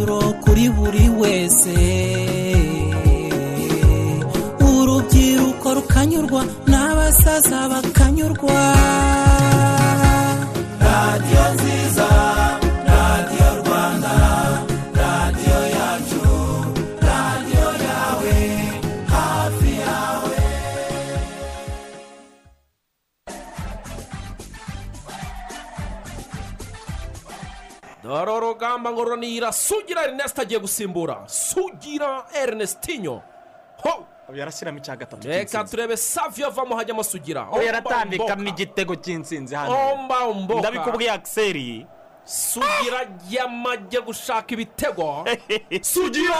umwanzuro kuri buri wese. Urubyiruko rukanyurwa n'abasaza bakanyurwa. Dore urugamba ngo runira sugira erineste agiye gusimbura. Sugira erinestinyo ho! Yarashyiramo icya gatatu reka turebe saviyo avamo hajyamo sugira. Yaratambikamo igitego cy'insinzi hano. Ndabikubwiye akiseri sugira yamajye gushaka ibitego. Sugira!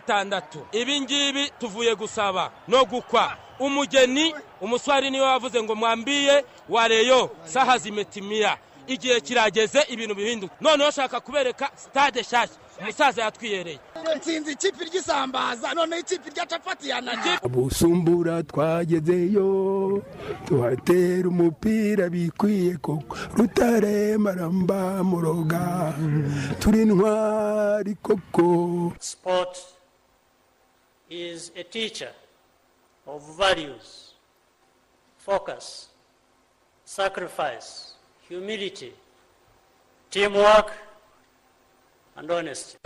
Gatandatu. Ibi ngibi tuvuye gusaba no gukwa. Umugeni umuswari ni we wavuze ngo mwambiye wareyo saha zimetimiya igihe kirageze ibintu bihinduka. Noneho shaka kubereka sitade nshyashya umusaza yatwiyereye. Nsinzi ikipe ry'isambaza noneho ikipe rya capati yanajya busumbura twagezeyo tuhatera umupira bikwiye koko rutare maramba muroga turi ntwari koko. Sport is a teacher of values, focus, sacrifice, humility, teamwork, and honesty.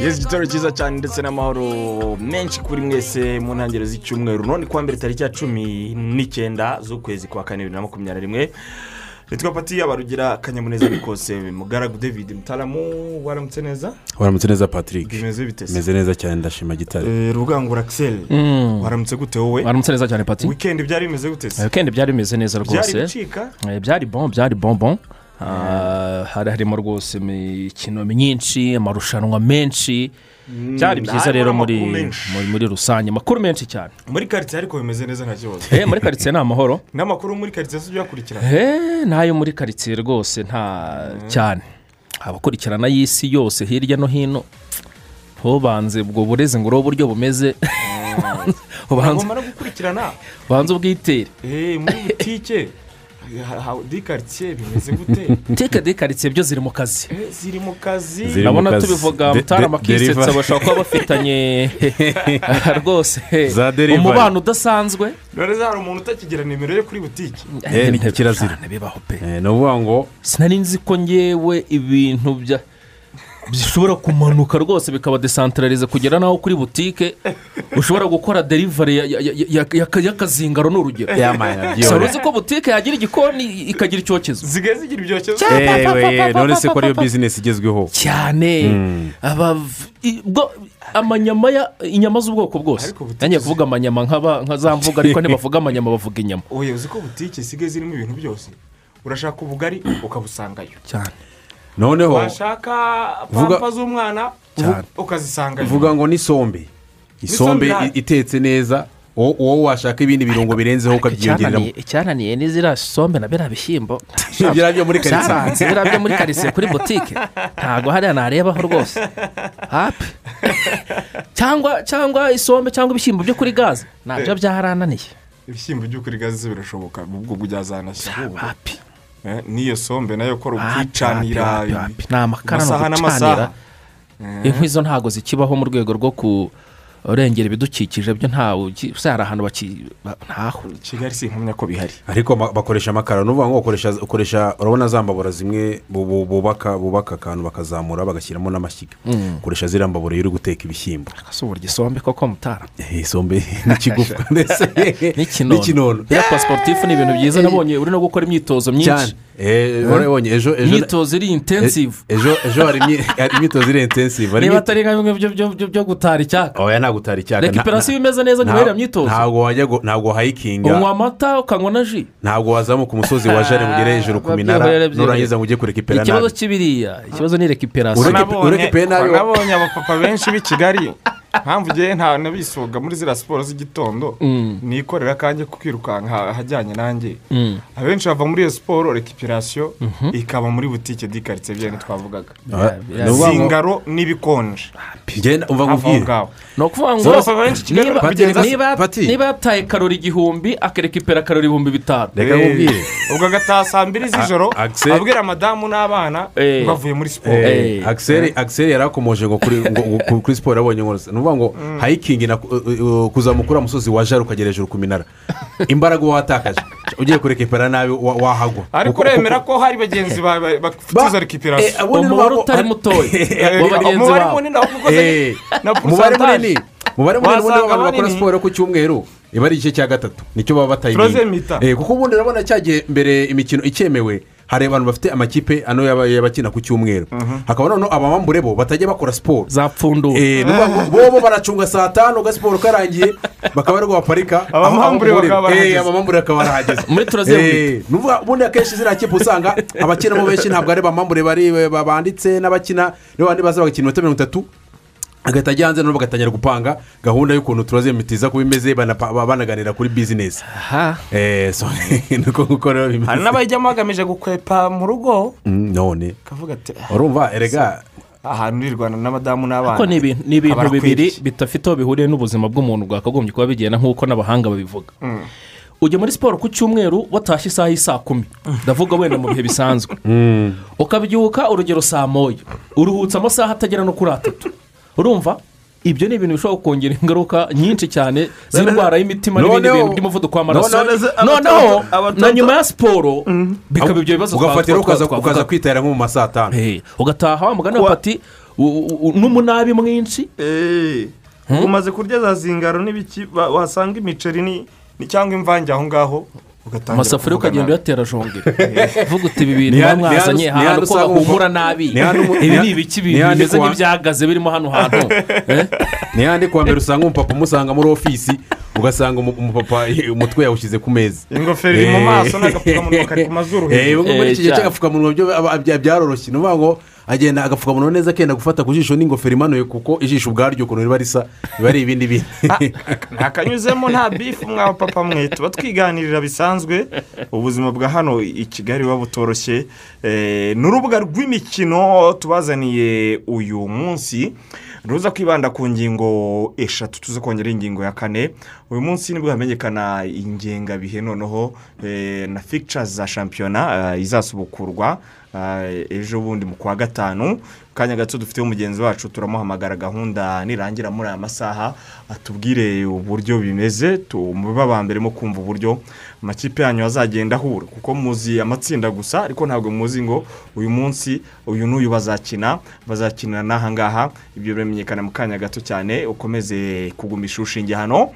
yesi igitoro cyiza cyane ndetse n'amahoro menshi kuri mwese mu ntangiriro z'icyumweru none kuwa mbere tariki ya cumi n'icyenda z'ukwezi kwa kane bibiri na makumyabiri na rimwe nitwa pati abarugira akanyamuneza ni kose mugaragu david mutaramu waramutse neza? Waramutse neza patrick. Bimeze neza cyane ndashima gitare. Eh, rugangura axel. Waramutse gute wowe? Waramutse neza cyane pati wikendi byari bimeze gute se? Wikendi byari bimeze neza byari rwose bicika Eh, byari bon byari bon bon Ah, hari harimo rwose imikino myinshi amarushanwa menshi. Byari byiza harimo rero muri muri- rusange. Amakuru menshi cyane. Muri karitsiye ariko bimeze neza nta kibazo Eh, muri karitsiye ni amahoro n'amakuru muri karitsiye si uyakurikirana Eh, n'ayo muri karitsiye rwose nta cyane. Abakurikirana y'isi yose hirya no hino ntubanze ubwo burezi ngo urebe uburyo bumeze. Ubanze ntagomba no gukurikirana. Ubwitere. Eh, muri butike. Di karitsiye bimeze gute? Teka de karitsiye byo ziri mu kazi. Eh, ziri mu kazi. Ziri mu kazi. tubivuga De- mutarama akisetsa bashobora kuba bafitanye rwose. Umubano udasanzwe. None se hari umuntu utakigira nimero ye kuri butike Eh, ni kirazira. Bibaho pe. Eh, ni ukuvuga ngo sinari nzi ko ngewe ibintu bya bishobora kumanuka rwose bikaba desantararize kugera n'aho kuri butike ushobora gukora derivari ya- ya- ya- ya- ya- y'akazingaro ni urugero uzi ko butike yagira igikoni ikagira icyokezo. Zigaye zigira ibyokezo ewe none se ko ariyo bizinesi igezweho. Cyane. Bwo- amanyama ya inyama z'ubwoko bwose. Zi- kuvuga amanyama nk'aba nka za mvuga ariko ntibavuga amanyama bavuga inyama. Oya uzi ko butike isigaye zirimo ibintu byose? Urashaka ubugari ukabusangayo. Cyane. Noneho washaka Vuga- pampa z'umwana Cyane. ukazisangayo vuga ngo n'isombe isombe itetse neza wo- wowe washaka ibindi birungo birenzeho ukabyiyongeramo Icyananiye- ni ziriya sombe na biriya bishyimbo. Biriya byo muri karitsiye. Byaranze biriya byo muri karitsiye kuri butike ntabwo hariya narebaho rwose. Hapi cyangwa cyangwa isombe cyangwa ibishyimbo byo kuri gaze. Nabyo byarananiye. Ibishyimbo byo kuri gaze birashoboka ubwo byazanashya ahubwo hapi Eh, n'iyo sombe na yo kora hapi ubwicanira hapi hapi ni amakara ni ugucanira n'amasaha inkwi zo ntabwo zikibaho mu rwego rwo kurengera ibidukikije byo ntawe se hari ahantu ntaho kigali si inkumya ko bihari. Ariko bakoresha amakara ni ukuvuga ngo ukoresha urabona za mbabura zimwe bu- bu- bubaka bubaka akantu bakazamura bagashyiramo n'amashyiga. Ukoresha ziriya mbabura iyo uri guteka ibishyimbo si uburyo isombe koko mutara. Eh, isombe n'ikigufwa ndetse n'ikinono n'ikinono biriya pasiporutifu ni ibintu byiza nabonye uri no gukora imyitozo myinshi. Cyane Eh, ejo ejo imyitozo iri intensive ejo ejo hari imyi- hari imyitozo iri intensive niba atari nka bimwe byo- gutara icyaka oya ntabwo utari icyaka rekiperasiyo imeze neza nyuma y'iriya myitozo ntabwo wajya gu- ntabwo hayikinga unywa amata ukanywa na ji ntabwo wazamuka umusozi wa jare ugere hejuru ku minara nurangiza ngo ujye kurekipera ikibazo nabi cy'ibiriya ikibazo ni rekiperasiyo nabonye abapapa benshi b'i kigali mpamvu ugiye nta nabisoga muri ziriya siporo z'igitondo nikorera kanjye ku kwirukanka ahajyanye nanjye. Abenshi bava muri iyo siporo rekipirasiyo ikaba muri butike Ah, ni ukuvuga ngo- zingaro n'ibikonje. Aho ngaho ni ukuvuga ngo Kigali niba- yataye karori igihumbi akerekipera karori ibihumbi bitanu. Reka nkubwire ubwo agataha saa mbiri z'ijoro abwira madamu n'abana Eh. ngo avuye muri siporo. Eh, Eh. Axel Axel yari akomoje ngo kuri siporo yabonye ngo ni ukuvuga ngo hayikingi na uh, uh, kuzamuka uriya musozi wa jare ukagera hejuru ku minara. Imbaraga uba watakaje ugiye kurekipera nabi wa- wahagwa. Ariko uremera ko hari bagenzi ba- ba- bafite Eh, ubundi umubare utari mutoya. Eh, bagenzi umubare munini Eh, na umubare munini umubare munini ubundi w'abantu bakora siporo ku cyumweru. Iba ari igice cya gatatu. Nicyo baba. Eh, kuko ubundi urabona cyagiye mbere imikino icyemewe hari abantu bafite amakipe ano yaba- y'abakina ku cyumweru. Hakaba noneho abamambure bo batajya bakora siporo Eh, ni ukuvuga ngo bo baracunga saa tanu gasiporo karangiye bakaba ari baparika. Abamambure bakaba Eh, barahageze. barahageze. Muri troisième Eh, ubundi akenshi ziriya kipe usanga abakinamo benshi ntabwo ari abamambure bari ba- banditse n'abakina nibo bandi baza bagakina iminota mirongo itatu agahita ajya hanze noneho bagatangira gupanga gahunda y'ukuntu turaze mitiza kuba imeze banaganira kuri bizinesi aha. Eh, hari n'abajyamo bagamije gukwepa mu rugo? Mm, none. "Ah, urumva erega ahantu urirwana n'abadamu n'abana. Kuko ni ibintu bibiri bidafite aho bihuriye n'ubuzima bw'umuntu bwakagombye kuba bigenda nk'uko n'abahanga babivuga. Ujya muri siporo ku cyumweru watashye isaha y'i saa kumi. Ndavuga wenda mu bihe bisanzwe. Ukabyuka urugero saa moya. Uruhutse amasaha atagera no kuri atatu. Urumva ibyo ni ibintu bishobora kongera ingaruka nyinshi cyane z'indwara y'imitima n'ibindi bintu by'umuvuduko w'amaraso. noneho- na nyuma ya siporo bikaba ibyo bibazo ugafatira twa- ukaza nko mu ma saa tanu ugataha wa mugani wa pati u- u- n'umunabi mwinshi. Umaze kurya za zingaro n'ibiki wasanga imiceri ni cyangwa imvange aho ngaho. Amasafuriya ukagenda uyatera jongera uvuga uti ibi bintu hano- mwazanye ahantu ko bahumura umu- nabi ibi ni ibiki bimeze nk'ibyagaze birimo hano hantu Eh? ni handi kuwa mbere usanga umupapa umusanga muri ofisi ugasanga umu- umupapa umutwe yawushyize ku meza ingofero iri mu Eh. maso n'agapfukamunwa kari ku mazuru Eh, hejuru muri Eh, iki gihe cy'agapfukamunwa byaroroshye ni ukuvuga ngo agenda agapfukamunwa. Neza akenda gufata ku jisho n'ingofero imanuye kuko ijisho ubwaryo ukuntu riba risa biba ari ibindi bintu ntakanyuzemo nta bifu mwa papa mwe. Tuba twiganirira bisanzwe. Ubuzima bwa hano i kigali buba butoroshye. Eh, ni urubuga rw'imikino tubazaniye uyu munsi. Ruza kwibanda ku ngingo eshatu tuze kongera ingingo ya kane. Uyu munsi ni bwo hamenyekana ingengabihe noneho eh, na fictures za shampiyona eh, izasubukurwa. Ejo bundi mu kwa gatanu kanya gato dufiteho mugenzi wacu turamuhamagara gahunda nirangira muri aya masaha atubwire uburyo bimeze mo kumva uburyo amakipe yanyu azagenda ahura. Kuko muzi amatsinda gusa ariko ntabwo muzi ngo uyu munsi uyu n'uyu bazakina bazakinira n'aha ngaha. Ibyo biramenyekana mu kanya gato cyane ukomeze kugumisha urushinge hano.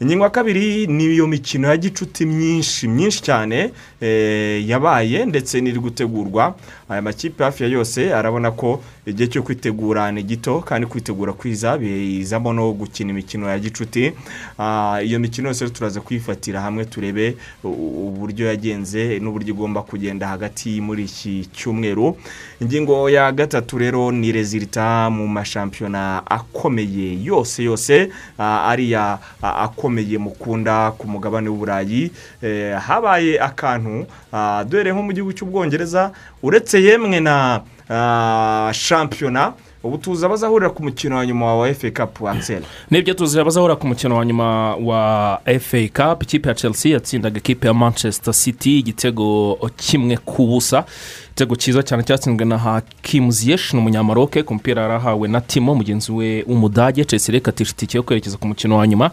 Ingingo ya kabiri ni iyo mikino ya gicuti myinshi myinshi cyane eh, yabaye ndetse n'iri gutegurwa. Aya makipe hafi ya yose arabona ko igihe cyo kwitegura ni gito kandi kwitegura kwiza bizamo no gukina imikino ya gicuti. Ah, iyo mikino yose turaza kuyifatira hamwe turebe uburyo yagenze n'uburyo igomba kugenda hagati muri iki cyumweru. Ingingo ya gatatu rero ni rezilita mu mashampiyona akomeye yose yose ah, ariya akomeye mukunda ku mugabane w'uburayi Eh, habaye akantu ah, duhereye nko mu gihugu cy'ubwongereza uretse yemwe na shampiyona ubu tuzi abazahurira ku mukino wa nyuma wa efe kapu ansel ni byo tuzira bazahura ku mukino wa nyuma wa fa cup. Ikipe ya chelsea yatsindaga ikipe ya manchester city igitego kimwe ku busa. Igitego cyiza cyane cyatsinzwe na hakimu ziyeshi ni umunyamaroke ku mupira yarahawe na timo mugenzi we w'umudage chelsea rekatisha itike yo kwerekeza ku mukino wa nyuma.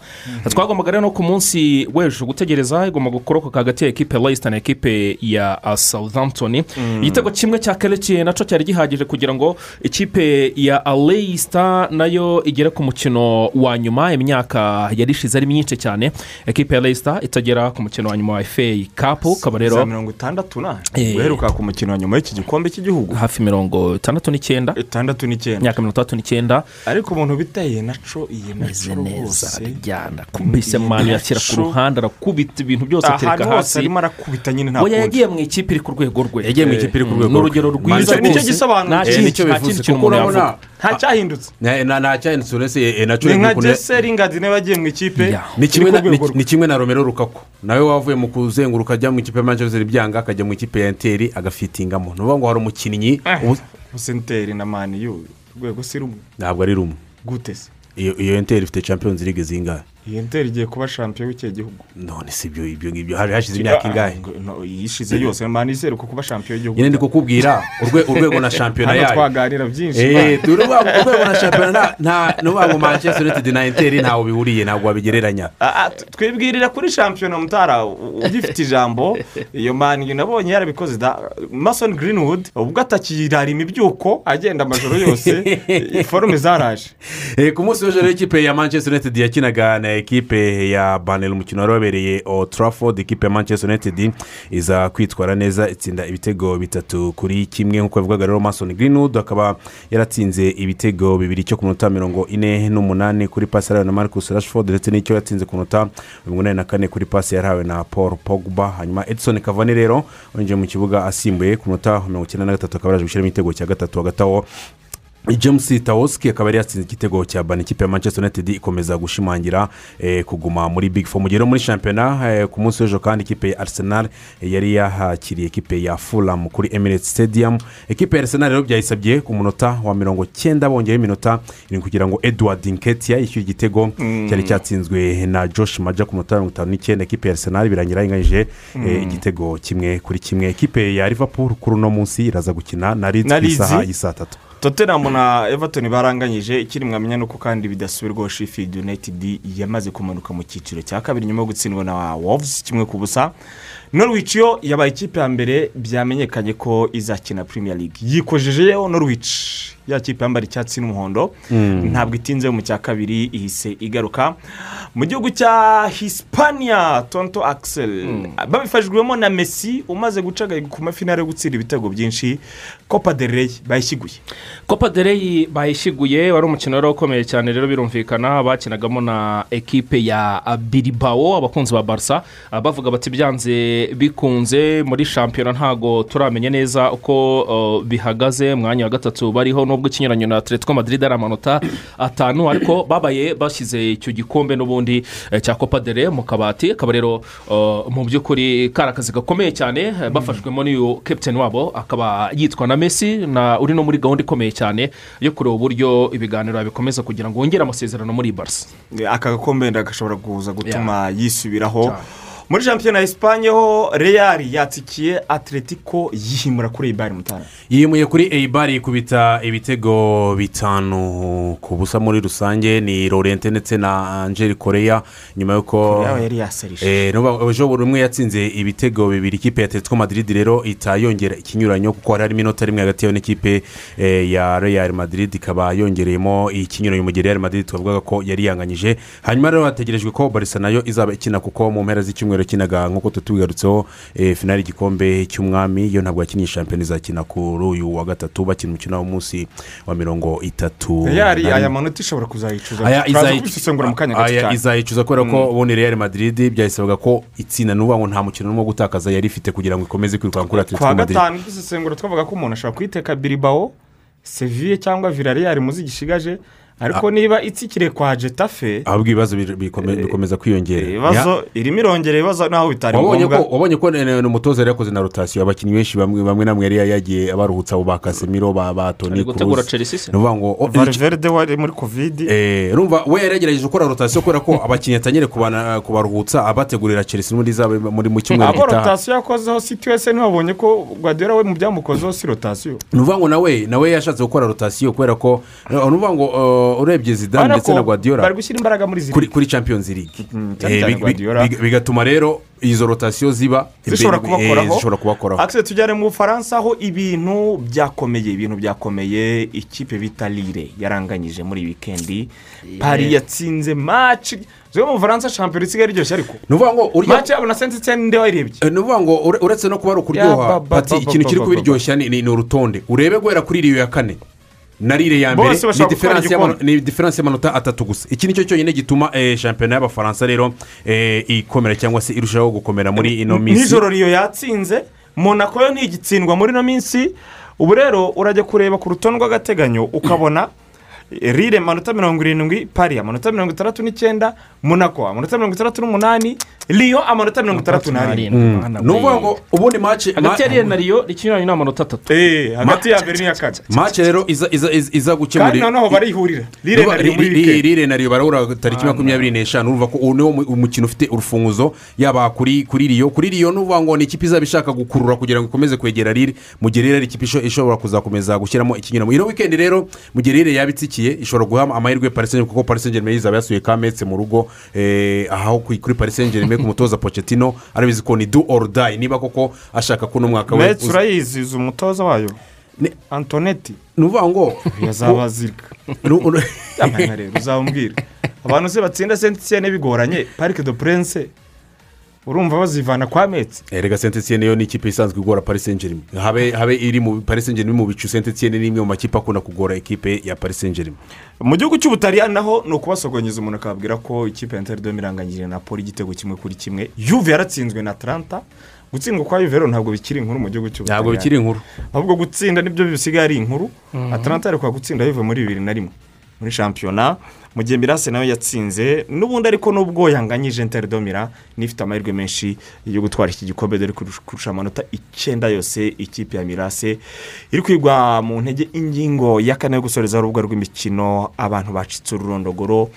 Twagombaga rero no ku munsi w'ejo gutegereza igomba gukoroka hagati ya ekipe ya leicester na ekipe ya uh, southampton. Igitego kimwe cya kerekiye na cyo cyari gihagije kugira ngo ikipe ya leicester na yo igere ku mukino wa nyuma. Imyaka yari ishize ari myinshi cyane. Ekipe ya leicester itagera ku mukino wa nyuma wa fa cup ukaba rero mirongo itandatu na Eh. guheruka ku mukino wa nyuma y'iki gikombe cy'igihugu? Hafi mirongo itandatu n'icyenda. Itandatu n'icyenda. Imyaka mirongo itandatu n'icyenda. Ariko umuntu biteye naco naco neza arajyana kubise mani yashyira ku ruhande arakubita ibintu byose atereka hasi. arimo arakubita nyine nta kundi yagiye mu ikipe iri ku rwego rwe. Yagiye mu ikipe iri ku rwego ni urugero rwiza Nicyo- Eh, kindi ni cyo nta bivuze kuko umuntu urabona yavuga. Nta cyahindutse. Nta cyahindutse uretse na cyo ni nka bikunde- jese ringadi nawe wagiye mu ikipe ni kimwe na- romero rukaku nawe wavuye mu kuzenguruka ajya mu ikipe ya manchester byanga akajya mu ikipe ya enteri agafitingamo ni ukuvuga ngo hari umukinnyi ubu- senteri na mani yu urwego si rumwe. Ntabwo ari rumwe. Gute se? Iyo iyo enteri ifite champions league zingahe? Iyi enteri igiye kuba shampiyona w'icyo gihugu none si ibyo ibyo ngibyo hari hashize imyaka ingahe? yishize yose. Mani iseruka kuba shampiyona y'igihugu nyine ndi kukubwira urwe- urwego na shampiyona hano yayo twaganira byinshi Eh, urwego na shampiyona nta- ngo manchester united na enteri ntawe bihuriye ntabwo wabigereranya. T- twibwirira kuri shampiyona mutara ugifite ijambo. Iyo mani nabonye yarabikoze mason greenwood ubwo atakirara imibyuko agenda amajoro yose. Forume zaraje. Eh, ku munsi w'ejo rero ikipe ya manchester united yakinaga na ekipe ya banel umukino wari wabereye Old Trafford. Ikipe ya manchester united iza kwitwara neza itsinda ibitego bitatu kuri kimwe. Nk'uko bivugaga rero mason greenwood akaba yaratsinze ibitego bibiri cyo ku minota mirongo ine n'umunani kuri pasi yarahawe na marcus rashford ndetse n'icyo yatsinze ku minota mirongo inani na kane kuri pasi yarahawe na paul pogba. Hanyuma edison kavani rero winjiye mu kibuga asimbuye ku minota mirongo icyenda na gatatu akaba yaje gushyiramo igitego cya gatatu hagati aho james tawoski akaba yari yatsinze igitego cya bani ikipe ya manchester united ikomeza gushimangira eh, kuguma muri big four. Mu gihe rero muri shampiyona eh, ku munsi w'ejo kandi ikipe ya arsenal eh, yari yahakiriye ikipe ya fulham kuri emirates stadium. Ikipe ya arsenal rero byayisabye ku munota wa mirongo cyenda bongeyeho iminota kugira ngo edward nketia yishyure igitego. Cyari cyatsinzwe na josh maja ku munota mirongo itanu n'icyenda. Ikipe ya arsenal birangira yinganyije eh, igitego kimwe kuri kimwe. Ikipe ya liverpool kuri uno munsi iraza gukina na leeds Na ku isaha y'i saa tatu. Tottenham na everton baranganyije ikiri mwamenya nuko kandi bidasubirwaho sheffield united yamaze kumanuka mu cyiciro cya kabiri nyuma yo gutsindwa na wolves kimwe ku busa. Norwich yo yabaye ikipe ya mbere byamenyekanye ko izakina premier league. Yikojejeyo norwich. Ya kipe yambara icyatsi n'umuhondo. Ntabwo itinze mu cya kabiri ihise igaruka. Mu gihugu cya hispania tonto axel. Babifashijwemo na messi umaze guca ku mafinari yo gutsinda ibitego byinshi. Copa del rey bayishyiguye. Copa de rey bayishiguye wari umukino wari ukomeye cyane rero birumvikana. Bakinagamo na ekipe ya biribawo abakunzi ba barisa bavuga bati byanze bikunze muri shampiyona ntago turamenya neza uko uh, bihagaze. Mwanya wa gatatu bariho nubwo ikinyuranyo na atletico madrid ari amanota atanu ariko babaye bashyize icyo gikombe n'ubundi eh, cya copa de rey mu kabati. Akaba rero uh, mu by'ukuri kari akazi gakomeye cyane eh, bafashwemo n'uyu kapitani wabo akaba yitwa na messi na uri no muri gahunda ikomeye cyane yo kureba uburyo ibiganiro bikomeza kugira ngo wongere amasezerano muri barisa aka gakombe wenda gashobora kuza gutuma yisubiraho. Cyane. Muri shampiyona esipanye ho real yatsikiye atletico yihimura kuri ibari mutara yimuye kuri eyibari ikubita ibitego bitanu. Ku busa muri rusange ni lorente ndetse na angeli koreya nyuma y'uko Eh, ejo buri umwe yatsinze ibitego bibiri ikipe ya atletico madrid rero ihita yongera ikinyuranyo kuko hari harimo inota rimwe hagati yayo n'ikipe eh, ya real madrid ikaba yongereyemo ikinyuranyo mu gihe real madrid twavugaga ko yari yanganyije. Hanyuma rero hategerejwe ko barisa na yo izaba ikina kuko mu mpera z'icyumweru yakinaga nk'uko tutubigarutseho eh, finali y'igikombe cy'umwami yo ntabwo yakinnye shampiyona izakina kuri uyu wa gatatu bakina umukino w'umunsi wa mirongo itatu na aya manota ishobora kuzayicuza. Kubisesengura mu kanya gato cyane. izayicuza kubera ko ubundi real madrid byayisabaga ko itsinda n'ubu ngo nta mukino wo gutakaza yari ifite kugira ngo ikomeze kwirukanka kuri atletico kwa madrid. gatanu dusesengura twavuga ko umuntu ashobora kuyiteka biribawo seviye cyangwa villarreal muzi gishigaje ariko niba itsikire kwa jetafe ahubwo ibibazo bikome- bikomeza kwiyongera. ibibazo irimo irongera ibibazo naho bitari ngombwa. wabonye ko ni umutoza yari yakoze na rotasiyo abakinnyi benshi bamwe bamwe na bamwe yari yagiye abaruhutsa abo ba kasemiro ba ba toni kuruzi Chelsea se? ni ukuvuga ngo o- valverde wari muri kovidi Eh, urumva we yari yagerageje gukora rotasiyo kubera ko abakinnyi atanyere kubana- kubaruhutsa abategurira chelsea n'ubundi izaba muri mu cyumweru abo gitaha. rotasiyo yakozeho siti wese ntiwabonye ko guardiola we mu byamukozeho si rotasiyo ni ukuvuga ngo nawe nawe yashatse gukora rotasiyo kubera ko eh, ni ukuvuga ngo eh, urebye zidane ndetse na guardiola bari gushyira imbaraga muri kuri ziri kuri champions league. Eh, bi- Guardiola. bi- bigatuma rero izo rotasiyo ziba zishobora eh, kubakoraho. akise tujyane mu bufaransa aho ibintu byakomeye ibintu byakomeye ikipe bita lire yaranganyije muri wikendi pari yatsinze maci zo mu bufaransa shampiyona isigaye iryoshye ariko. Ni ukuvuga ngo maci yabo na senti cyane ninde wayirebye? Eh, ni ukuvuga ngo ure- uretse no kuba ari ukuryoha. Ikintu kiri kubiryoshya ni urutonde. Urebe guhera kuri iriyo ya kane. Na rire ya mbere ni diferanse ni y'amanota atatu gusa iki ni cyo cyonyine gituma eh, shampiyona y'abafaransa rero eh, ikomera cyangwa se irushaho gukomera muri ino minsi. Nijoro riyo yatsinze monako yo ntigitsindwa muri ino minsi. Ubu rero urajya kureba ku rutonde rw'agateganyo ukabona rire amanota mirongo irindwi pari amanota mirongo itandatu n'icyenda monako amanota mirongo itandatu n'umunani riyo amanota mirongo itandatu n'arindwi. ni ukuvuga ngo ubundi maci hagati ya riyo na riyo ikinyuranyo ni amanota atatu. Eh, hagati ya mbere n'iya kane. maci rero iza iza iza- iza kandi gukemura noneho barihurira. Rire na riyo muri Ri- wikendi rire na riyo barahura tariki makumyabiri n'eshanu. Urumva ko uwo niwo mu- umukino ufite urufunguzo yaba kuri kuri riyo kuri riyo ni ukuvuga ngo ni ikipe izaba ishaka gukurura kugira ngo ikomeze kwegera rire mu gihe rero ari ikipe isho- ishobora kuzakomeza gushyiramo ikinyuramo ino wikendi rero mu gihe rire yaba itsikiye ishobora guha amahirwe parisenje kuko parisenje izaba yasuye kametse mu rugo eh, aho kuri kuri parisenje ku mutoza pocetino arabizi ko ni do or die. Niba koko ashaka ko uno mwaka we metse uza- urayizi uzi umutoza wayo? Antoneti ni ukuvuga ngo yazabazirika uzamubwira abantu se batsinda sentisiene bigoranye. Parike do purense urumva bazivana kwa metse erega sentetsiyene yo ni ikipe isanzwe igora parisenjerime habe habe iri mu parisenjerime mu bicu. Sentetsiyene ni imwe mu makipe akunda kugora ikipe ya parisenjerime mu gihugu cy'ubutaliyani naho ni ukubasogonyeza umuntu akababwira ko ikipe ya interineti iranganyije na poli igitego kimwe kuri kimwe. Yuve yaratsinzwe na taranta gutsindwa kwa yuve rero ntabwo bikiri inkuru mu gihugu ntabwo cy'ubutaliyani bikiri inkuru. Ahubwo gutsinda ni byo bisigaye ari inkuru. Ataranta ariko gutsinda yuve muri bibiri na rimwe. Muri shampiyona mu gihe mirase nawe yatsinze n'ubundi ariko nubwo yanganyije interineti n'ifite amahirwe menshi yo gutwara iki gikombe dore kurusha amanota icyenda yose ikipe ya mirase iri kwigwa mu ntege ingingo ya kane yo gusoreza urubuga rw'imikino abantu bacitse ururondogoro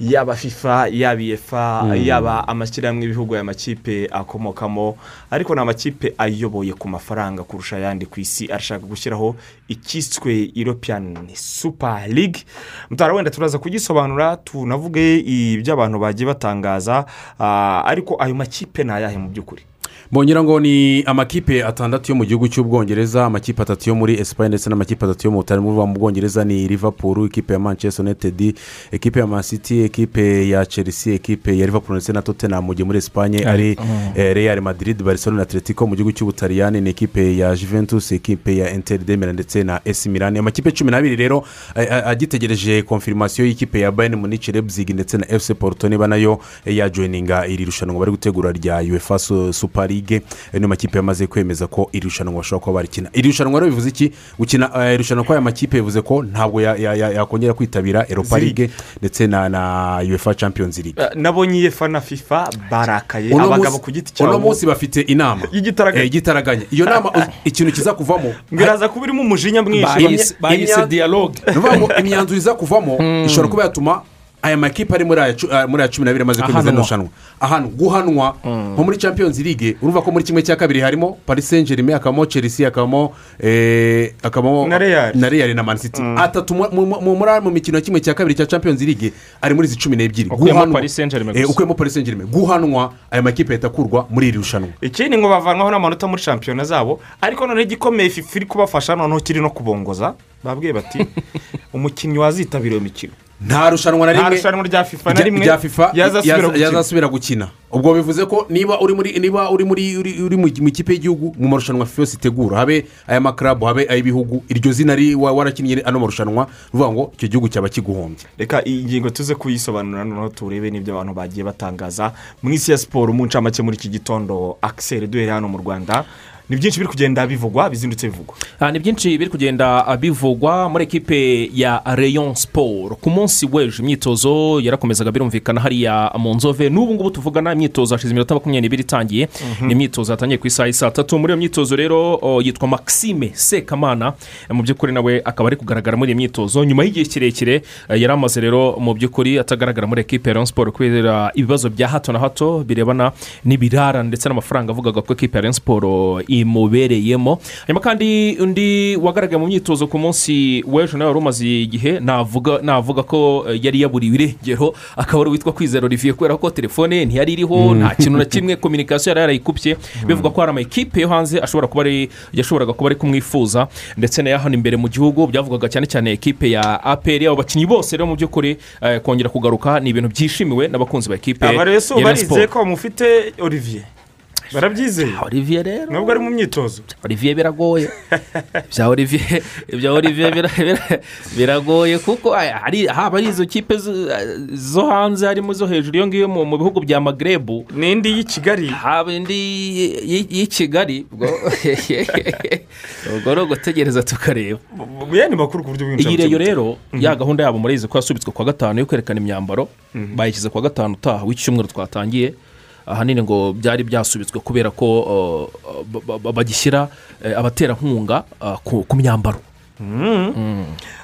yaba fifa yaba iyefa yaba amashyirahamwe y'ibihugu aya makipe akomokamo ariko ni amakipe ayoboye ku mafaranga kurusha ayandi ku isi arashaka gushyiraho ikiswe european super league. Mutara wenda turaza kugisobanura tunavuge ibyo abantu bagiye batangaza ah, ariko ayo makipe ni ayahe mu by'ukuri? Mbongira ngo ni amakipe atandatu yo mu gihugu cy'ubwongereza amakipe atatu yo muri esipanye ndetse n'amakipe atatu yo mu butari mu bwongereza ni liverpool ikipe ya manchester united ekipe ya man city ekipe ya chelsea ekipe ya liverpool ndetse na tottenham. Mu gihe muri esipanye ari eh, real madrid barcelona na atletico. Mu gihugu cy'ubutaliyani ni ekipe ya juventus ekipe ya inter demera ndetse na esi milan. Amakipe cumi n'abiri rero eh, eh, agitegereje konfirimasiyo y'ikipe ya bayern munich leipzig ndetse na fc porto. Niba na yo yajoyininga iri rushanwa bari gutegura rya uefa Su- super league. Eh, niyo makipe yamaze kwemeza ko iri rushanwa bashobora kuba barikina iri rushanwa rero bivuze iki gukina eh, irushanwa kw'aya makipe bivuze ko ntabwo ya- ya- ya- yakongera kwitabira europa Ziri. league ndetse na na uefa champions league Ah, nabonye iyefa na fifa barakaye Uno abagabo ku giti uno cyabo munsi bafite inama Y'igitaraganya. Eh, igitaraganya iyo nama ikintu kiza kuvamo biraza kuba irimo umujinya mwinshi bayise ngo imyanzuro iza kuvamo ishobora kuba yatuma aya makipe ari muri aya cumi n'abiri amaze kwemeza Ahanwa. rino rushanwa ahantu guhanwa nko muri champions league urumva ko muri kimwe cya kabiri harimo paris saint germain hakabamo chelsea hakabamo eh, hakabamo Na Real. na real na man city. Atatu mu- mikino ya kimwe cya kabiri cya champions league ari muri izi cumi n'ebyiri. Ukuyemo Eh, gusa. ukuyemo paris saint germain guhanwa aya makipe ahita akurwa muri iri rushanwa. Ikindi ngo bavanwaho n'amanota muri shampiyona zabo ariko noneho igikomeye fifa iri kubafasha noneho kiri no kubongoza babwiye bati umukinnyi wazitabira iyo mikino. Nta rushanwa na rimwe. rya fifa na rimwe rya fifa yazasubira yaza- gukina. ubwo bivuze ko niba uri muri niba uri muri uri uri mu ikipe y'igihugu mu marushanwa fifa yose itegura habe aya makarabu habe ay'ibihugu iryo zina ri- wa- warakinnye ano marushanwa ruvuga ngo icyo gihugu cyaba kiguhombye. Reka iyi ngingo tuze kuyisobanura noneho turebe n'ibyo abantu bagiye batangaza. Mu isi ya siporo mu ncamake muri iki gitondo akiseri duhere hano mu rwanda. Ni byinshi biri kugenda bivugwa bizindutse bivugwa. Ah, ni byinshi biri kugenda ah, bivugwa muri ekipe ya rayon siporo ku munsi w'ejo imyitozo yarakomezaga birumvikana hariya mu nzove. N'ubu ngubu tuvugana imyitozo hashize iminota makumyabiri n'ibiri itangiye ni imyitozo yatangiye ku isaha saa tatu. Muri iyo myitozo rero yitwa maxime sekamana Eh, mu by'ukuri nawe akaba ari kugaragara muri iyi myitozo. Nyuma y'igihe kirekire eh, yari amaze rero mu by'ukuri atagaragara muri ekipe ya rayon siporo kubera ibibazo bya hato na hato birebana n'ibirara ndetse n'amafaranga avugaga ko ekipe ya rayon siporo imubereyemo hanyuma kandi undi wagaragaye mu myitozo ku munsi w'ejo nawe wari umaze igihe navuga ko eh, yari yaburiwe irengero. Akaba ari uwitwa kwizera olivier kubera ko telefone ye ntiyari iriho nta kintu na kimwe kominikasiyo yari yarayikubye bivuga ko hari amakipe yo hanze ashobora kuba ari yashoboraga kuba ari kumwifuza. Ndetse n'aya hano imbere mu gihugu byavugaga cyane cyane ekipe ya aperi abo bakinnyi bose rero mu by'ukuri eh, kongera kugaruka. Ni ibintu byishimiwe n'abakunzi ba ekipe aba rero ya Rayon barizeye Sport. ko bamufite olivier. Barabyizeye olivier rero. Nubwo ari mu myitozo. Olivier biragoye. Ibya olivier ibya olivier bira- bira- biragoye kuko haba ari izo kipe zo- zo hanze harimo izo hejuru. Iyo ngiyo mu bihugu bya magrebu n'indi y'i kigali. Haba indi y'i- kigali. Ubwo ni ugutegereza tukareba. Yandi makuru ku buryo iyi reyo rero ya gahunda yabo murayizi ko yasubitswe kuwa gatanu yo kwerekana imyambaro bayishyize kuwa gatanu utaha w'iki cyumweru twatangiye. Ahanini ngo byari byasubitswe kubera ko uh, ba- ba- bagishyira eh, abaterankunga uh, ku ku myambaro.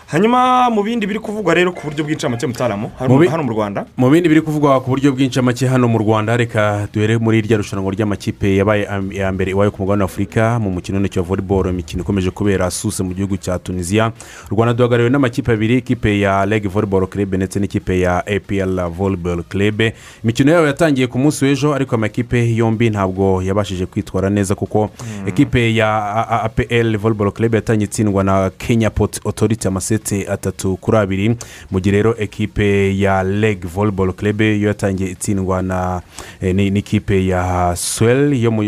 Hanyuma mu bindi biri kuvugwa rero ku buryo bw'incamake mutaramu hano Mu rwanda. mu bindi biri kuvugwa ku buryo bw'incamake hano mu rwanda reka duhere muri irya rushanwa ry'amakipe yabaye am- ya mbere iwayo ku mugabane w'afurika mu mukino wa volleyball imikino ikomeje kubera suse mu gihugu cya tunisiya u rwanda duhagarariwe n'amakipe abiri ikipe ya leg volleyball club ndetse n'ikipe ya apl volleyball club. Imikino yabo yatangiye ku munsi w'ejo ariko amakipe yombi ntabwo yabashije kwitwara neza kuko ekipe ya A- A- apl volleyball club yatangiye itsindwa na kenya pot authority amaseti atatu kuri abiri. Mu gihe rero ekipe ya leg volleyball club yo yatangiye itsindwa na eh, ni- n'ikipe ya swell yo mu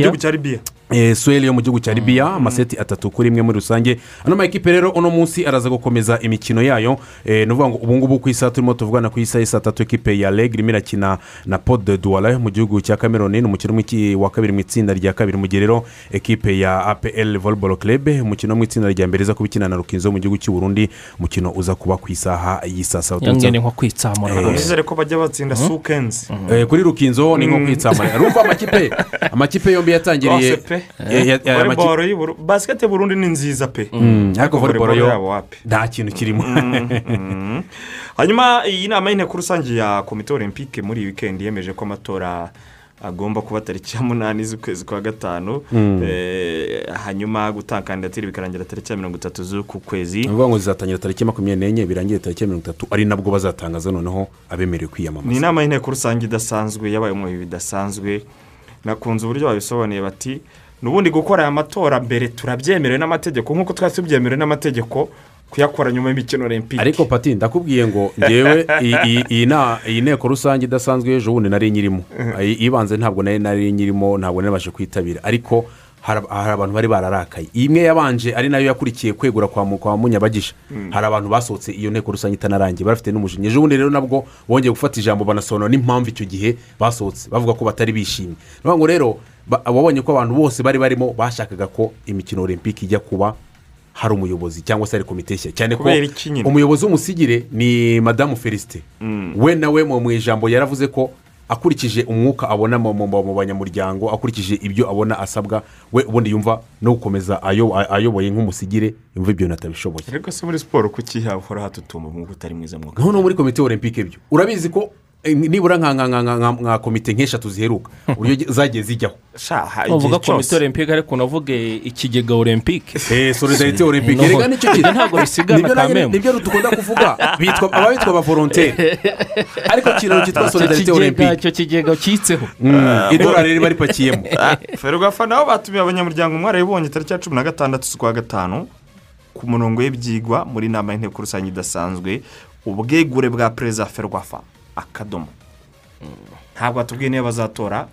gihugu cya libiya Eh, swell yo mu gihugu cya libiya amaseti atatu kuri imwe muri rusange. Ano makipe rero uno munsi araza gukomeza imikino yayo. Eh, ni ukuvuga ngo ubu ngubu ku isaha turimo tuvugana ku isaha saa tatu ekipe ya leg irimo irakina na pod de douala mu gihugu cya cameroon ni umukino wa kabiri mu itsinda rya kabiri mu gihe rero ekipe ya apl volleyball club umukino wo mu itsinda rya mbere iza kuba ikina na rukinzo mu gihugu cy'u burundi. Umukino uza kuba ku isaha y'i saa saba yongeye ni nko kwitsamura. Eh, rwose nizere ko bajya batsinda sukenzi Eh, kuri rukinzo ni nko kwitsamura. Urumva amakipe. Amakipe yombi yatangiriye Eh, ya- ya- amakipe- volleyball y'uburu basikete burundi ni nziza pe. Ariko volleyball volleyball yo yabo wapi? nta kintu kirimo. Mhm. hanyuma iyi nama y'inteko rusange ya komite olympique muri iyi wikendi yemeje ko amatora agomba kuba tariki ya munani z'ukwezi kwa gatanu. Eh, hanyuma gutanga kandidatire bikarangira tariki ya mirongo itatu z'uku kwezi. Ni ukuvuga ngo zizatangira tariki makumyabiri n'enye birangire tariki ya mirongo itatu ari nabwo bazatangaza noneho abemerewe ni kwiyamamaza inama y'inteko rusange idasanzwe yabaye mu bihe bidasanzwe. Nakunze uburyo babisobanuye bati n'ubundi gukora aya matora mbere turabyemerewe n'amategeko nk'uko twari tubyemerewe n'amategeko kuyakora nyuma y'imikino olympique ariko pati ndakubwiye ngo ngewe iyi- nteko rusange idasanzwe ejo bundi nari nyirimo. Ibanze ntabwo nari nari nyirimo ntabwo nabashe kwitabira. Ariko hari abantu bari bararakaye. Imwe yabanje ari na yo yakurikiye kwegura kwa mu- kwa munyabagisha hari abantu basohotse iyo nteko rusange itanarangiye bafite n'umujinya. Ejo bundi rero nabwo bongeye gufata ijambo banasobanura n'impamvu icyo gihe basohotse. Bavuga ko batari bishimye. Ni ukuvuga ngo rero wabonye ko abantu bose bari barimo bashakaga ko imikino olympique ijya kuba hari umuyobozi cyangwa se hari komite nshya. Cyane ko umuyobozi w'umusigire ni madamu felicite. We nawe mu ijambo yaravuze ko akurikije umwuka abona mu mu- mu banyamuryango akurikije ibyo abona asabwa we ubundi yumva no gukomeza ayo- ayoboye nk'umusigire yumva ibyo bintu atabishoboye ariko se muri siporo kuki hahora hatutumba umwuka utari mwiza mwuka noneho muri komite olympique byo urabizi ko nibura nka nka nka nka nka komite nk'eshatu ziheruka uburyo zagiye zijyaho uvuga komite olympique ariko unavuge ikigega olympique. Eh, solidarite olympique. Reka ni cyo kintu Ntabwo bisigana kamembe. ni byo dukunda kuvuga bitwa aba bitwa abavolonteri ariko ikiraro cyitwa solidarite olympique. icyo kigega cyitseho Mm, idolari riba ripakiyemo ferwafa nabo batumiye abanyamuryango mwarabibonye tariki ya cumi na gatandatu z'ukwa gatanu ku murongo w'ibyigwa muri nama y'inteko rusange idasanzwe ubwegure bwa perezida ferwafa akadomo. Ntabwo batubwiye niba bazatora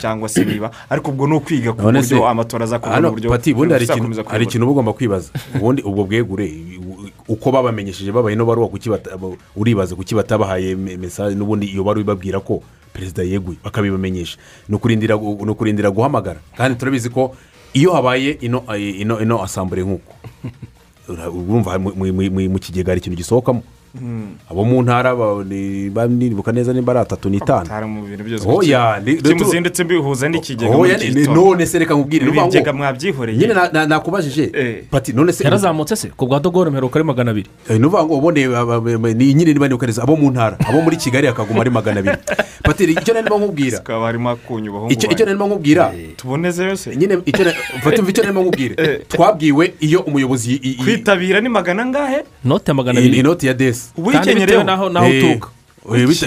cyangwa se niba ariko ubwo ni ukwiga ku buryo amatora azakorwa mu buryo pati ubundi hari ikintu uba ugomba kwibaza. Ubundi ubwo bwegure uko babamenyesheje babaye ino baruwa uribaza kuki batabahaye me- mesaje n'ubundi iyo baruwa ibabwira ko perezida yeguye bakabibamenyesha. Ni ukurindira guhamagara. Kandi turabizi ko iyo habaye ino ino ino asambure nk'uko. Urumva mu kigega hari ikintu gisohokamo. Abo mu ntara ba- ni- ba- nibuka neza nimba ari atatu n'itanu ni- kimuzindutse mbihuza n'ikigega Oya, muri ni- iki none se reka nkubwire Ibi ni ukuvuga ngo- bigega mwabyihoreye. Nyine na- na- nakubajije Eh. pati none se yarazamutse se ku bwa dogoro mperuka ari magana abiri. Eh, ni ukuvuga ngo ubone ba- ba- ba- ni nyine niba nibuka neza abo mu ntara abo muri kigali hakaguma ari magana abiri. Patiri icyo nkubwira harimo akunyu bahungu icyo narimo nkubwira tuboneze yose. Nyine icyo na- fata umva icyo narimo nkubwira. Twabwiwe iyo umuyobozi i- i- kwitabira ni magana angahe? Note ya magana i- abiri. inoti ya desi bitewe n'aho uturuka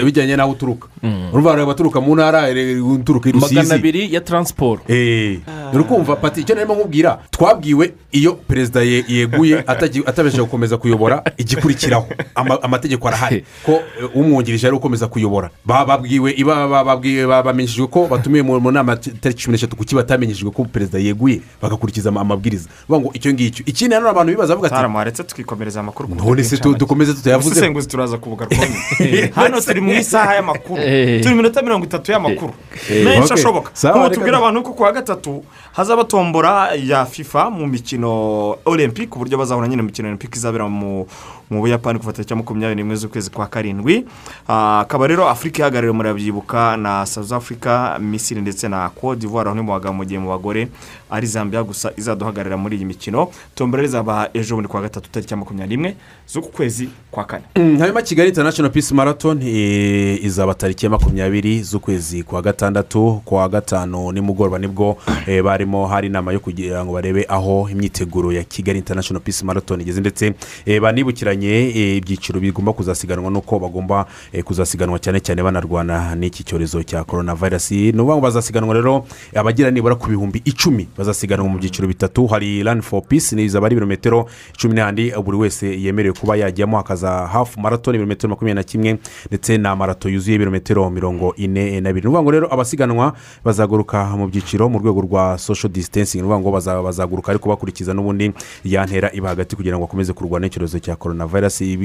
bijyanye n'aho uturuka? Urumva hari abaturuka mu ntara uturuka i magana rusizi abiri ya taransiporo Eh, uri kumva pati icyo narimo nkubwira twabwiwe iyo perezida ye- yeguye atabashije gukomeza kuyobora igikurikiraho. Ama- amategeko arahari. Ko eh, umwungirije ari ukomeza kuyobora. Ba- babwiwe iba- ba- babwiwe ba- bamenyeshejwe ko batumiwe mu nama tariki cumi n'eshatu kuki batamenyeshejwe ko perezida yeguye bagakurikiza ama- amabwiriza. Bavuga ngo icyo ngicyo ikindi nanone abantu bibaza bavuga ati taramuharetse tukikomereza amakuru ku none se tu- dukomeze tutayavuze ubusesenguzi turaza kubugarukaho hano turi mu isaha y'amakuru Eh. turi mu minota mirongo itatu y'amakuru Eh, menshi ashoboka nk'ubu tubwira abantu ko ku wa gatatu hazaba tombora ya fifa mu mikino olympic uburyo bazahura nyine mu mikino olympic izabera mu mu buyapani kuva tariki ya makumyabiri n'imwe z'ukwezi kwa karindwi. Ah, akaba rero afurika ihagarariwe murabyibuka na south africa misiri ndetse na cote d'ivoire aho ni mu bagabo mu gihe mu bagore ari zambia gusa izaduhagararira muri iyi mikino. Tombora rizaba ejo bundi ku wa gatatu tariki ya makumyabiri n'imwe z'uku kwezi kwa kane. Mm, hanyuma kigali international peace marathon eh, izaba tariki ya makumyabiri z'ukwezi kwa gatandatu ku wa gatanu nimugoroba ni bwo eh, barimo hari inama yo kugira ngo barebe aho imyiteguro ya kigali international peace marathon igeze ndetse eh, banibukiranye eh, ibyiciro bigomba kuzasiganwa n'uko bagomba eh, kuzasiganwa cyane cyane banarwana n'iki cyorezo cya korona virusi ni ukuvuga ngo bazasiganwa rero abagera nibura ku bihumbi icumi bazasiganwa mu byiciro bitatu. Hari run for peace ni izaba ari ibirometero cumi n'ahandi buri wese yemerewe kuba yajyamo hakaza hafu marathon ibirometero makumyabiri na kimwe ndetse na marato yuzuye ibirometero mirongo ine na bibiri. Ni ukuvuga ngo rero abasiganwa bazaguruka mu byiciro mu rwego rwa social distancing. Ni ukuvuga ngo baza- bazaguruka ariko bakurikiza n'ubundi ya ntera iba hagati kugira ngo bakomeze kurwana n'icyorezo cya korona virusi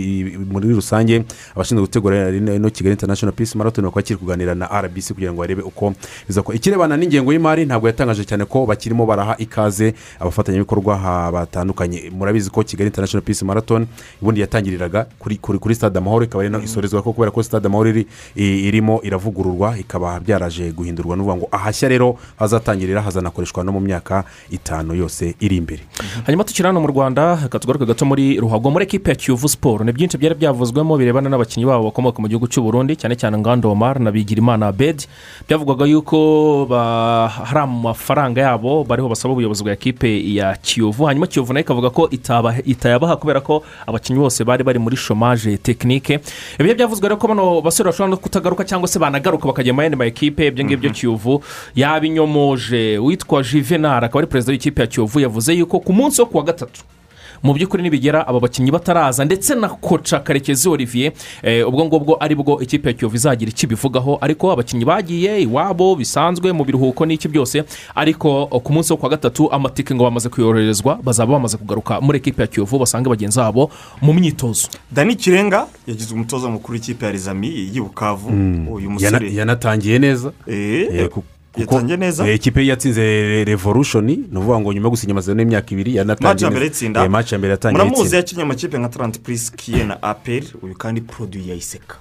muri rusange abashinzwe gutegura ino kigali international peace marathon bakaba bakiri kuganira na rbc kugira ngo barebe uko bizakora ikirebana n'ingengo y'imari ntabwo yatangaje cyane ko bakirimo baraha ikaze abafatanyabikorwa batandukanye. Murabizi ko kigali international peace marathon ubundi yatangiriraga kuri kuri kuri stade amahoro ikaba ari no isorezwa ko kubera ko stade amahoro irimo iravugururwa ikaba byaraje guhindurwa. N'uvuga ngo ahashya rero hazatangirira hazanakoreshwa no mu myaka itanu yose iri imbere. Hanyuma tukiri hano mu rwanda reka tugaruke gato muri ruhago muri ekipe ya kiyovu siporo ni byinshi byari byavuzwemo birebana n'abakinnyi babo bakomoka mu gihugu cy'u Burundi cyane cyane ngando omar na bigirimana abedi byavugwaga yuko hari amafaranga yabo bariho basaba ubuyobozi bwa ekipe ya kiyovu. Hanyuma kiyovu na yo ikavuga ko itayabaha kubera ko abakinnyi bose bari bari muri shomaje tekinike ibyo byavuzwe rero ko bano basore bashobora no kutagaruka cyangwa se banagaruka bakajya mu yandi ma ekipe ibyo ngibyo kiyovu yabinyomoje. Witwa juvenal akaba ari perezida w'ikipe ya kiyovu yavuze yuko ku munsi wo ku wa gatatu mu by'ukuri nibigera aba bakinnyi bataraza ndetse na koca karekezi olivier eh, ubwo ngubwo ari bwo ikipe ya kiyovu izagira icyo ibivugaho ariko abakinnyi bagiye iwabo bisanzwe mu biruhuko n'iki byose ariko oh, ku munsi wo ku wa gatatu amatike ngo bamaze kuyoherezwa bazaba bamaze kugaruka muri ekipe ya kiyovu basange bagenzi babo mu myitozo. Dani kirenga yagize umutoza mukuru w'ikipe ya rizami y'i bukavu uyu Yana- musore. yanatangiye neza. Eh, Eh, yatangiye neza. Eh, ikipe ye yatsinze revolution ni ukuvuga ngo nyuma yo gusinya amasezerano y'imyaka ibiri maci yanatangiye neza. y'itsinda Eh, ya mbere yatangiye muramuzi itsinda. yakinnye amakipe nka taranti purisi kiye na aperi uyu kandi poroduwi ya iseka.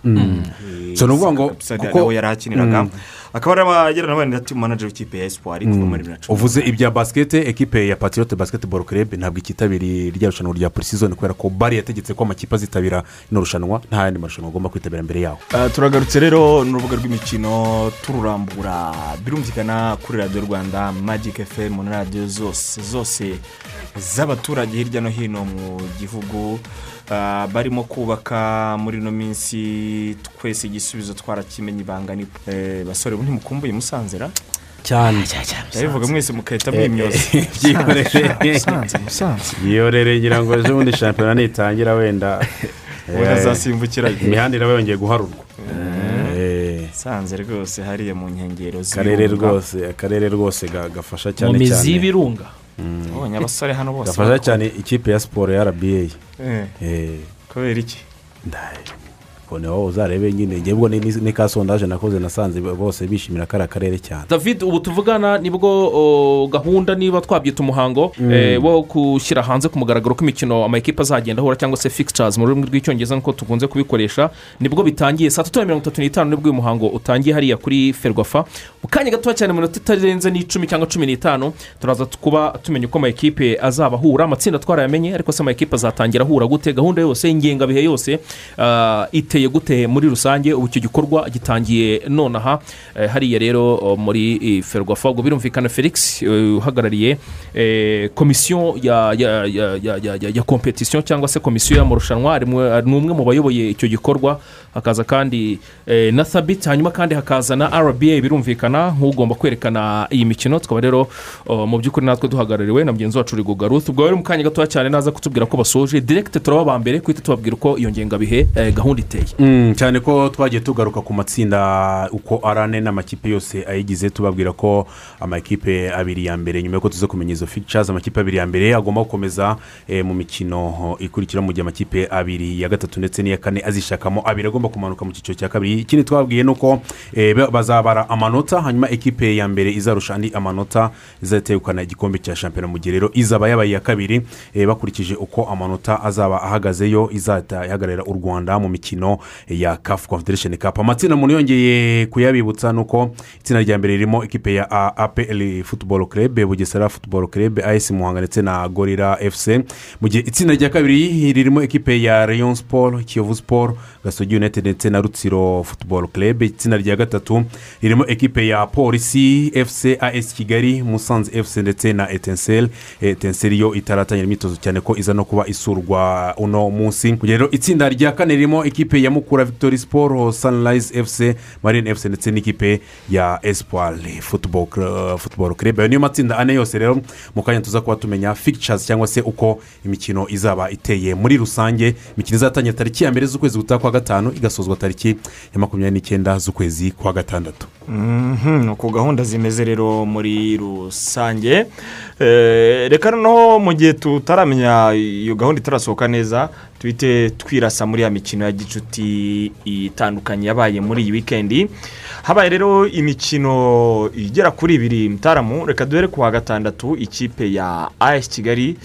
So ni ukuvuga ngo kuko- yari ahakiniraga akaba ari yaranabaye na timu manager w'ikipe ya esipuwari kuva muri bibiri na cumi uvuze ibya basikete ekipe ya patiyote basiketiboro kerebe ntabwo ikitabiriye rya rushanwa rya purisizoni kubera ko bari yategetse ko amakipe azitabira ino rushanwa nta yandi marushanwa agomba kwitabira mbere yaho. Ah, turagarutse rero n'urubuga rw'imikino tururambura. Birumvikana kuri radiyo rwanda magike efemu na radiyo zose zose z'abaturage hirya no hino mu gihugu. Barimo kubaka muri ino minsi twese igisubizo twarakimenye ibanga ni Eh, basore ntimukumbuye musanzera cyane. Ndabivuga mwese mugahita mwimyoza. Byikorere musanze musanze. Yiyorere ngira ngo ejo bundi shampiyona nitangira wenda. Ubu azasimbukira imihanda iraba yongeye guharurwa. Eh, musanze rwose hariya mu nkengero z'ibirunga. rwose akarere rwose ga- gafasha mu cyane mizi cyane. y'ibirunga. Ubonye abasore hano bose gafasha cyane ikipe ya siporo ya rba Eh, Eh, kubera iki? Niho uzarebe nyine. Ngebwo ni ni ka sondaje nakoze nasanze bose bishimira kariya karere cyane. David ubu tuvugana ni bwo gahunda niba twabyita umuhango eh, wo gushyira hanze ku mugaragaro ko imikino amakipe azagenda ahura cyangwa se fixtures mu rurimi rw'icyongereza nk'uko tukunze kubikoresha ni bwo bitangiye. Saa tatu na mirongo itatu n'itanu ni bwo uyu muhango utangiye hariya kuri ferwafa. Mu kanya gatoya cyane mu minota itarenze n'icumi cyangwa cumi n'itanu turaza kuba tumenya uko amakipe azaba ahura amatsinda twarayamenye ariko se amakipe azatangira ahura gute? Gahunda yose ingengabihe yose ah, iteye gute muri rusange? Ubu icyo gikorwa gitangiye nonaha. Eh, hariya rero oh, muri eh, ferwafa ubwo birumvikana felix eh, uhagarariye eh, komisiyo ya ya kompetisiyo cyangwa se komisiyo y'amarushanwa. Ni umwe mu bayoboye icyo gikorwa. Hakaza kandi eh, na thabit hanyuma kandi hakaza na rba birumvikana. Nk'ugomba kwerekana iyi mikino. Tukaba rero oh, mu by'ukuri natwe duhagarariwe na mugenzi wacu rigoga ruth. Ubwo rero mu kanya gatoya cyane naza kutubwira ko basoje direkite turaba aba mbere guhita tubabwira uko iyo ngengabihe eh, gahunda iteye. Mm, cyane ko twagiye tugaruka ku matsinda uko arane n'amakipe yose ayigize tubabwira ko amakipe abiri ya mbere nyuma y'uko tuza kumenya izo fictures amakipe abiri ya mbere agomba gukomeza eh, mu mikino ikurikira mu gihe amakipe abiri ya gatatu ndetse n'iya kane azishakamo abiri agomba kumanuka mu cyiciro cya kabiri. Ikindi twabwiye ni uko eh, ba- bazabara amanota hanyuma ekipe ya mbere izarusha andi amanota izategukana igikombe cya shampiyona mu gihe rero izaba yabaye iya kabiri eh, bakurikije uko amanota azaba ahagazeyo izahita ihagararira u rwanda mu mikino ya kafu confederation cup. Amatsinda umuntu yongeye kuyabibutsa ni uko itsinda rya mbere ririmo ekipe ya apl football club bugesera football club as muhanga ndetse na gorira fc mu gihe itsinda rya kabiri ririmo ekipe ya rayon sport kiyovu sport gasogi united ndetse na rutsiro football club. Itsinda rya gatatu ririmo ekipe ya polisi fc as kigali musanze fc ndetse na etensel. Etensel yo itaratangira imyitozo cyane ko iza no kuba isurwa uno munsi. Rero itsinda rya kane ririmo ekipe ya mukura victory sport sunrise fc marine fc ndetse n'ikipe ya Cl- football club. Ayo niyo matsinda ane yose rero mu kanya tuza kuba tumenya fictures cyangwa se uko imikino izaba iteye muri rusange. Imikino izatangira tariki ya mbere z'ukwezi gutaha kwa gatanu igasozwa tariki ya makumyabiri n'icyenda z'ukwezi kwa gatandatu. Uko gahunda zimeze rero muri rusange. Eh, reka noneho mu gihe tutaramenya iyo gahunda itarasohoka neza tuhite twirasa muri ya mikino ya gicuti itandukanye yabaye muri iyi wikendi habaye rero imikino igera kuri ibiri mutaramu reka duhere ku wa gatandatu ikipe ya as kigali.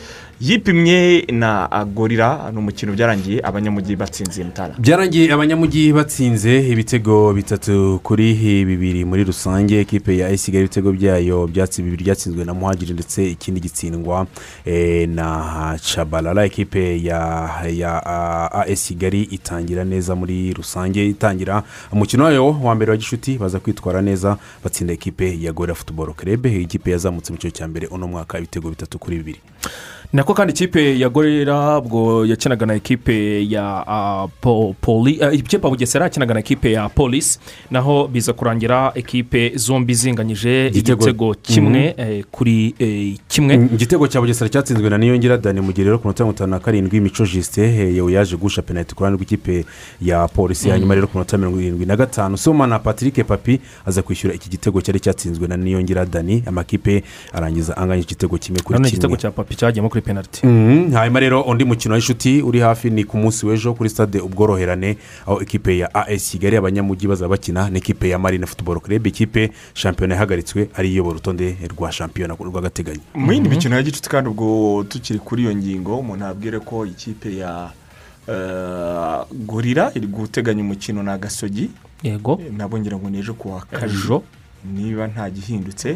Yipimye na gorira ni umukino byarangiye abanyamujyi batsinze mutara byarangiye abanyamujyi batsinze ibitego bitatu kuri bibiri muri rusange. Ekipe ya esigali ibitego byayo byatsi bibiri byatsinzwe na muhagiri ndetse ikindi gitsindwa eh, na cabarara ekipe ya ya as kigali itangira neza muri rusange itangira umukino wayo wa mbere wa gishuti baza kwitwara neza batsinda ekipe ya gorira futuboro kerebe ikipe yazamutse mu cyiciro cya mbere uno mwaka ibitego bitatu kuri bibiri. Nako kandi ikipe ya gorira ubwo yakinaga na ekipe ya po- poli ah, ikipe ya bugesera yakinaga na ekipe ya polisi naho biza kurangira ekipe zombi zinganyije Igitego- kimwe eh, kuri eh, kimwe. Mm, igitego cya bugesera cyatsinzwe na niyongera dani mu gihe rero ku minota mirongo itanu na karindwi mico jisite yewe yaje gusha penaliti ku ruhande rw'ikipe ya polisi hanyuma rero ku minota mirongo irindwi na gatanu soma na patrick papi aza kwishyura iki gitego cyari cyatsinzwe na niyongera dani amakipe arangiza anganya igitego kimwe kuri kimwe. Cyagiyemo kuri penaliti. Mhm, hanyuma rero undi mukino w'inshuti uri hafi ni ku munsi w'ejo kuri stade ubworoherane aho ikipe ya as kigali abanyamujyi bazaba bakina n'ikipe ya marine football club. Ikipe shampiyona yahagaritswe ari iyobora urutonde rwa shampiyona rw'agateganyo. Mu yindi mikino ya gicuti kandi ubwo tukiri kuri iyo ngingo umuntu abwire ko ikipe ya eh, gorira iri guteganya umukino na gasogi. Yego. Nabo ngira ngo ni ejo kuwa ejo. Niba nta gihindutse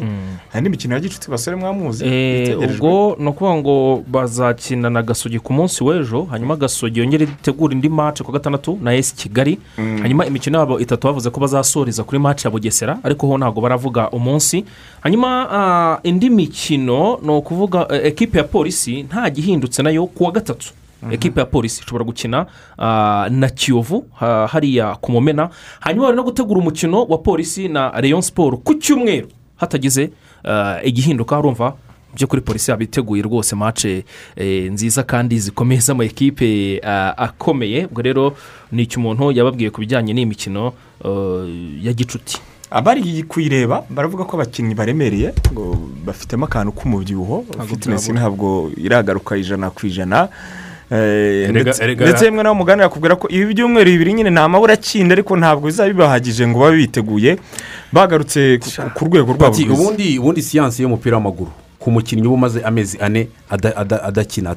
hari n'imikino ya gicuti basore mwamuzi. Eh, ubwo ni ukuvuga ngo bazakina na gasogi ku munsi w'ejo hanyuma gasogi yongere itegura indi mace ku gatandatu na esi kigali. Hanyuma imikino yabo itatu bavuze ko bazasoreza kuri mace ya bugesera ariko ho ntabwo baravuga umunsi. Hanyuma ah, indi mikino ni ukuvuga eh, ekipe ya polisi nta gihindutse na yo ku wa gatatu. Ekipe ya polisi ishobora gukina ah, na kiyovu ha- hariya ku mumena hanyuma bari no gutegura umukino wa polisi na rayon siporo ku cyumweru hatagize ah, igihinduka urumva kuri polisi yaba iteguye rwose. Mace eh, nziza kandi zikomeye z'ama ekipe ah, akomeye. Ubwo rero ni icyo umuntu yababwiye ku bijyanye n'imikino ya gicuti? Abari kuyireba baravuga ko abakinnyi baremereye ngo bafitemo akantu k'umubyibuho. Byabura. ntabwo iragaruka ijana ku ijana. Ndetse- erega- ndetse rimwe nawe mugani yakubwira ko ibi byumweru bibiri nyine ni amabura akinda ariko ntabwo bizaba bibahagije ngo babe biteguye bagarutse ku- rwego rwabo ubundi ubundi siyansi y'umupira w'amaguru. Ku mukinnyi uba umaze amezi ane ada- ada- adakina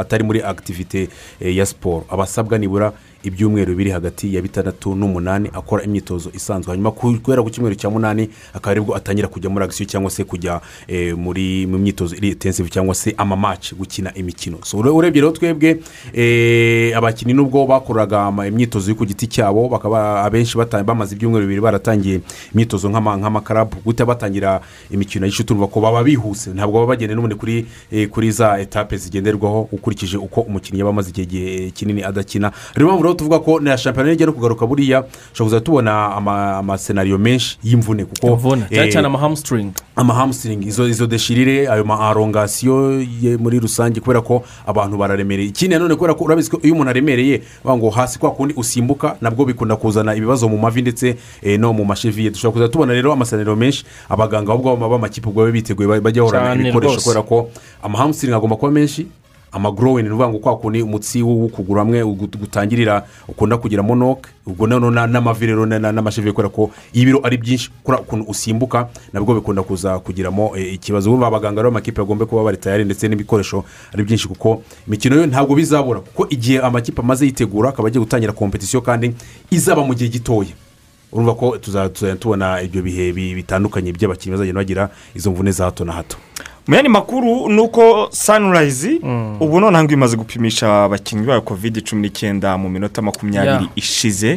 atari muri akitivite eh, ya siporo aba asabwa nibura ibyumweru biri hagati ya bitandatu n'umunani akora imyitozo isanzwe. Hanyuma ku- guhera ku cyumweru cya munani akaba ari bwo atangira kujya muri agisiyo cyangwa se kujya eh, muri mu myitozo iri intensive cyangwa se amamaci gukina imikino. Urebye rero twebwe eh, abakinnyi nubwo bakoraga imyitozo yo ku giti cyabo bakaba abenshi bamaze ibyumweru bibiri baratangiye imyitozo nk'ama- nk'amakarabu guhita batangira imikino y'ishuti urumva ko baba bihuse. Ntabwo baba bagenda n'ubundi kuri eh, kuri za etape zigenderwaho ukurikije uko umukinnyi yaba amaze igihe gihe kinini adakina. Rero rero tuvuga ko na shampiyona no kugaruka buriya ushobora kuzajya tubona ama- amasenariyo menshi y'imvune kuko cyane eh, cyane amahamusitingi amahamusitingi izo izo deshirire ayo ma arongasiyo ye muri rusange kubera ko abantu bararemereye. Ikindi nanone kubera ko urabizi ko iyo umuntu aremereye ngo hasi kwa kundi usimbuka nabwo bikunda kuzana ibibazo mu mavi ndetse eh, no mu masheviye. Dushobora kuzajya tubona rero amasaniro menshi abaganga ahubwo b'amakipe ubwo babe biteguye bajya bahorana ibikoresho kubera ko amahamusitingi agomba kuba menshi amagorowini ni ukuvuga ngo kwa kundi umutsi w'ukuguru hamwe gutangirira ukunda kugira monoke ubwo noneho na- n'amavi rero na- na- n'amashevi kubera ko ibiro ari byinshi kuriya ukuntu usimbuka nabwo bikunda kuza kugiramo eh, ikibazo. Ubu abaganga rero amakipe bagomba kuba bari tayari ndetse n'ibikoresho ari byinshi kuko imikino yo ntabwo bizabura kuko igihe amakipe amaze yitegura akaba agiye gutangira kompetisiyo kandi izaba mu gihe gitoya. Urumva ko tuzajya tubona ibyo bihe bi- bitandukanye by'abakinnyi bazagenda bagira izo mvune za hato na hato. Mu yandi makuru ni uko sanirayizi ubu noneho imaze gupimisha abakinnyi bayo kovide cumi n'icyenda mu minota makumyabiri ishize.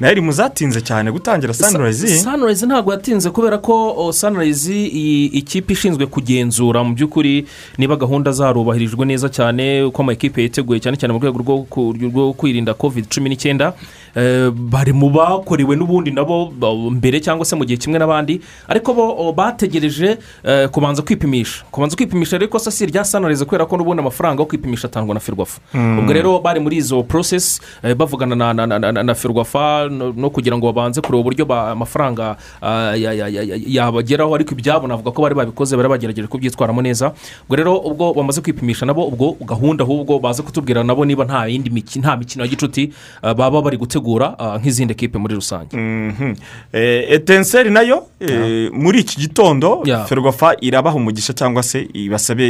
Nayo iri mu zatinze cyane gutangira sanirayizi sanirayizi ntabwo yatinze kubera ko sanirayizi ikipe ishinzwe kugenzura. Mu by'ukuri niba gahunda zarubahirijwe neza cyane uko amakipe yiteguye cyane cyane mu rwego rwo kwirinda covid cumi n'icyenda bari mu bakorewe n'ubundi nabo mbere cyangwa se mu gihe kimwe n'abandi ariko bo bategereje eh, kubanza kwipimisha. Kubanza kwipimisha ariko se si irya sanirayizi kubera ko n'ubundi amafaranga yo kwipimisha atangwa na ferwafa. Ubwo rero bari muri izo porosesi eh, bavugana na, na, na, na, na ferwafa no, kugira ngo babanze kureba uburyo amafaranga ah, ya- ya- ya- ya- yabageraho. Ariko ibyabo navuga ko bari babikoze bari bagerageje kubyitwaramo neza. Ubwo rero ubwo bamaze kwipimisha nabo ubwo gahunda ahubwo baze kutubwira nabo niba nta yindi miki- nta mikino ya gicuti baba bari gutegura ah, nk'izindi kipe muri rusange. Etenseri na yo eh, muri iki gitondo ferwafa irabaha umugisha cyangwa se ibasabe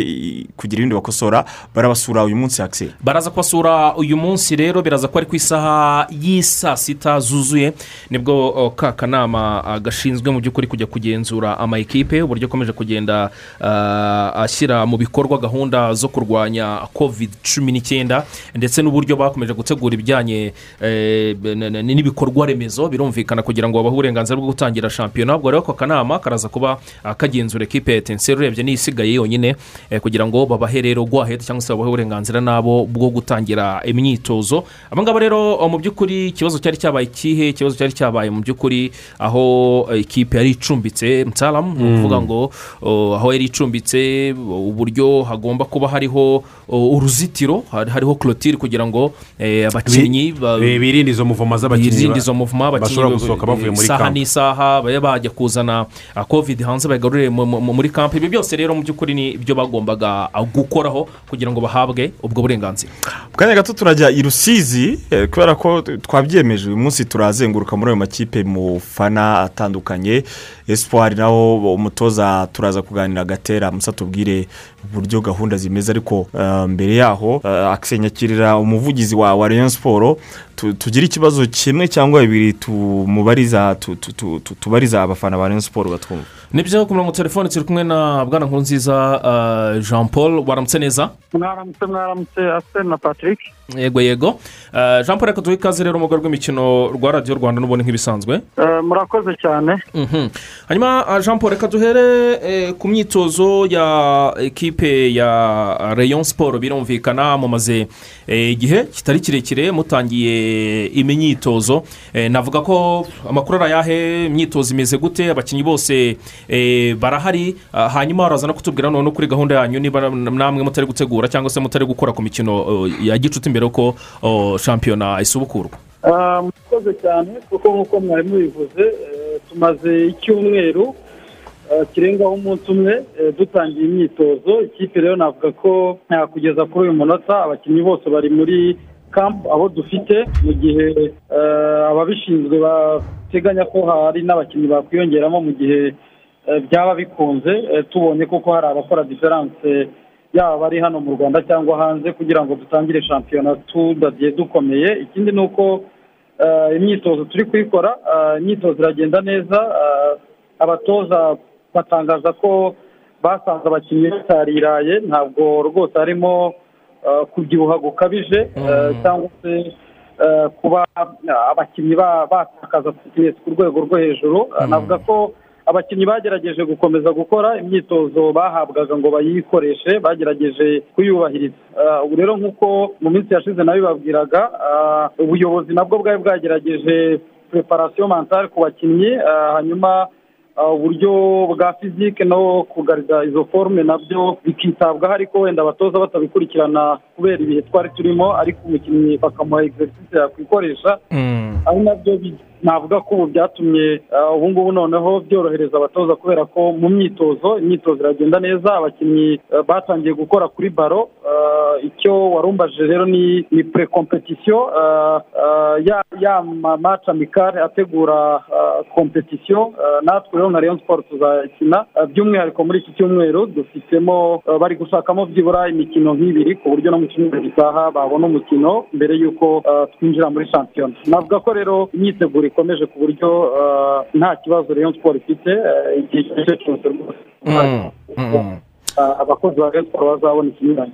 kugira ibindi bakosora barabasura uyu munsi akiseri baraza kubasura uyu munsi rero biraza ko ari ku isaha y'i saa sita zuzuye ni bwo ka kanama ah, gashinzwe mu by'ukuri kujya kugenzura ama ekipe uburyo akomeje kugenda ah, ashyira mu bikorwa gahunda zo kurwanya covid cumi n'icyenda ndetse n'uburyo bakomeje gutegura ibijyanye eh, n'ibikorwa remezo birumvikana kugira ngo babahe uburenganzira bwo gutangira shampiyona. Ubwo rero ako kanama karaza kuba kagenzura ekipe ya etenseri urebye niyo isigaye yonyine eh, kugira ngo babahe rero gwahedi cyangwa se babahe uburenganzira nabo bwo gutangira imyitozo. Aba ngaba rero oh, mu by'ukuri ikibazo cyari cyabaye ikihe ikibazo cyari cyabaye mu by'ukuri aho eh, ikipe yari icumbitse. Msalamu ni ukuvuga ngo oh, aho yari icumbitse uburyo hagomba kuba hariho oh, uruzitiro hari- hariho korotire kugira ngo eh, abakinnyi ba- Bi- birinde izo muvoma z'abakinnyi birinde izo muvuma bashobora abakinnyi gusohoka bavuye muri isaha n'isaha babe bajya kuzana ah, covid hanze mu- muri kampu ibi byose rero mu by'ukuri ni ibyo bagombaga ah, gukoraho kugira ngo bahabwe ubwo burenganzira. Mu kanya gato turajya i rusizi eh, kubera ko twabyemeje uyu munsi turazenguruka muri ayo makipe mu fana atandukanye. Esipuwari naho umutoza turaza kuganira gatera musa tubwire uburyo gahunda zimeze ariko eh, mbere yaho eh, akisenyakirira umuvugizi wa wa rayon siporo tu- tugire ikibazo kimwe cyangwa bibiri tumubariza tu- tu- tu- tu- tubariza abafana ba siporo batwumva ni byo ku murongo wa telefone turi kumwe na bwana nkuru nziza ah, jean paul waramutse neza? Mwaramutse mwaramutse. Asiteri na patrick. Yego yego. Ah, jean paul reka duhe ikaze rero rwego rw'imikino rwa radiyo rwanda n'ubundi nk'ibisanzwe. Eh, murakoze cyane. Mhm. hanyuma jean paul reka duhere ku myitozo ya ekipe ya rayon siporo birumvikana mumaze igihe kitari kirekire mutangiye imyitozo Eh, navuga ko amakuru ari ayahe imyitozo imeze gute abakinnyi bose eh, barahari. Ah, hanyuma baraza no kutubwira noneho kuri gahunda yanyu niba namwe mutari gutegura cyangwa se mutari gukora ku mikino ya gicuti mbere yuko oh, shampiyona isubukurwa. Eh, murakoze cyane kuko nk'uko mwari mubivuze eh, tumaze icyumweru eh, kirengaho umunsi umwe eh, dutangiye imyitozo. Ikipe rero navuga ko kugeza kuri uyu munota. Abakinnyi bose bari muri kampu aho dufite mu gihe eh, ababishinzwe bateganya ko hari n'abakinnyi bakwiyongeramo mu gihe eh, byaba bikunze. Tubonye koko hari abakora diferanse yaba bari hano mu rwanda cyangwa hanze kugira ngo dutangire shampiyona tudagiye dukomeye. Ikindi ni uko imyitozo turi kuyikora imyitozo iragenda neza. Abatoza batangaza ko basanze abakinnyi batariraye ntabwo rwose harimo eh, kubyibuha gukabije eh, cyangwa se eh, kuba abakinnyi ba- batakaza fitinesi ku rwego rwo hejuru. Eh, navuga ko abakinnyi bagerageje gukomeza gukora imyitozo bahabwaga ngo bayikoreshe bagerageje kuyubahiriza. Ubu rero nk'uko mu minsi yashize nabibabwiraga ubuyobozi nabwo bwari bwagerageje preparation mentale ku bakinnyi hanyuma uh, uburyo bwa fizike no kugarida izo forume na byo bikitabwaho ariko wenda abatoza batabikurikirana kubera ibihe twari turimo ariko umukinnyi bakamuha egisesise yakwikoresha ari na byo navuga ko ubu byatumye uh, ubu ngubu noneho byorohereza abatoza kubera ko mu myitozo imyitozo iragenda neza abakinnyi uh, batangiye gukora kuri baro uh, icyo warumbajije rero ni ni uh, uh, ya ya ma match amicale ategura uh, natwe rero nka Rayon Sport tuzakina by'umwihariko muri iki cyumweru dufitemo bari gushakamo byibura imikino nk'ibiri ku buryo no mu cyumweru gitaha babona umukino mbere y'uko twinjira muri shampiyona. Navuga ko rero imyiteguro ikomeje ku buryo nta kibazo Rayon Sport ifite igihe icyo ari cyo cyose rwose abakozi ba Sport bazabona ikinyuranye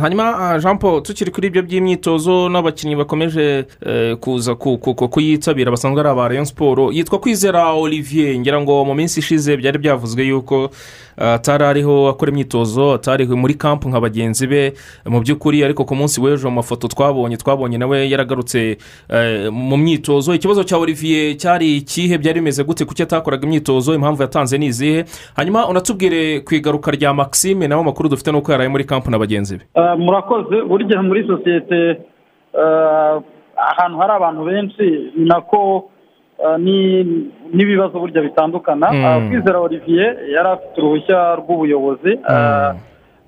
hanyuma jean paul tukiri kuri ibyo by'imyitozo n'abakinnyi bakomeje kuza ku- ku- ku- kuyitabira basanzwe ari aba rayon siporo yitwa kwizera olivier ngira ngo mu minsi ishize byari byavuzwe yuko atari ariho akora imyitozo atari muri kampu nka bagenzi be mu by'ukuri ariko ku munsi w'ejo mu mafoto twabonye twabonye nawe yaragarutse mu myitozo ikibazo cya olivier cyari ikihe byari bimeze gute kuki atakoraga imyitozo impamvu yatanze ni izihe hanyuma unatubwire ku igaruka rya maxime nawe amakuru dufite ni uko yaraye muri kampu na bagenzi be murakoze burya muri sosiyete ahantu hari abantu benshi ni nako ni- n'ibibazo burya bitandukana. Mm. Uh, kwizera olivier yari afite uruhushya rw'ubuyobozi. Uh,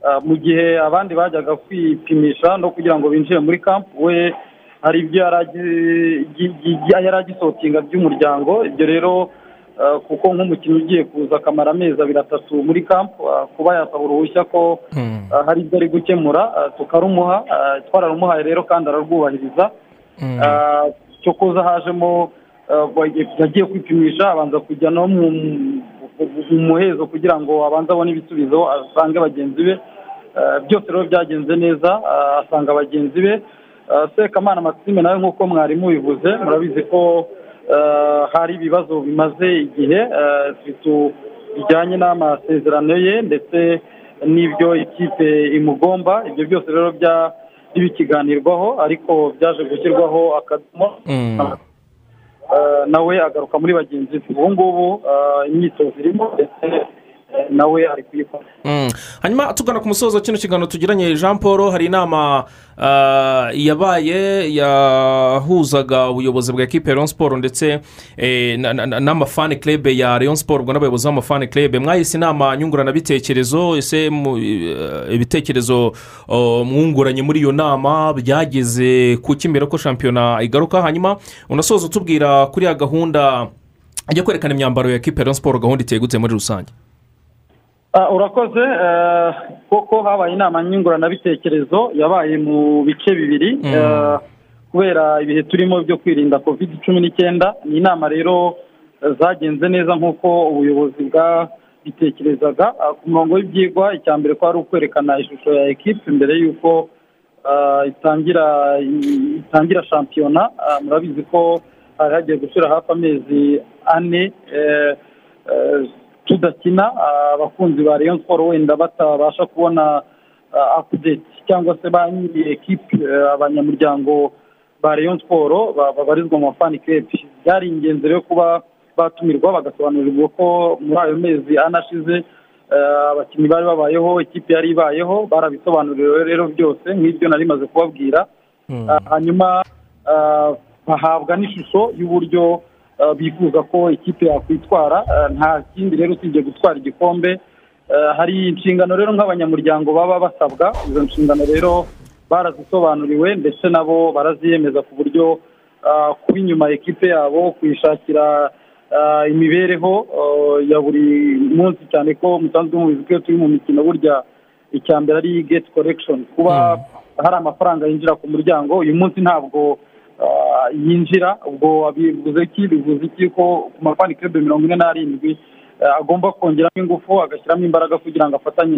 uh, mu gihe abandi bajyaga kwipimisha no kugira ngo binjire muri kampu we hari ibyo yari agi- gi- gi- yari agisotinga by'umuryango. Ibyo rero kuko nk'umukinnyi ugiye kuza akamara amezi abiri atatu muri kampu uh, kuba yasaba uruhushya ko uh, hari ibyo ari gukemura uh, tukarumuha uh, twararumuhaye rero kandi ararwubahiriza. Uh, cyo kuza hajemo yagiye kwipimisha abanza kujya no mu mu muhezo kugira ngo abanze abone ibisubizo asange bagenzi be. Byose rero byagenze neza asanga bagenzi be. Sekamana maxime nawe nk'uko mwari mubivuze murabizi ko hari ibibazo bimaze igihe bitu- bijyanye n'amasezerano ye ndetse n'ibyo ikipe imugomba ibyo byose rero bya bikiganirwaho ariko byaje gushyirwaho akadomo. Uh, nawe agaruka muri bagenzi be. Ubu ngubu imyitozo irimo ndetse nawe ari kuyikora hanyuma tugana ku musozo kino kiganiro tugiranye jean paul hari inama ah, yabaye yahuzaga ubuyobozi bwa ekipe ya leon siporo ndetse eh, na- na- na- n'amafani kerebe ya leon siporo ubwo n'abayobozi b'amafani kerebe mwahise inama nyunguranabitekerezo ese eh, ibitekerezo mwunguranye muri iyo nama byageze ku cy'imbere ko shampiyona igaruka? Hanyuma unasoza utubwira kuri ya gahunda ajya kwerekana imyambaro ya ekipe ya leon siporo gahunda iteye gute muri rusange. Urakoze. Eh, koko habaye inama nyunguranabitekerezo yabaye mu bice bibiri. Mm. eh, kubera ibihe turimo byo kwirinda covid cumi n'icyenda ni inama rero zagenze neza nk'uko ubuyobozi bwabitekerezaga. Ah, ku murongo w'ibyigwa icya mbere ko ari ukwerekana ishusho ya ekipe mbere y'uko ah, itangira itangira shampiyona. Ah, murabizi ko hari hagiye gushyira hafi amezi ane. Eh, tudakina abakunzi ba rayon siporo wenda batabasha kubona apudeti cyangwa se ba nyiri ekipe eh, abanyamuryango ba rayon siporo ba- babarizwa mu mafani kepi byari ingenzi rero kuba batumirwa bagasobanurirwa ko muri ayo mezi ane ashize eh, abakinnyi bari babayeho ikipe yari ibayeho barabisobanuriwe rero byose nk'ibyo nari maze kubabwira hanyuma ah, bahabwa n'ishusho y'uburyo bifuza ko ikipe yakwitwara. Eh, nta kindi rero usibye gutwara igikombe. Eh, hari inshingano rero nk'abanyamuryango baba basabwa. Izo nshingano rero barazisobanuriwe ndetse nabo baraziyemeza ku buryo kuba inyuma ekipe yabo kuyishakira imibereho ya buri munsi cyane ko musanzwe mubizi ko iyo turi mu mikino burya icya mbere ari geti korekishoni kuba hari amafaranga yinjira ku muryango uyu munsi ntabwo yinjira ubwo bivuze ki? Bivuze iki ko ku mafani kirebe mirongo ine n'arindwi eh, agomba kongeramo ingufu agashyiramo imbaraga kugira ngo afatanye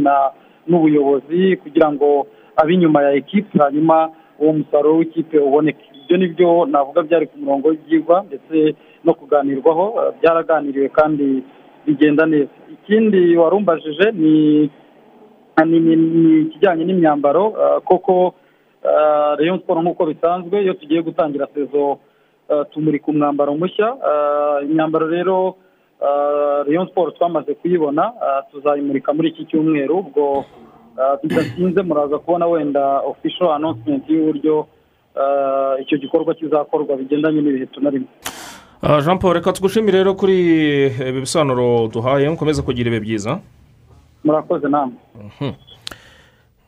n'ubuyobozi kugira ngo abe inyuma ya ekipe hanyuma uwo musaruro w'ikipe uboneke. Ibyo ni byo navuga byari ku murongo w'ibyigwa ndetse no kuganirwaho eh, byaraganiriwe kandi bigenda neza. Ikindi warumbajije ni ikijyanye n'imyambaro eh, koko rayon siporo nk'uko bisanzwe iyo tugiye gutangira sezo eh, tumurika umwambaro mushya. Eh, imyambaro rero eh, rayon siporo twamaze kuyibona eh, tuzayimurika muri iki cyumweru ubwo eh, bidatinze muraza kubona wenda official announcement y'uburyo eh, icyo gikorwa kizakorwa bigendanye n'ibihe tunarimo jean paul reka tugushimire rero kuri ibi bisobanuro duhaye. Mukomeze kugira ibihe byiza. Murakoze namwe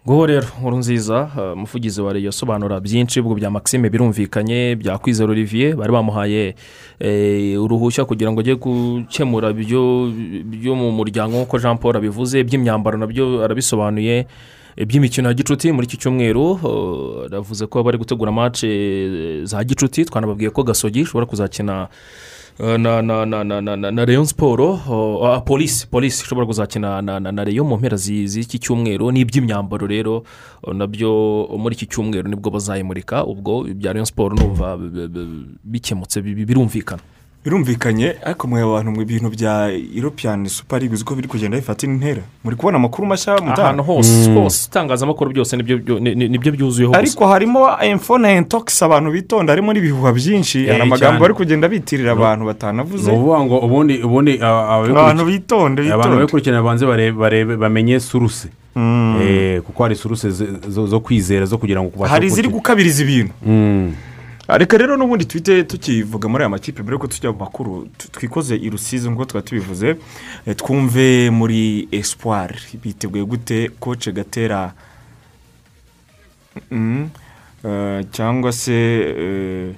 nguwo rero nkuru nziza ah, umuvugizi wa reyo asobanura byinshi ubwo bya maxime birumvikanye bya kwizera olivier bari bamuhaye eh, uruhushya kugira ngo ajye gukemura byo mu muryango nk'uko jean paul abivuze iby'imyambaro na byo arabisobanuye iby'imikino ya gicuti muri iki cyumweru oh, aravuze ko bari gutegura mace za gicuti twanababwiye ko gasogi ishobora kuzakina eh, na na na na na rayon siporo oh, ah, polisi polisi ishobora kuzakina na rayon mu mpera zi- z'iki cyumweru n'iby'imyambaro rero oh, na byo muri iki cyumweru ni bwo bazayimurika ubwo ibya rayon siporo numva bi- bi- bi- bikemutse bi- bi- birumvikana. Birumvikanye ariko mwe abantu mu bintu bya european super league uzi ko biri kugenda bifata intera. Muri kubona amakuru mashya ahantu hose hose. Itangazamakuru byose ni byo byo- ni- ni- ni byo byuzuyeho ariko harimo info na intokisi abantu bitonda harimo n'ibihuha byinshi. Eh, hari amagambo bari kugenda bitirira abantu ni batanavuze ukuvuga ngo ubundi ubundi aba- ababikurikiye- abantu bitonde abantu bitonde. babikurikirana babanze barebe bamenye suruse. Mm. Eh, kuko hari suruse zo- kwizera zo kugira ngo kubashe hari iziri gukabiriza ibintu. Mm. Reka rero n'ubundi twite tukivuga muri aya makipe mbere yuko tujya mu makuru twikoze i rusizi nk'uko twari tubivuze eh, twumve muri espoir. Biteguye gute koce gatera Mm, eh, cyangwa se eh,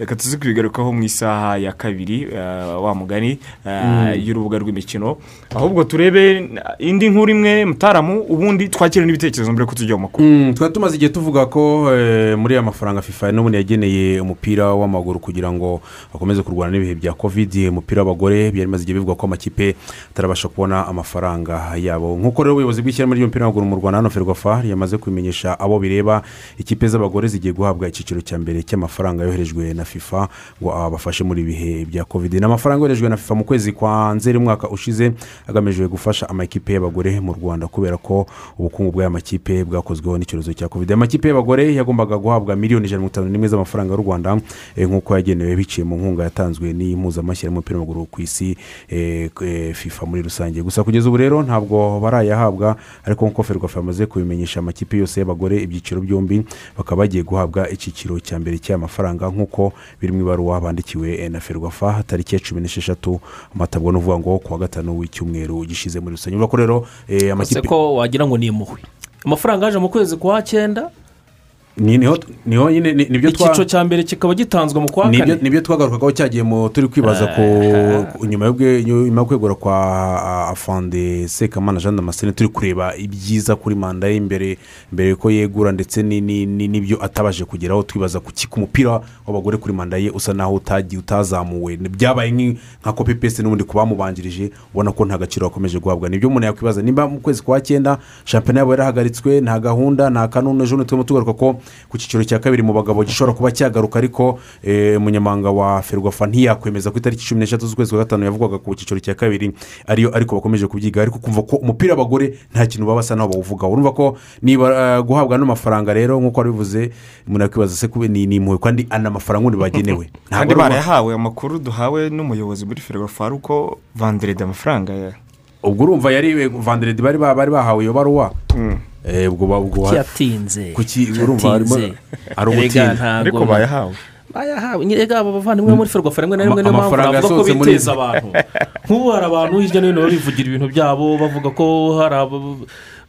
reka tuzi kubigarukaho mu isaha ya kabiri eh, wa mugani eh, y'urubuga rw'imikino. Ahubwo turebe indi nkuru imwe mutaramu ubundi twakire n'ibitekerezo mbere yuko tujya mu makuru. Mm, twari tumaze igihe tuvuga ko eh, muri aya mafaranga fifa n'ubundi yageneye umupira w'amaguru kugira ngo bakomeze kurwana n'ibihe bya kovidi umupira w'abagore byari bimaze igihe bivuga ko amakipe atarabasha kubona amafaranga yabo. Nk'uko rero ubuyobozi bw'ishyirahamwe ry'umupira w'amaguru mu rwanda hano ferwafa yamaze kubimenyesha abo bireba ikipe z'abagore zigiye guhabwa icyiciro cya mbere cy'amafaranga yoherejwe na fifa ngo abafashe muri ibihe bya kovidi ni amafaranga yoherejwe na fifa mu kwezi kwa nzeri umwaka ushize agamije gufasha amakipe y'abagore mu rwanda kubera ko ubukungu bw'aya makipe bwakozweho n'icyorezo cya kovide amakipe y'abagore yagombaga guhabwa miliyoni ijana na mirongo itanu n'imwe z'amafaranga y'u rwanda eh, nk'uko yagenewe biciye mu nkunga yatanzwe n'impuzamashyirahamwe y'umupira w'amaguru ku isi eh, eh, fifa muri rusange. Gusa kugeza ubu rero ntabwo barayahabwa ariko nk'uko ferwafa yamaze kubimenyesha amakipe yose y'abagore ibyiciro byombi bakaba bagiye guhabwa icyiciro cya mbere cy'aya mafaranga nk'uko biri mu ibaruwa bandikiwe na ferwafa tariki ya cumi n'esheshatu amatabwa n'uvuga ngo ku wa gatanu w'icyumweru gishize muri rusange. Urabona ko rero eh, amakipe ko wagira ngo ni impuhwe. Amafaranga yaje mu kwezi kwa cyenda ni- ni ho nyine ni- ni byo twa icyiciro cya mbere kikaba gitanzwe mu kwa kane. ni byo twagarukagaho cyagiye mu turi kwibaza ku nyuma yo kwegura kwa a- afande sekamana jean damascene turi kureba ibyiza kuri manda ye imbere mbere ko yegura ndetse ni- ni- ni- n'ibyo atabashe kugeraho twibaza ku ki- ku mupira w'abagore kuri manda ye usa naho utagiye utazamuwe. Byabaye nka kopi pesi n'ubundi ku bamubanjirije ubona ko nta gaciro gakomeje guhabwa. Nibyo umuntu yakwibaza nimba mu kwezi kwa cyenda shampiyona yabo yarahagaritswe nta gahunda nta kanunu ejo turimo tugaruka ko ku cyiciro cya kabiri mu bagabo gishobora kuba cyagaruka ariko eh, umunyamabanga wa ferwafa ntiyakwemeza ku itariki cumi n'eshatu z'ukwezi kwa gatanu yavugwaga ku cyiciro cya kabiri ariyo ariko bakomeje kubyiga. Ariko kumva ko umupira w'abagore nta kintu baba basa naho bawuvugaho. Urumva ko niba eh, guhabwa ano mafaranga rero nk'uko wabivuze umuntu yakwibaza se kube ni impuhwe kandi ana mafaranga ubundi bagenewe. Kandi barayahawe amakuru duhawe n'umuyobozi muri ferwafa ari uko vanderede amafaranga ubwo urumva yari bari ba- bari bahawe iyo baruwa? Eh, yatinze hari Erega ntabwo bayahawe. Bayahawe. Nyine aba bavandimwe muri ferwafa rimwe na rimwe niyo mpamvu bavuga ko biteza abantu. Nk'ubu hari abantu hirya no hino bivugira ibintu byabo bavuga ko hari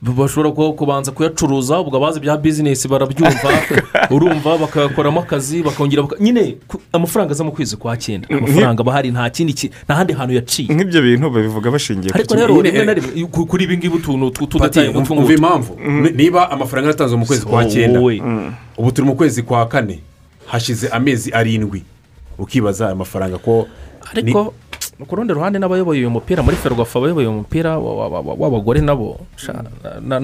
bashobora kuba- kubanza kuyacuruza ubwo abazi bya bizinesi barabyumva urumva bakayakoramo akazi bakongera baka- nyine amafaranga aza mu kwezi kwa cyenda. Amafaranga aba hari nta kindi ki- nta handi hantu yaciye. Nk'ibyo bintu babivuga bashingiye ku ariko rero rimwe na rimwe ku- kuri ibi ngibi utuntu tudataye umva ngutu impamvu? Ni- niba amafaranga yaratanzwe mu kwezi kwa cyenda wowe. ubu turi mu kwezi kwa kane hashize amezi arindwi ukibaza aya mafaranga ko ariko ku rundi ruhande n'abayoboye uyu mupira muri ferwafa abayoboye uyu mupira wa- wa- wa- w'abagore nabo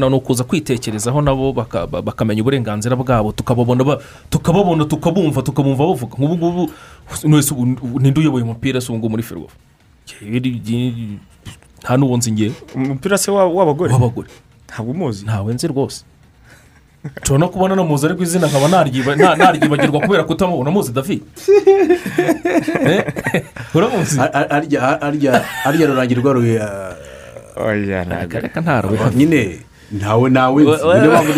ni ukuza kwitekerezaho nabo baka- ba- bakamenya uburenganzira bwabo tukababona ba- tukababona tukabumva tukabumva bavuga. Nk'ubu ngubu ninde uyoboye umupira se ubu ngubu muri ferwafa? Nta n'uwo nzi ngewe umupira se wa- w'abagore? W'abagore. Ntabwo umuzi. Ntawe nzi rwose. Nshobora no kubona namuzi ariko izina nkaba naryiba- na- naryibagirwa kubera kutamubona muzi david. Eh? uramuzi Ar- ar- arya rurangirwa ntabwo reka ntarwe nyine ntawe nawe mpamvu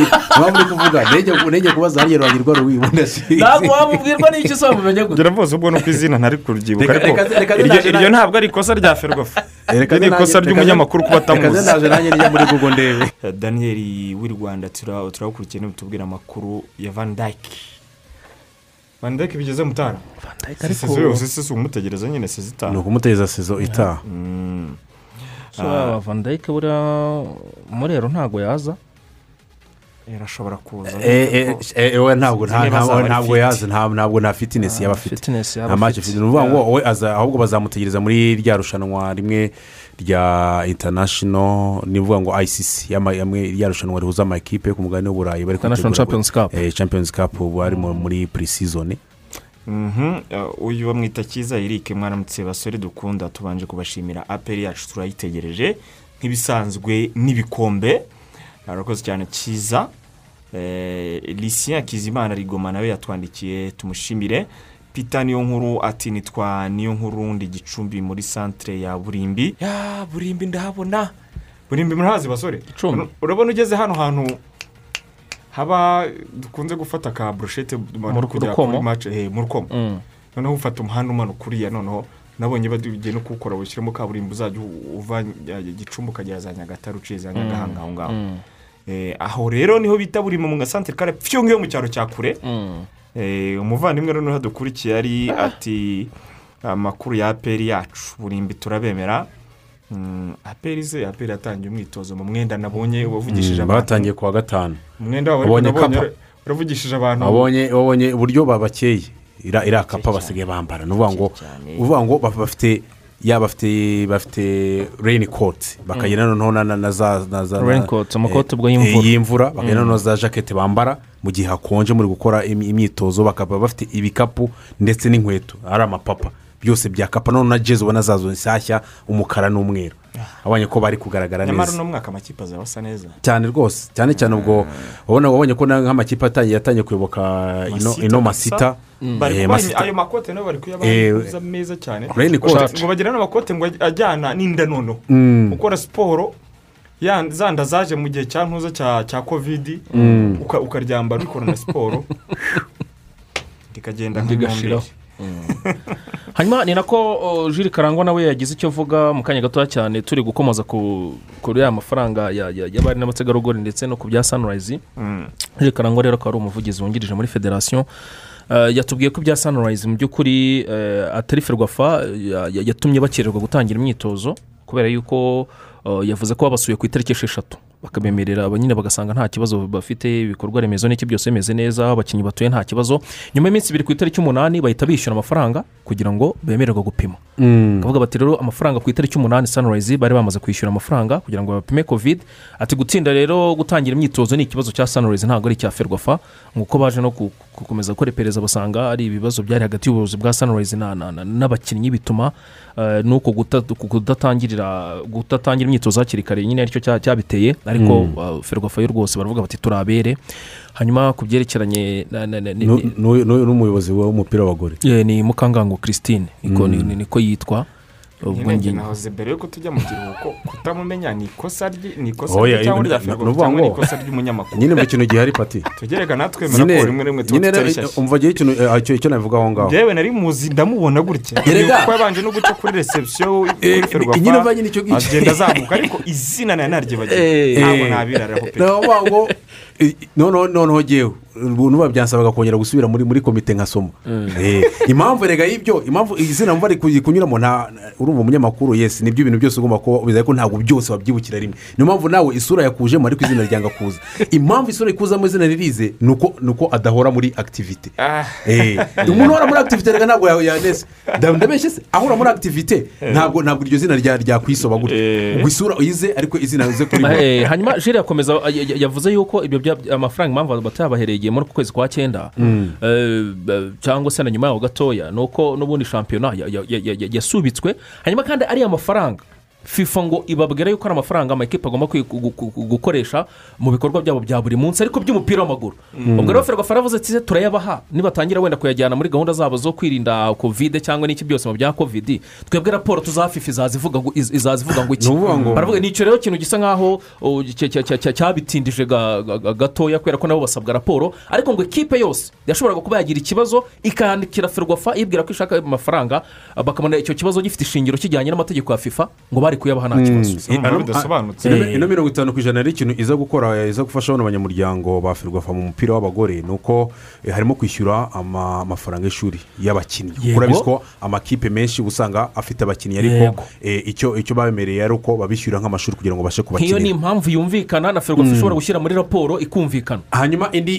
ndi kuvuga nege kubaza harya rurangirwa ruye ubundi ntabwo wamubwirwa n'icyo usaba umenya gute ngira rwose ubwo no ku izina ntari kurubyibuka ariko iryo- ntabwo ari ikosa rya ferwafa iri ni ikosa ry'umunyamakuru kuba reka atamuzi daniel w'i rwanda tura- turawukurikiye ntibutubwire amakuru ya van dyke van dyke bigeze mutara sezo yose se si umutegereza nyine sezi ni itanu ukumuteza sezo itaha Mm. Van dayike buriya murero ntabwo yaza irashobora kuza Eh, eh, eh, we ntabwo ntabwo ari ntabwo nta- ntabwo nta fitinesi yaba afite fitinesi nta match afite ni ukuvuga ngo wowe aza ahubwo bazamutegereza muri rya rushanwa rimwe rya international ni ukuvuga ngo yamwe rya rushanwa rihuza amakipe yo ku mugabane w'uburayi bari International Champions Cup. eh, champions cup ubu ari mu- muri pre-season. uh, uyu bamwita cyiza eric mwaramutse basore dukunda tubanje kubashimira aperi yacu turayitegereje nk'ibisanzwe n'ibikombe. Arakoze cyane cyiza Eh, lisien kizimana rigoma nawe yatwandikiye tumushimire. Pita niyo nkuru ati nitwa niyo nkuru ndi gicumbi muri santere ya burimbi. Ya burimbi ndahabona. Burimbi murahazi basore? Urabona ugeze hano hantu haba dukunze gufata ka burushete Mu kujya kuri mace eh, mu rukomo. Noneho ufata umuhanda umanuka uriya noneho nabonye bagiye no kuwukora bushyiramo kaburimbo uzajya uva gicumbi ukagera za nyagatare uciye za nyagahanga aho ngaho. Eh, aho rero ni ho bita buri mu gasantere kare pfiyo ngiyo mu cyaro cya kure. Eh, umuvandimwe rero ni ho dukurikiye ari ati amakuru ya aperi yacu burimbi turabemera. Mm, aperi ze aperi yatangiye umwitozo mu mwenda nabonye wavugishije abantu. batangiye ku wa gatanu. Umwenda wabo uravugishije abantu. Wabonye wabonye uburyo babakeye ira iriya kapa basigaye bambara. Ni ukuvuga ngo uvuga ngo baf- bafite ya bafite bafite reyini koti bakagira noneho na- na na za na za na- Raincoat, amakoti ubwo y'imvura. bakagira noneho za jaketi bambara. Mu gihe hakonje muri gukora imi- imyitozo bakaba bafite ibikapu ndetse n'inkweto. Ari amapapa. Byose bya kapa noneho na jezi ubona zazo nshyashya umukara n'umweru. Abonye ko bari kugaragara nyamara neza. uno mwaka amakipe azaba asa neza. Cyane rwose cyane cyane ubwo wabona wabonye ko nk'amakipe atangiye yatangiye kuyoboka ino Masita bari Eh, kubaha Masita. ayo makote nabo bari Eh, kuyabaha meza cyane. Ngo bagira n'amakote ngo ajyana n'inda noneho Mm. ukora siporo ya zanda zaje mu gihe cya ntuza cya kovidi uka- ukaryambara ukora na siporo. Rikagenda Rigashiraho. Nk'intumberi hanyuma ni nako Jules karangwa nawe yagize icyo avuga mu kanya gatoya cyane turi gukomoza ku kuri ya mafaranga ya- ya- y'abari n'abategarugori ndetse no ku bya sunrise. Jules karangwa rero akaba ari umuvugizi wungirije muri federasiyo Eh, yatubwiye ko ibya sunrise mu by'ukuri eh, atari ferwafa ya- ya- yatumye bakererwa gutangira imyitozo kubera yuko yavuze ko babasuye ku itariki esheshatu. Bakabemerera nyine bagasanga nta kibazo bafite ibikorwa remezo n'iki byose bimeze neza abakinnyi batuye nta kibazo. Nyuma y'iminsi ibiri ku itariki umunani bahita bishyura amafaranga kugira ngo bemererwe gupima. Bakavuga bati rero amafaranga ku itariki umunani sunrise bari bamaze kwishyura amafaranga kugira ngo bapime covid. Ati gutsinda rero gutangira imyitozo ni ikibazo cya sunrise ntabwo ari icya ferwafa nk'uko baje no gukomeza gukora iperereza basanga ari ibibazo byari hagati y'ubuyobozi bwa na- n'abakinnyi bituma eh, nuko guta- kudatangirira gudatangira imyitozo hakiri kare nyine ari cyo cya- cyabiteye. Ariko eh, ferwafa yo rwose baravuga bati turabere. Hanyuma ku byerekeranye n'umuyobozi w'umupira w'abagore ni mukangango christine. Ni- niko yitwa. Ubwo njye nahoze mbere yuko tujya mu kiruhuko kutamumenya ni ikosa rye ni ikosa rye cyangwa rya firigo cyangwa ni ikosa ry'umunyamakuru. nyine mu kintu gihari pati. Tugereka natwe twemera nyine ko rimwe rimwe tuba nyine tutari rero, shyashya umva igihe eh, icyo navuga aho ngaho. Yewe nari muzi ndamubona gutya. Kuko yabanje no guca kuri reception Eh, kuri ferwafa nyine mva nyine icyo ngicyo. agenda azamuka ariko izina nari naryibagiwe Eh. ntabwo nabiraraho pe eh, noneho noneho ngewe nuba byansabaga kongera gusubira muri muri komite nkasoma Eh, impamvu rega y'ibyo impamvu izina mva riri kunyuramo nta urumva umunyamakuru yesi ni byo ibintu byose ugomba kuba ubizi ariko ntabwo byose wabyibukira rimwe. Niyo mpamvu nawe isura yakujemo ariko izina ryanga kuza impamvu isura ikuzamo izina ririze ni uko ni uko adahora muri akitivite Ah. Eh, umuntu uhora muri akitivite rega ntabwo ya- yaneze Nda- ndabeshye se ahora muri akitivite ntabwo ntabwo iryo zina rya ryakwisoba gutya. Eh. isura uyize ariko izina rize kuri Eh, hanyuma jire yakomeza ya- ya- yavuze yuko ibyo amafaranga impamvu batayabahereye muri uku kwezi kwa cyenda. Eh, eh, cyangwa se na nyuma yaho gatoya. Ni uko n'ubundi shampiyona ya- ya- ya- ya- ya- yasubitswe. Hanyuma kandi ariya mafaranga fifa ngo ibabwira yuko ari amafaranga amakipe agomba gukoresha mu bikorwa byabo bya buri munsi ariko by'umupira w'amaguru. Ubwo rero ferwafa yaravuze ati "Se turayabaha? Nibatangira wenda kuyajyana muri gahunda zabo zo kwirinda kovide cyangwa n'iki byose mu bya kovidi twebwe raporo tuzaha fifa izaza ivuga ngo iki? Baravuga ni icyo rero kintu gisa nkaho cya- cya- cya- cya- cyabitindije ga- ga- ga- gatoya kubera ko nabo basabwa raporo ariko ngo ekipe yose yashoboraga kuba yagira ikibazo ikandikira ferwafa ibwira ko ishaka amafaranga bakabona icyo kibazo gifite ishingiro kijyanye n'amategeko ya fifa ngo bari kuyabaha nta kibazo. Urumva Ano- bidasobanutse. ino- ino mirongo itanu ku ijana rero ikintu iza gukora iza gufasha bano banyamuryango ba ferwafa mu mupira w'abagore ni uko eh, harimo kwishyura ama- amafaranga y'ishuri y'abakinnyi. Urabizi ko amakipe menshi usanga afite abakinnyi ariko eh, icyo babemereye ari uko babishyura nk'amashuri kugira ngo babashe nk'iyo ni kubakinira impamvu yumvikana na ferwafa ishobora gushyira muri raporo ikumvikana. Hanyuma indi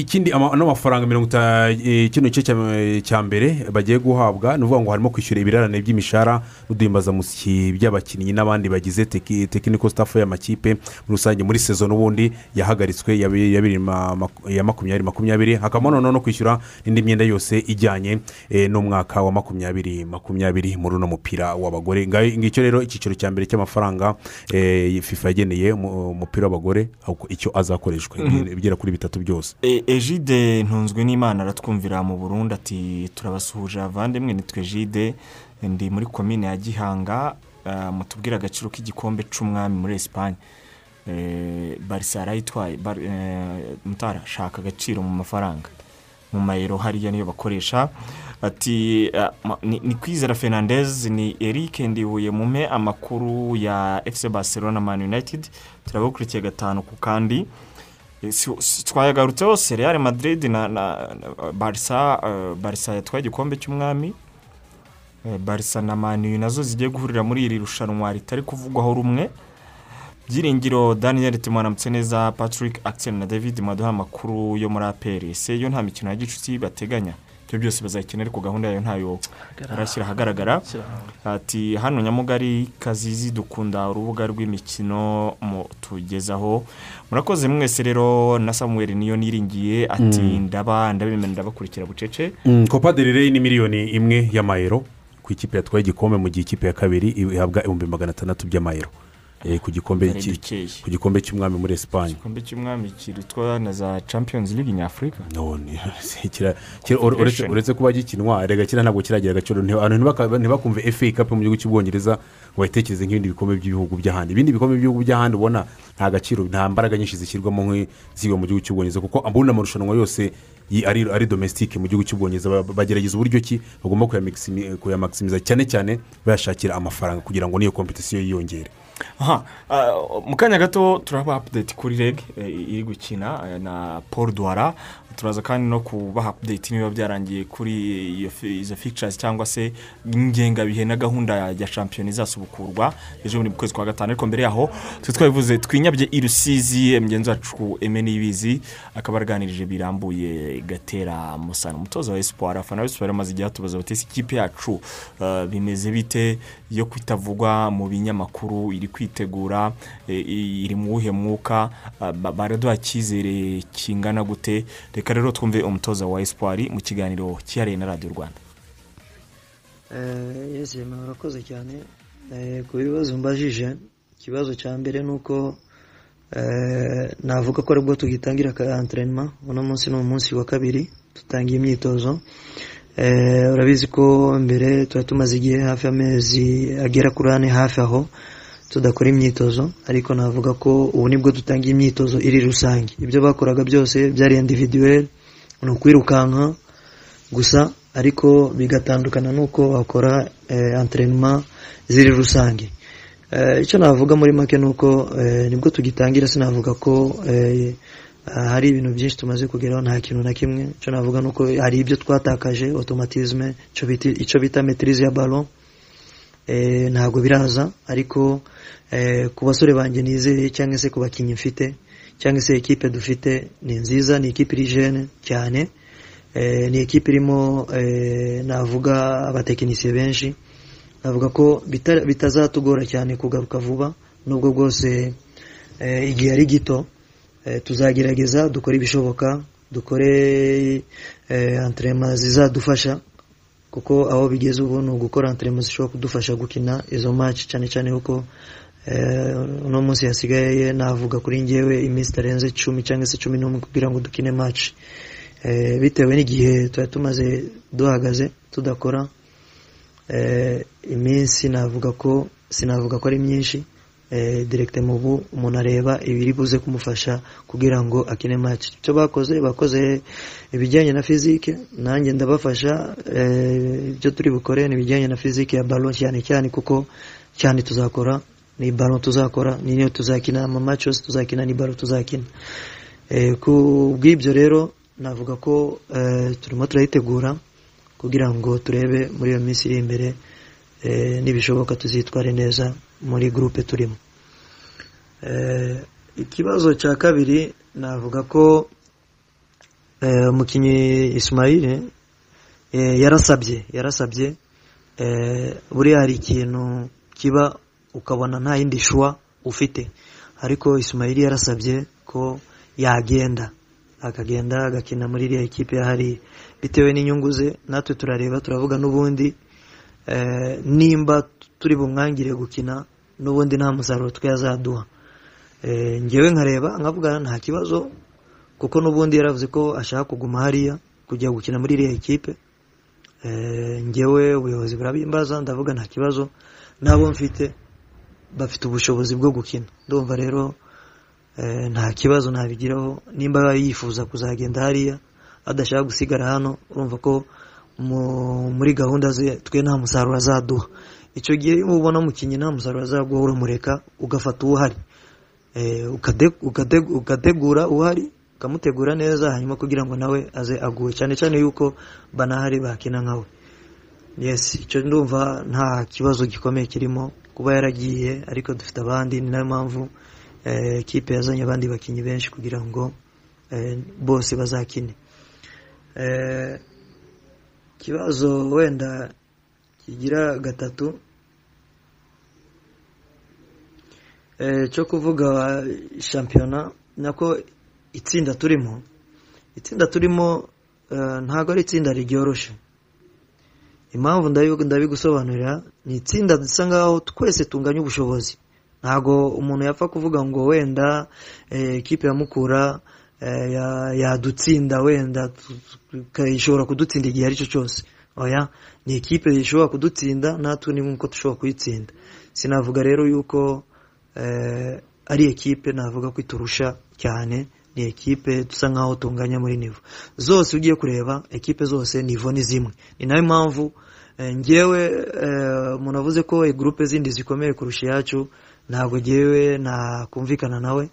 ikindi ano mafaranga mirongo itanu eh, kino gice cya- cya mbere bagiye guhabwa ni ukuvuga ngo harimo kwishyura ibirarane by'imishahara n'uduhimbazamusyi by'abakinnyi. N'abandi bagize teki- tekiniko sitafu y'amakipe muri rusange muri sezo n'ubundi yahagaritswe ya makumyabiri makumyabiri. Hakabamo noneho no kwishyura indi myenda yose ijyanye eh, n'umwaka wa makumyabiri makumyabiri muri uno mupira w'abagore. Ngicyo rero icyiciro cya mbere cy'amafaranga eh, fifa yageneye mu- umupira w'abagore icyo azakoreshwa ibigera kuri bitatu byose. Ejide ntunzwe n'imana aratwumvira mu burundi ati turabasuhuje abavandimwe nitwe jide ndi muri komine ya gihanga mutubwire agaciro k'igikombe cy'umwami muri esipanye Eh, barisa yarayitwaye eh, mutara shaka agaciro mu mafaranga. Mu mayero hariya niyo bakoresha. Ati ah, ni kwizera fernandez ni eric ndibuye mume amakuru ya fc barcelona man united. Turabakurikiye gatanu ku kandi. Eh, twayagarutseho real madrid na barisa barisa yatwaye igikombe cy'umwami barisa na mani na zo zigiye guhurira muri iri rushanwa ritari kuvugwaho rumwe. Byiringiro daniel timanamutse neza patrick axel na david maduha amakuru yo muri aperi ese yo nta mikino ya gicuti bateganya? Ibyo byose bazayikina ariko gahunda yayo ntayo barashyira ahagaragara. Ati hano nyamugari kazizi dukunda urubuga rw'imikino mu tugezaho. Murakoze mwese rero na samuel niyo niringiye. Ati ndaba ndabemera ndabakurikira bucece. Copa del rey ni miliyoni imwe y'amayero? Ku ikipe yatwaye igikombe mu gihe ikipe ya kabiri ihabwa ibihumbi magana atandatu by'amayero. Eh, ku gikombe cy'umwami muri esipanye igikombe cy'umwami kiritwa na za champions league nyafurika uretse kuba gikinwa rega kiriya ntabwo kiragira agaciro. Ntibaka- ntibakumve efe kapu mu gihugu cy'ubwongereza ngo bayitekereze nk'ibindi bikombe by'ibihugu by'ahandi ibindi bikombe by'ibihugu by'ahandi ubona nta gaciro nta mbaraga nyinshi zishyirwamo nk'izigwa mu gihugu cy'ubwongereza kuko ambundi amarushanwa yose ari domesitike mu gihugu cy'ubwongereza ba- bagerageza uburyo ki bagomba kuyamakisimiza cyane cyane bayashakira amafaranga kugira ngo n'iyo kompetisiyo yiyongere. Ah, mu kanya gato turaba apudeti kuri reg eh, iri gukina eh, na paul duwara turaza kandi no kubaha apudeti niba byarangiye kuri izo fictures cyangwa se ingengabihe na gahunda ya shampiyona izasubukurwa ejo mu kwezi kwa gatanu. Ariko mbere yaho twe twabivuze twinyabye i rusizi mugenzi wacu eme n'ibizi akaba araganirije birambuye gatera musana umutoza wa esiporo afana wa esiporo amaze igihe atubaza bati ese ikipe yacu eh, bimeze bite yo kwitavugwa mu binyamakuru iri kwitegura eh, iri mu wuhe mwuka? Ba- baraduha icyizere kingana gute? Reka rero twumve umutoza wa esiporo mu kiganiro cyihariye na radiyo rwanda. Eh, yesi murakoze cyane. Eh, ku bibazo mbajije ikibazo cya mbere ni uko eh, navuga ko ari bwo tugitangira ka anterinema uno munsi ni umunsi wa kabiri dutangiye imyitozo. Urabizi ko mbere tuba tumaze igihe hafi amezi agera kuri ane hafi aho. Tudakora imyitozo ariko navuga ko ubu ni bwo dutangiye imyitozo iri rusange. Ibyo bakoraga byose byari individuel ni ukwirukanka gusa ariko bigatandukana n'uko wakora eh, entraînement ziri rusange. Eh, icyo navuga muri make ni uko eh, ni bwo tugitangira sinavuga ko hari ibintu byinshi tumaze kugeraho nta kintu na kimwe. Icyo navuga ni uko hari ibyo twatakaje automatisme icyo bita- maîtrise ya ballon. Eh, ntabwo biraza ariko ku basore banjye nizeye cyangwa se ku bakinnyi mfite cyangwa se ekipe dufite ni nziza ni ekipe iri jene cyane. Eh, ni ekipe irimo eh, navuga abatekinisiye benshi. Navuga ko bita- bitazatugora cyane kugaruka vuba nubwo bwose eh, igihe ari gito. Eh, tuzagerageza dukore ibishoboka dukore eh, entraînement zizadufasha kuko aho bigeze ubu ni ugukora entraînement zishobora kudufasha gukina izo match cyane cyane kuko eh, uno munsi hasigaye navuga kuri njyewe iminsi itarenze icumi cyangwa se cumi n'umwe kugira ngo dukine match. Eh, bitewe n'igihe tuba tumaze duhagaze tudakora eh, iminsi navuga ko sinavuga ko ari myinshi. Eh, direct mu bu umuntu areba ibiri buze kumufasha kugira ngo akine match. Icyo bakoze bakoze ibijyanye na physique. Nanjye ndabafasha eh, ibyo turi bukore ni ibijyanye na physique ya ballon cyane cyane kuko cyane tuzakora ni ballon tuzakora ni niyo tuzakina ama match yose tuzakina ni ballon tuzakina. Eh, ku bw'ibyo rero navuga ko eh, turimo turayitegura kugira ngo turebe muri iyo minsi iri imbere eh, nibishoboka tuzitware neza muri groupe turimo. Ikibazo cya kabiri navuga ko umukinnyi Ismail yarasabye yarasabye buriya hari ikintu kiba ukabona nta yindi shuwa ufite. Ariko Ismail yarasabye ko yagenda. Akagenda agakina muri iriya ekipe yahari bitewe n'inyungu ze natwe turareba turavuga n'ubundi eh, nimba turi bumwangire gukina n'ubundi nta musaruro twe yazaduha eh, ngewe nkareba nkavuga nta kibazo kuko n'ubundi yaravuze ko ashaka kuguma hariya kujya gukina muri iriya ekipe eh, ngewe ubuyobozi burabimbaza ndavuga nta kibazo n'abo mfite. Bafite ubushobozi bwo gukina. Ndumva rero eh, nta kibazo nabigiraho. Nimba yifuza kuzagenda hariya adashaka gusigara hano urumva ko mu- muri gahunda ze twe nta musaruro azaduha. Icyo gihe iyo ubona umukinnyi nta musaruro azaguha uramureka ugafata uwuhari Eh, ukade- ukade- ugategura uhari ukamutegura neza hanyuma kugira ngo nawe aze aguwe cyane cyane yuko banahari bakina nkawe yes icyo ndumva nta kibazo gikomeye kirimo. Kuba yaragiye ariko dufite abandi ni na yo mpamvu eh, kipe yazanye abandi bakinnyi benshi kugira ngo eh, bose bazakine. Eh, ikibazo wenda kigira gatatu cyo kuvuga shampiyona nako itsinda turimo. Itsinda turimo ntabwo ari itsinda ryoroshye impamvu ndabi- ndabigusobanurira ni itsinda dusa nkaho twese tunganya ubushobozi. Ntabwo umuntu yapfa kuvuga ngo wenda eh, ikipe ya mukura eh, ya- yadutsinda wenda ishobora kudutsinda igihe ari cyo cyose. Oya ni ikipe ishobora kudutsinda natwe ni nk'uko dushobora kuyitsinda. Sinavuga rero yuko eh, ari ekipe navuga ko iturusha cyane ni ekipe dusa nkaho tunganya muri nivo. Zose ugiye kureba ekipe zose nivo ni zimwe. Ni na yo mpamvu ngewe eh, avuze ko gurupe zindi zikomeye kurusha iyacu ntabwo ngewe nakumvikana nawe.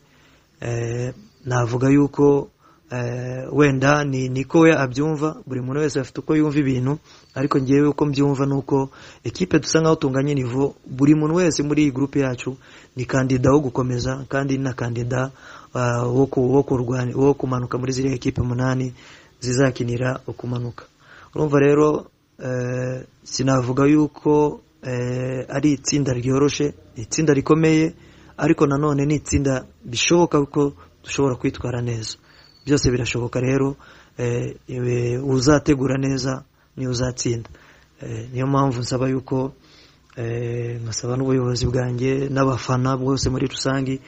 Eh, navuga yuko eh, wenda ni niko we abyumva buri muntu wese afite uko yumva ibintu ariko ngewe uko mbyumva ni uko ekipe dusa nkaho tunganya nivo buri muntu wese muri iyi gurupe yacu ni kandida wo gukomeza kandi na kandida wo kumanuka muri ziriya ekipe umunani zizakinira ukumanuka. Urumva rero eh, sinavuga yuko eh, ari itsinda ryoroshye itsinda rikomeye ariko nanone ni itsinda bishoboka ko dushobora kwitwara neza. Byose birashoboka rero eh, eh, uzategura neza niyo uzatsinda. Eh, niyo mpamvu nsaba yuko eh, nkasaba n'ubuyobozi bwanjye n'abafana bose muri rusange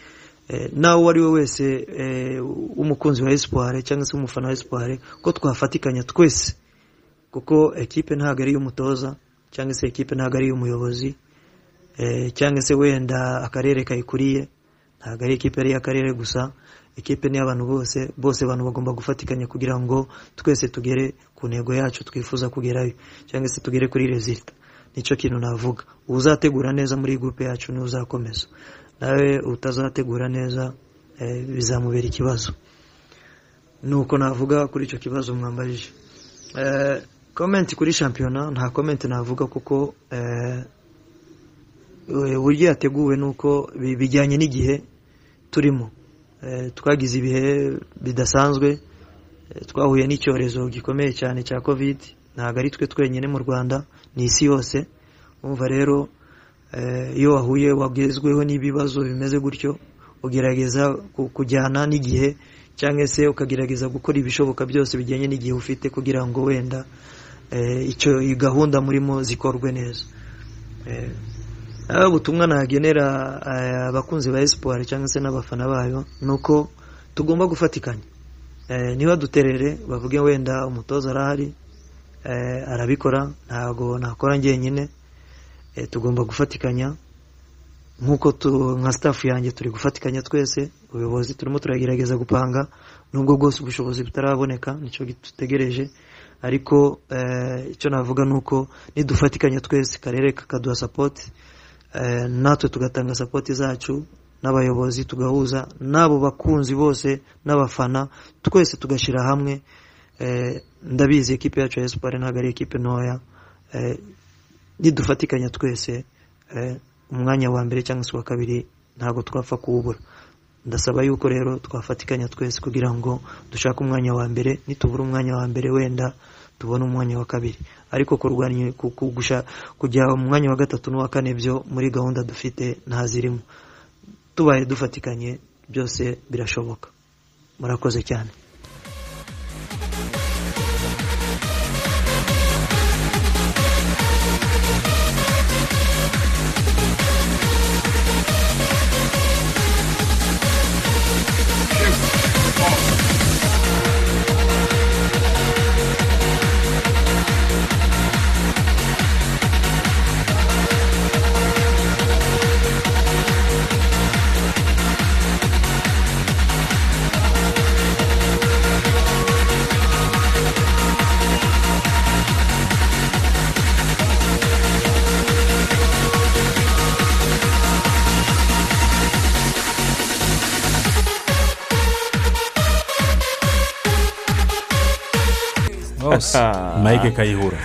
eh, nawe uwo ari we wese eh, w'umukunzi wa espoir cyangwa se umufana wa espoir ko twafatikanya twese kuko ekipe ntabwo ari iy'umutoza cyangwa se ekipe ntabwo ari iy'umuyobozi eh, cyangwa se wenda akarere kayikuriye ntabwo ari ekipe ari iy'akarere gusa. Ekipe ni iy'abantu bose bose abantu bagomba gufatikanya kugira ngo twese tugere ku ntego yacu twifuza kugerayo cyangwa se tugere kuri rezilita ni cyo kintu navuga. Uzategura neza muri gurupe yacu ni we uzakomeza nawe utazategura neza eh, bizamubera ikibazo. Nuko navuga kuri icyo kibazo mwambajije Komenti kuri shampiyona nta komenti navuga kuko eh, uburyo yateguwe ni uko bi- bijyanye n'igihe turimo. Eh, twagize ibihe bidasanzwe Eh, twahuye n'icyorezo gikomeye cyane cya covid ntabwo ari twe twenyine mu rwanda ni isi yose. Umva rero iyo wahuye wagezweho n'ibibazo bimeze gutyo ugerageza ku- kujyana n'igihe cyangwa se ukagerageza gukora ibishoboka byose bijyanye n'igihe ufite kugira ngo wenda icyo iyi gahunda murimo zikorwe neza. Eh, ubutumwa nagenera eh, abakunzi ba esiporo cyangwa se n'abafana bayo ni uko tugomba gufatikanya. Eh, niba duterere bavuge wenda umutoza arahari eh, arabikora ntabwo nakora njyenyine Eh, tugomba gufatikanya. Nk'uko nka staff yanjye turi gufatikanya twese ubuyobozi turimo turagerageza gupanga nubwo bwose ubushobozi butaraboneka ni cyo dutegereje ariko eh, icyo navuga ni uko nidufatikanya twese karere kakaduha sapoti eh, natwe tugatanga sapoti zacu n'abayobozi tugahuza n'abo bakunzi bose n'abafana twese tugashyira hamwe. Eh, ndabizi ekipe yacu ya esipari ntabwo ari ekipe ntoya. Nidufatikanya twese umwanya wa mbere cyangwa se uwa kabiri ntabwo twapfa kuwubura. Ndasaba yuko rero twafatikanya twese kugira ngo dushake umwanya wa mbere nitubura umwanya wa mbere wenda tubone umwanya wa kabiri. Ariko kurwanya kujya mu mwanya wa gatatu n'uwa kane byo muri gahunda dufite ntazirimo tubaye dufatikanye byose birashoboka. Murakoze cyane. Mike kayihura.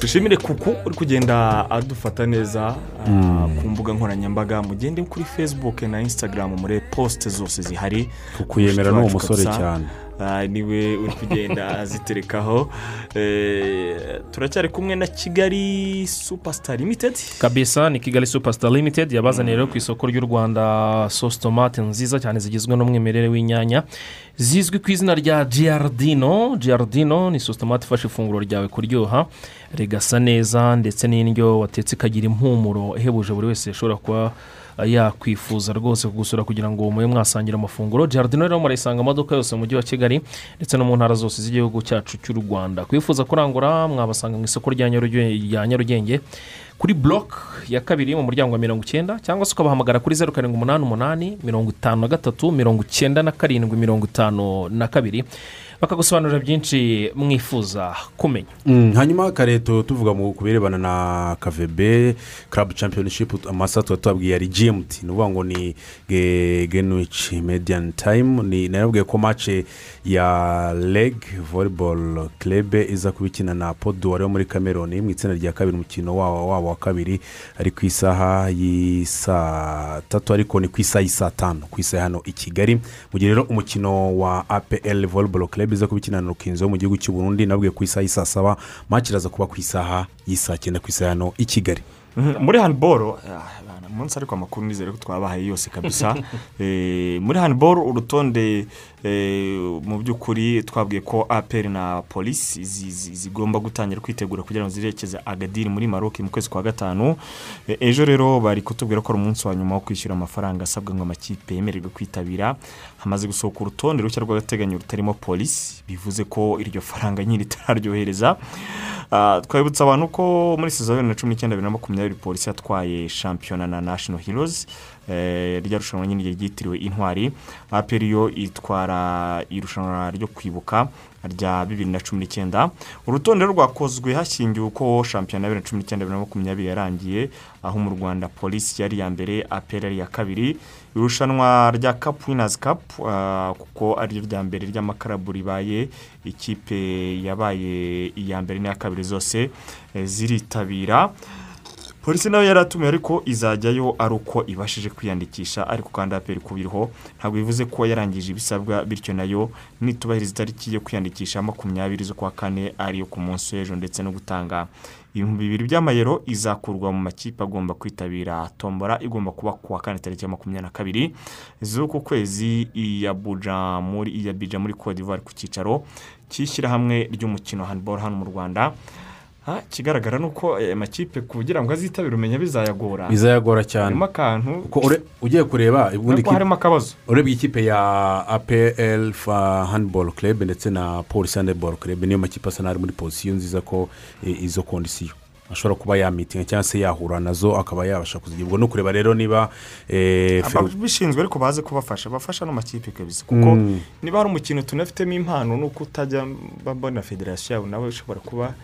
Dushimire kuku uri kugenda adufata neza ah, ku mbuga nkoranyambaga. Mugende kuri facebook na instagram muri posite zose zihari. Kuku yemera ni umusore cyane. Niwe uri kugenda aziterekaho. Eh, turacyari kumwe na kigali superstar limited. Kabisa ni kigali superstar limited yabazaniye rero ku isoko ry'u rwanda sosi tomate nziza cyane zigizwe n'umwimerere w'inyanya zizwi ku izina rya giardino. Giardino ni sosi tomate ifasha ifunguro ryawe kuryoha rigasa neza ndetse n'indyo watetse ikagira impumuro ihebuje buri wese yashobora kuba yakwifuza rwose kugusura kugira ngo mube mwasangira amafunguro. Giardino rero murayisanga amaduka yose mu mujyi wa kigali ndetse no mu ntara zose z'igihugu cyacu cy'u rwanda. Kwifuza kurangura mwabasanga mu isoko rya nyarugenge kuri buroke ya kabiri mu muryango wa mirongo icyenda cyangwa se ukabahamagara kuri zeru karindwi umunani umunani mirongo itanu na gatatu mirongo icyenda na karindwi mirongo itanu na kabiri. Bakagusobanurira byinshi mwifuza kumenya. Mm, hanyuma kareto tuvuga mu birebana na kavebe club championship amasaha tuba tubabwiye ari gmt ni ukuvuga ngo ni ge- greenwich median time. Ni narabwiye ko mace ya leg volleyball club iza kuba ikina na poduwari wo muri cameroon mu itsinda rya kabiri umukino wabo wabo wa kabiri ari ku isaha y'isaa tatu ariko ni ku isaha y'isaa tanu ku isaha hano i kigali. Mu gihe rero umukino wa apl volleyball club iza kuba ikina na rukinzo mu gihugu cy'u burundi nabwiye ku isaha y'isaa saba maci iraza kuba ku isaha y'isaa cyenda ku isaha hano i kigali. Mhm, muri handiboro umunsi ariko amakuru nizere ko twabahaye yose kabisa. Eh, muri handiboro urutonde eh, mu by'ukuri twabwiye ko aperi na polisi zi- zi- zigomba gutangira kwitegura kugira ngo zirekeze agadiri muri maroc mu kwezi kwa gatanu. Eh, ejo rero bari kutubwira ko ari umunsi wa nyuma wo kwishyura amafaranga asabwa ngo amakipe yemererwe kwitabira. Hamaze gusohoka urutonde rushya rw'agateganyo rutarimo polisi bivuze ko iryo faranga nyine ritararyohereza. Ah, twabibutsa abantu ko muri sezo ya bibiri na cumi n'icyenda bibiri na makumyabiri polisi yatwaye shampiyona na national heroes. Eh, rya rushanwa nyine ryitiriwe intwari. Aperi yo itwara irushanwa ryo kwibuka. Rya bibiri na cumi n'icyenda. Urutonde rwakozwe hashingiwe uko shampiyona ya bibiri na cumi n'icyenda bibiri na makumyabiri yarangiye aho mu rwanda polisi yari iya mbere aperi ari iya kabiri. Irushanwa rya kapu winazi kapu kuko ari ryo rya mbere ry'amakarabu ribaye ikipe yabaye iya mbere n'iya kabiri zose eh, ziritabira. Polisi na yo yaratumiwe ariko izajyayo ari uko ibashije kwiyandikisha ariko kandi aperi kubiriho ntabwo bivuze ko yarangije ibisabwa bityo na yo nitubahiriza itariki yo kwiyandikisha makumyabiri z'ukwa kane ariyo ku munsi w'ejo ndetse no gutanga. Ibihumbi bibiri by'amayero izakurwa mu makipe agomba kwitabira. Tombora igomba kuba ku wa kane tariki ya makumyabiri na kabiri z'uku kwezi iya buja muri iya bija muri d'Ivoire ku cyicaro cy'ishyirahamwe ry'umukino handiboro hano mu rwanda. Ikigaragara ni uko aya makipe kugira ngo azitabire umenya bizayagora. Bizayagora cyane. Harimo akantu ugiye kureba ubundi harimo akabazo. Urebye ikipe ya apl fa handball club ndetse na polisi handball club. Niyo makipe asa n'ari muri pozisiyo nziza ko eh, izo kondisiyo ashobora kuba yamitinga cyangwa se yahura na zo akaba yabasha kuzigirwa. No kureba rero niba eh, ababishinzwe ariko baze kubafasha bafasha n'amakipe kabisa. Kuko Mm. niba hari umukino tunafitemo impano ni uko utajya mbona federasiyo yawe nawe ushobora kuba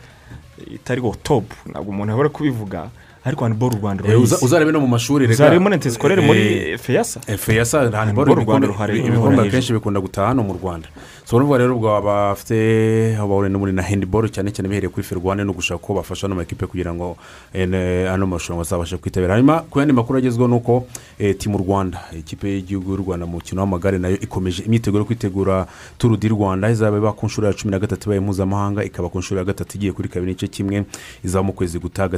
itariho topu ntabwo umuntu yabura kubivuga. Ariko handiboro u rwanda Eh, rurayizi uzarebe no mu mashuri rega. uzarebe muri interineti muri Eh, feyasa. Eh, feyasa handiboro u Rwanda ibikombe akenshi bikunda gutaha hano mu rwanda. So urumva rero ubwo abafite bahuriye muri na handiboro cyane cyane bihereye kuri ferwane no gushaka ko bafasha ano makipe kugira ngo ano marushanwa bazabashe kwitabira. Hanyuma ku yandi makuru agezweho ni uko timu rwanda ikipe y'igihugu y'u rwanda mu mukino w'amagare na yo ikomeje imyiteguro yo kwitegura turu di rwanda. Izaba iba ku nshuro ya cumi na gatatu ibaye mpuzamahanga ikaba ku nshuro ya gatatu igiye kuri kabiri n'igice kimwe izaba mu kwezi gutaha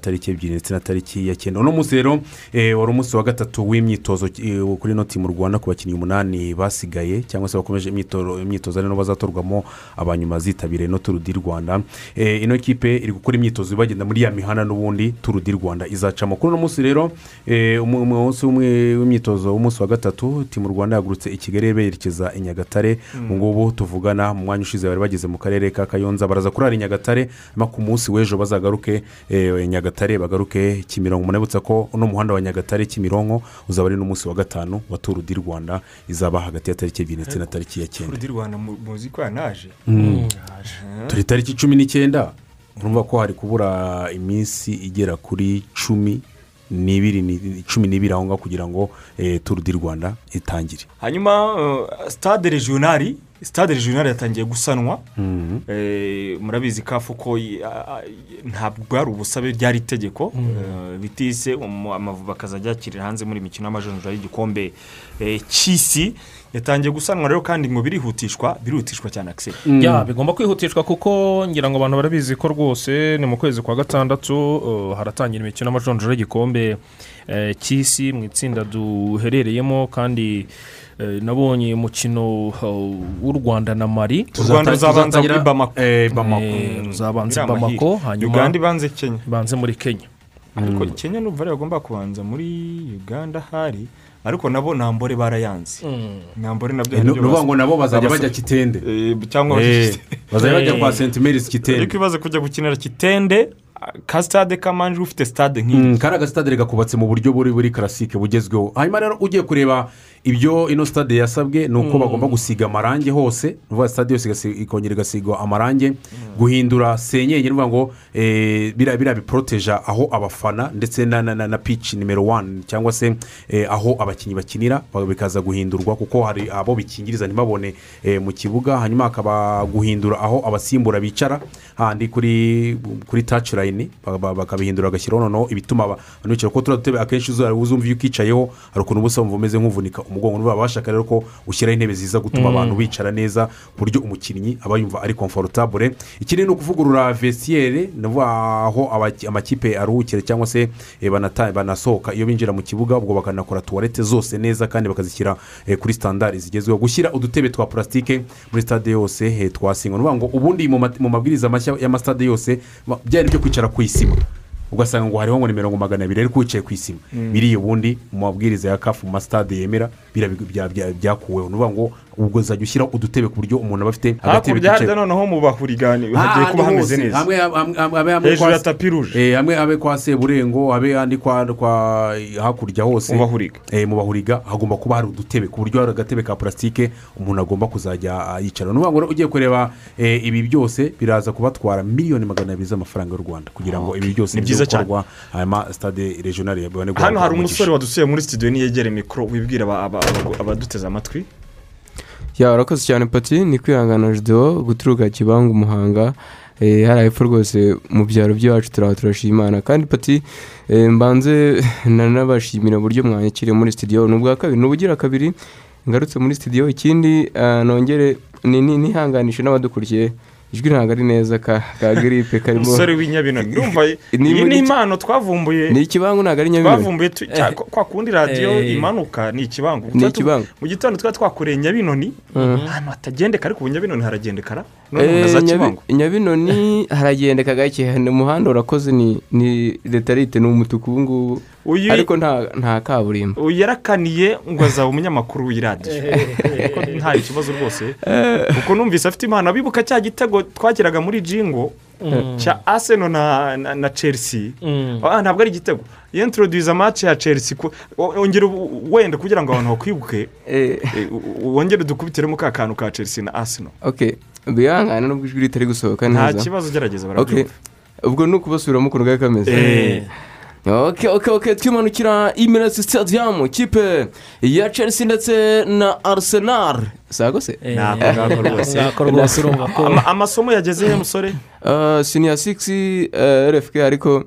tariki ebyiri ndetse na tariki ya cyenda uno munsi rero eh, wari umunsi wa gatatu w'imyitozo eh, kuri ino timu rwanda ku bakinnyi umunani basigaye cyangwa se bakomeje imyitozo ari bazatorwamo abanyuma zitabiriye no turu di rwanda. Eh, ino kipe iri gukora imyitozo bagenda muri ya mihanda n'ubundi turu di rwanda izacamo. Kuri uno munsi rero eh, umu- umunsi w'imyitozo w'umunsi wa gatatu timu rwanda yahagurutse i kigali berekeza i nyagatare. Mm. ubu ngubu tuvugana mu mwanya ushize bari bageze mu karere ka kayonza baraza kurara i nyagatare ku munsi w'ejo bazagaruke eh, nyagatare bagaruke kimironko. Munabutsa ko uno muhanda wa nyagatare kimironko uzaba ari n'umunsi wa gatanu wa turu di rwanda. Izaba hagati ya tariki ebyiri ndetse na tariki ya cyenda turu di rwanda mu- muzi ko yanaje Mm. turi tariki cumi n'icyenda urumva ko hari kubura iminsi igera kuri cumi n'ibiri ni- cumi n'ibiri aho ngaho kugira ngo eh, turu di rwanda itangire. Hanyuma uh, stade regionali stade regionali yatangiye gusanwa. Mhm. Eh, murabizi kafu ko ntabwo bwari ubusabe ryari itegeko. Eh, bitise umu- amavubi akazajya yakirira hanze muri mikino y'amajonjora y'igikombe. Eh, cy'isi yatangiye gusanwa rero kandi ngo birihutishwa birihutishwa cyane akiseri ya bigomba kwihutishwa kuko ngira ngo abantu barabizi ko rwose ni mu kwezi kwa gatandatu haratangira imikino y'amajonjora y'igikombe. Eh, cy'isi mu itsinda duherereyemo kandi nabonye umukino uh, w'u rwanda na mari U Rwanda ruzabanza muri Bamako. Eh, Bamako. eh, ruzabanza i bamako hanyuma Uganda ibanze Kenya. ibanze muri kenya. Ariko kenya n'ubu rero bagomba kubanza muri uganda hari ariko nabo nambore barayanze. Nabyo Eh, na byo ni ukuvuga ngo nabo bazajya bajya kitende. Eh, cyangwa Eh, bazajya bajya Eh. kwa senti merisi kitende. ariko ibaze kujya gukinira kitende ka sitade kamanjwe ufite sitade nk'iyi Mm, kariya gasitade gakubatse mu buryo buri buri karasike bugezweho. Hanyuma rero ugiye kureba ibyo ino stade yasabwe ni uko Mm. bagomba gusiga amarangi hose ni ukuvuga stade yose ikongera igasigwa amarangi guhindura senyenge ni ngo eh, biriya biporoteja aho abafana ndetse na na na, na pici nimero wani cyangwa se eh, aho abakinnyi bakinira ba- bikaza guhindurwa kuko hari abo bikingiriza ntibabone eh, mu kibuga. Hanyuma hakaba guhindura aho abasimbura bicara. Handi kuri kuri taci ba- bakabihindura bagashyiraho noneho ibituma aba- abantu bicara kuko turiya dutebe akenshi uzumva iyo ukicayeho hari ukuntu uba wumva umeze nk'uvunika umugongo. Baba bashaka rero ko ushyiraho intebe ziza gutuma Mm. abantu bicara neza ku buryo umukinnyi aba yumva ari komforutabure ikindi ni ukuvugurura ukuvuga aho amakipe aruhukira cyangwa se eh, banasohoka. Iyo binjira mu kibuga ubwo bakanakora tuwarete zose neza kandi bakazishyira eh, kuri sitandari zigezweho. Gushyira udutebe twa purasitike muri stade yose eh, twasingwa ni ngo ubundi mu ma- mu mabwiriza mashya y'amasitade yose byari byo kwicara ku isima ugasanga ngo hariho ngo ni mirongo magana abiri ariko wicaye ku isima. Mm. biriya ubundi mu mabwiriza ya kafu mu masitade yemera byakuweho. Ni ngo ubwo uzajya ushyiraho udutebe ku buryo umuntu aba afite agatebe hakurya kicaye harya noneho mu bahurigani Ah, hagiye kuba ahandi hameze neza. Hejuru ya tapi ruje Eh, hamwe habe kwa seburengo habe andi kwa hakurya hose. Mu bahuriga. Eh, mu bahuriga hagomba kuba hari udutebe. Ku buryo hari agatebe ka purasitike umuntu agomba kuzajya ah, yicara. Ni ngo ugiye kureba eh, ibi byose biraza kubatwara miliyoni magana abiri z'amafaranga y'u rwanda. Kugira ngo ibi byose Ni byiza cyane. gukorwa hanyuma stade regionale ya bwane hano hari umusore wadusuye muri studio niyegere mikoro wibwira aba- aba- aba- abaduteze amatwi. Ya urakoze cyane pati. Ni kwihangana judewo guturuka kibangu umuhanga eh, hariya hepfo rwose mu byaro by'iwacu turaba turashima imana kandi pati eh, mbanze nanabashimira uburyo mwanyakiriye muri studio. Ni ubwa kabiri ni ubugira kabiri ngarutse muri studio. Ikindi ah, nongere ni- ni- nihanganishe n'abadukurikiye. Ijwi ntabwo ari neza ka ka giripe karimo. Umusore w'inyabinoni ndumva iyi Ni impano twavumbuye. Ni ikibangu ntabwo ari nyabinoni twavumbuye cya- kwa kundi radiyo Eh. imanuka ni ikibangu. Ni Tuba ikibangu. mu gitondo twari twakoreye nyabinoni Mhm. ahantu hatagendeka ariko ubu nyabinoni haragendekara Eh, nyabinoni haragendeka gake. Umuhanda urakoze ni ni letarite ni umutuku ubu ngubu. Ariko nta nta kaburimbo. Uyu yarakaniye ngo azaba umunyamakuru w'iradiyo. Nta kibazo rwose. Kuko numvise afite impano abibuka cya gitego twageraga muri jingo Mm. cya aseno na, na, na chelsea. Mm. ah, ntabwo ari igitego yintroduce match ya chelsea ku- o- ongera u- wenda kugira ngo abantu bakwibuke eh, u- wongere dukubitiremo ka kantu ka chelsea na aseno ok bihangane nubwo ijwi ritari gusohoka nta neza. kibazo gerageza Ok, barabyumva ubwo ni ukubasubiramo ukuntu kari kameze Eh. ok ok ok twimanukira imirasi stadium kipe ya chelsea ndetse na arsenal. Sago se Ntabwo rwose. amasomo yageze he musore siniya sigisi rfk ariko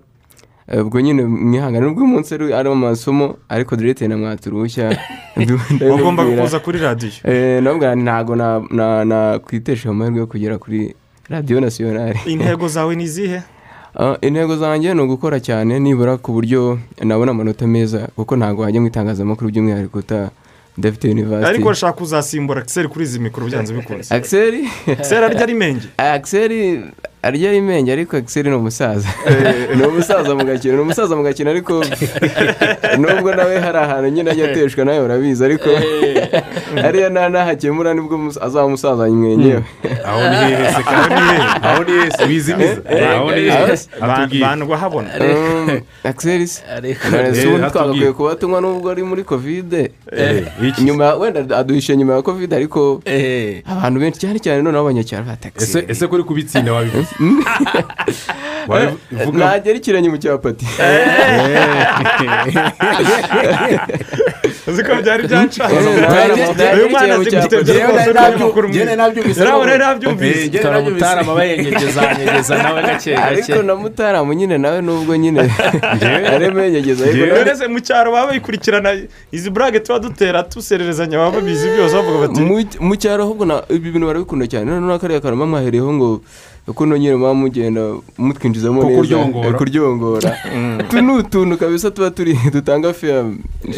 ubwo nyine mwihangane nubwo uyu munsi ari ari amasomo ariko direte na mwaturushya wagomba kuza kuri radiyo nabwo ntabwo na- na- nakwitesha amahirwe yo kugera kuri radiyo nasiyonari intego zawe ni izihe intego zanjye ni ugukora cyane nibura ku buryo nabona amanota meza kuko ntabwo wajya mu itangazamakuru by'umwihariko uta udafite university. Ariko ushaka kuzasimbura akiseri kuri izi mikoro byanze bikunze akiseri akiseri arya ari menge akiseri arya imenge ariko akiseri ni umusaza. Ni umusaza mu gakino ni umusaza mu gakino ariko nubwo nawe hari ahantu nyine ajya ateshwa nawe urabizi ariko hariya nta nahakemura ni bwo azaba umusaza mwenyewe aho ni hehe se kandi aho ni hehe se wizimiza aho ni hehe atubwiye bandwa habona akiseri se Eh, ubundi twagakwiye kuba tunywa nubwo ari muri kovide Eh, nyuma wenda aduhishe nyuma ya kovide ariko Eh. abantu benshi cyane cyane noneho abanyacyaro ba ese takisi ese kuri kubitsinda wabivuze wabivuga nagera ikirenge mu cyapati. Uzi ko byari byancanze Eh, uyu mwana azi bikiri mu rwose cyapa. n'umunyamakuru mwiza Njyewe nabyumvise. nawe rero Eh, nabyumvise. Njyewe tora nabyumvise. mutarama bayengegeza anyegeza nawe gake ariko gake na mutaramu nyine nawe nubwo nyine. Arimo ariko nawe- rero mu cyaro baba bayikurikirana izi burage tuba dutera dusererezanya baba babizi byose bavuga bati Mu- cyaro ahubwo ibi bintu barabikunda cyane. Noneho kariya muba mwahereyeho ngo kuno nyine muba mugenda mutwinjizamo neza. kuryongora. eh, kuryongora utu ni utuntu kabisa tuba turi dutanga feya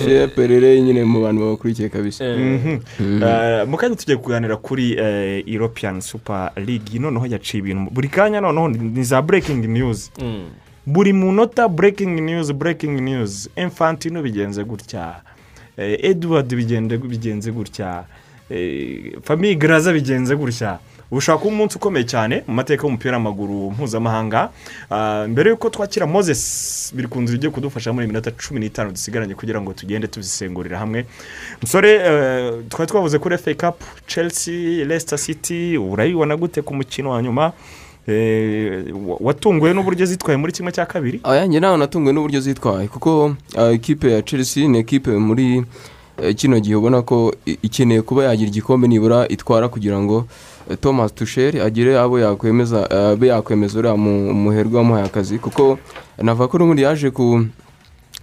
sheya perere nyine mu bantu babakurikiye kabisa. Mhm. Eh, mu kanya tugiye kuganira kuri eh, european super league. Noneho yaciye ibintu buri kanya noneho ni za breaking news. Buri munota breaking news breaking news. Infantino bigenze gutya. Eh, edward bigende- bigenze gutya. Eh, famiye garaza bigenze gutya. Ushaka kuba umunsi ukomeye cyane mu mateka y'umupira w'amaguru mpuzamahanga Ah, mbere y'uko twakira moses biri ku nzu igiye kudufasha muri minota cumi n'itanu dusigaranye kugira ngo tugende tuzisengurira hamwe. Musore eh, twari twavuze kuri efe kapu chelsea leicester city urayibona gute ku mukino wa nyuma? Eh, wa- watunguwe n'uburyo zitwaye muri kimwe cya kabiri? Njye nawe natunguwe n'uburyo zitwaye kuko ekipe ya chelsea ni ekipe muri eh, kino gihe ubona ko ikeneye kuba yagira igikombe nibura itwara kugira ngo eh, thomas tusheri agire abo yakwemeza eh, abe yakwemeza uriya mu- muherwe wamuhaye akazi kuko navuga ko n'ubundi yaje ku Eh,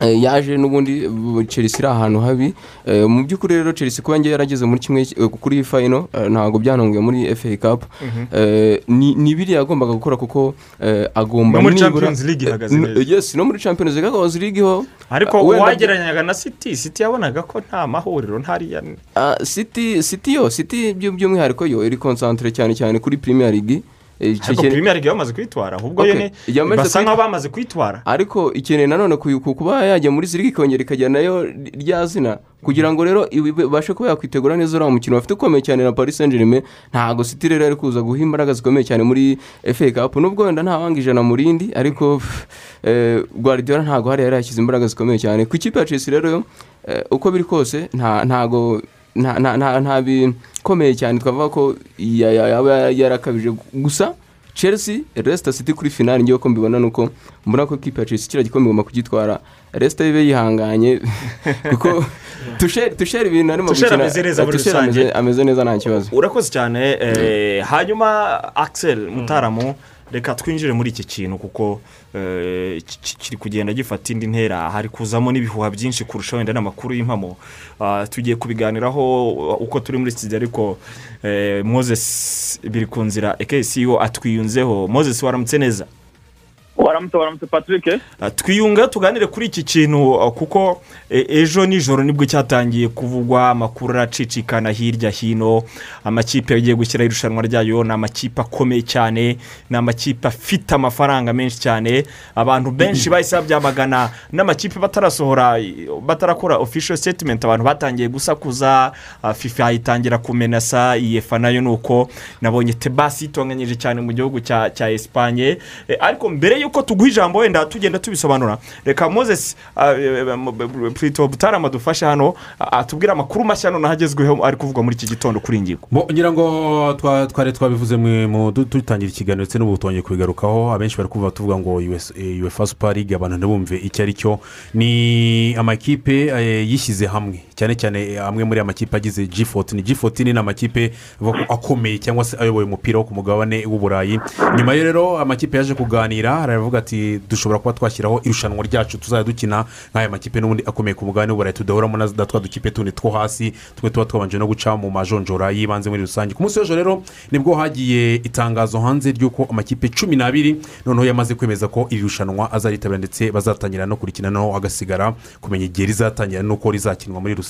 yaje n'ubundi bu- chelsea iri ahantu habi Eh, mu by'ukuri rero chelsea kuba ngewe yarageze muri kimwe eh, kuri fayino ntabwo byantunguye muri fa cup Mhm. Eh, ni biriya yagombaga gukora kuko eh, agomba muri Champions League ihagaze Eh, neza. yes no muri champions league ihagaze league ho ariko uwagereranyaga na city city yabonaga ko nta mahuriro ntariya Ah, city city yo city byu- by'umwihariko yo iri konsantere cyane cyane kuri premier league Eh, ariko ikeneye- premier league bamaze kwitwara ahubwo yamaze basa nk'aho bamaze kwitwara. Ariko ikeneye nanone ku- ku- kuba yajya muri zirigi ikongera ikajya na yo rya zina kugira ngo rero ibashe kuba yakwitegura neza uriya mukino bafite ukomeye cyane na paris saint germain ntabwo city rero ari kuza guha imbaraga zikomeye cyane muri fa cup. Nubwo wenda nta wanga ijana mu rindi ariko eh, guardiola ntabwo hariya yari yashyize imbaraga zikomeye cyane. Ku ikipe ya chelsea rero eh, uko biri kose nta ntago nta bikomeye cyane. Twavuga ko ya- ya- yaba yarakabije gusa chelsea resita city kuri finali ngewe ko mbibona ni uko mbona ko ikipe ya chelsea kiriya gikombe igomba kugitwara. Resita ibe yihanganye. Kuko tusheri tusheri ibintu arimo gukina. rusange. ameze- neza nta kibazo. Urakoze cyane. Eh, hanyuma axel mutaramu reka twinjire muri iki kintu kuko eh, ki- ki- kiri kugenda gifata indi ntera. Hari kuzamo n'ibihuha byinshi kurusha wenda n'amakuru y'impamo. Ah, tugiye kubiganiraho uko turi muri studio ariko eh, moses biri ku nzira ekesiyo atwiyunzeho. Moses waramutse neza? Waramutse waramutse patrick? Ah, twiyunga tuganire kuri iki kintu ah, kuko e- ejo nijoro ni bwo cyatangiye kuvugwa amakuru aracicikana hirya hino amakipe yagiye gushyiraho irushanwa ryayo ni amakipe akomeye cyane ni amakipe afite amafaranga menshi cyane abantu benshi bahise babyamagana n'amakipe batarasohora batarakora official statement abantu batangiye gusakuza ah, fifa itangira kumenasa iyefa na yo ni uko nabonye tebasi itonganyije cyane mu gihugu cya cya esipanye Eh, ariko mbere y'uko tuguha ijambo wenda tugenda tubisobanura. Reka moses eh, mu- bu- Prito butarama dufashe hano ah, atubwire amakuru mashya noneho agezweho ari kuvugwa muri iki gitondo kuri iyi ngingo ngira ngo twa- twari twabivuze dutangira ikiganiro ndetse n'ubu twongeye kubigarukaho. Abenshi bari kuvuga tuvuga ngo uefa super league abantu ntibumve icyo ari cyo ni amakipe eh, yishyize hamwe. Cyane cyane eh, amwe muri aya makipe agize g14 ni g14 ni amakipe akomeye cyangwa se ayoboye umupira wo ku mugabane w'uburayi nyuma yo rero amakipe yaje kuganira aravuga ati dushobora kuba twashyiraho irushanwa ryacu tuzajya dukina nk'aya makipe n'ubundi akomeye ku mugabane w'uburayi tudahuramo na twa dukipe tundi two hasi tumwe tuba twabanje no guca mu majonjora y'ibanze muri rusange. Ku munsi w'ejo rero ni bwo hagiye itangazo hanze ry'uko amakipe cumi n'abiri noneho yamaze kwemeza ko iri rushanwa azaritabira ndetse bazatangira no kurikina noneho hagasigara kumenya igihe rizatangira n'uko rizakinwa muri rusange.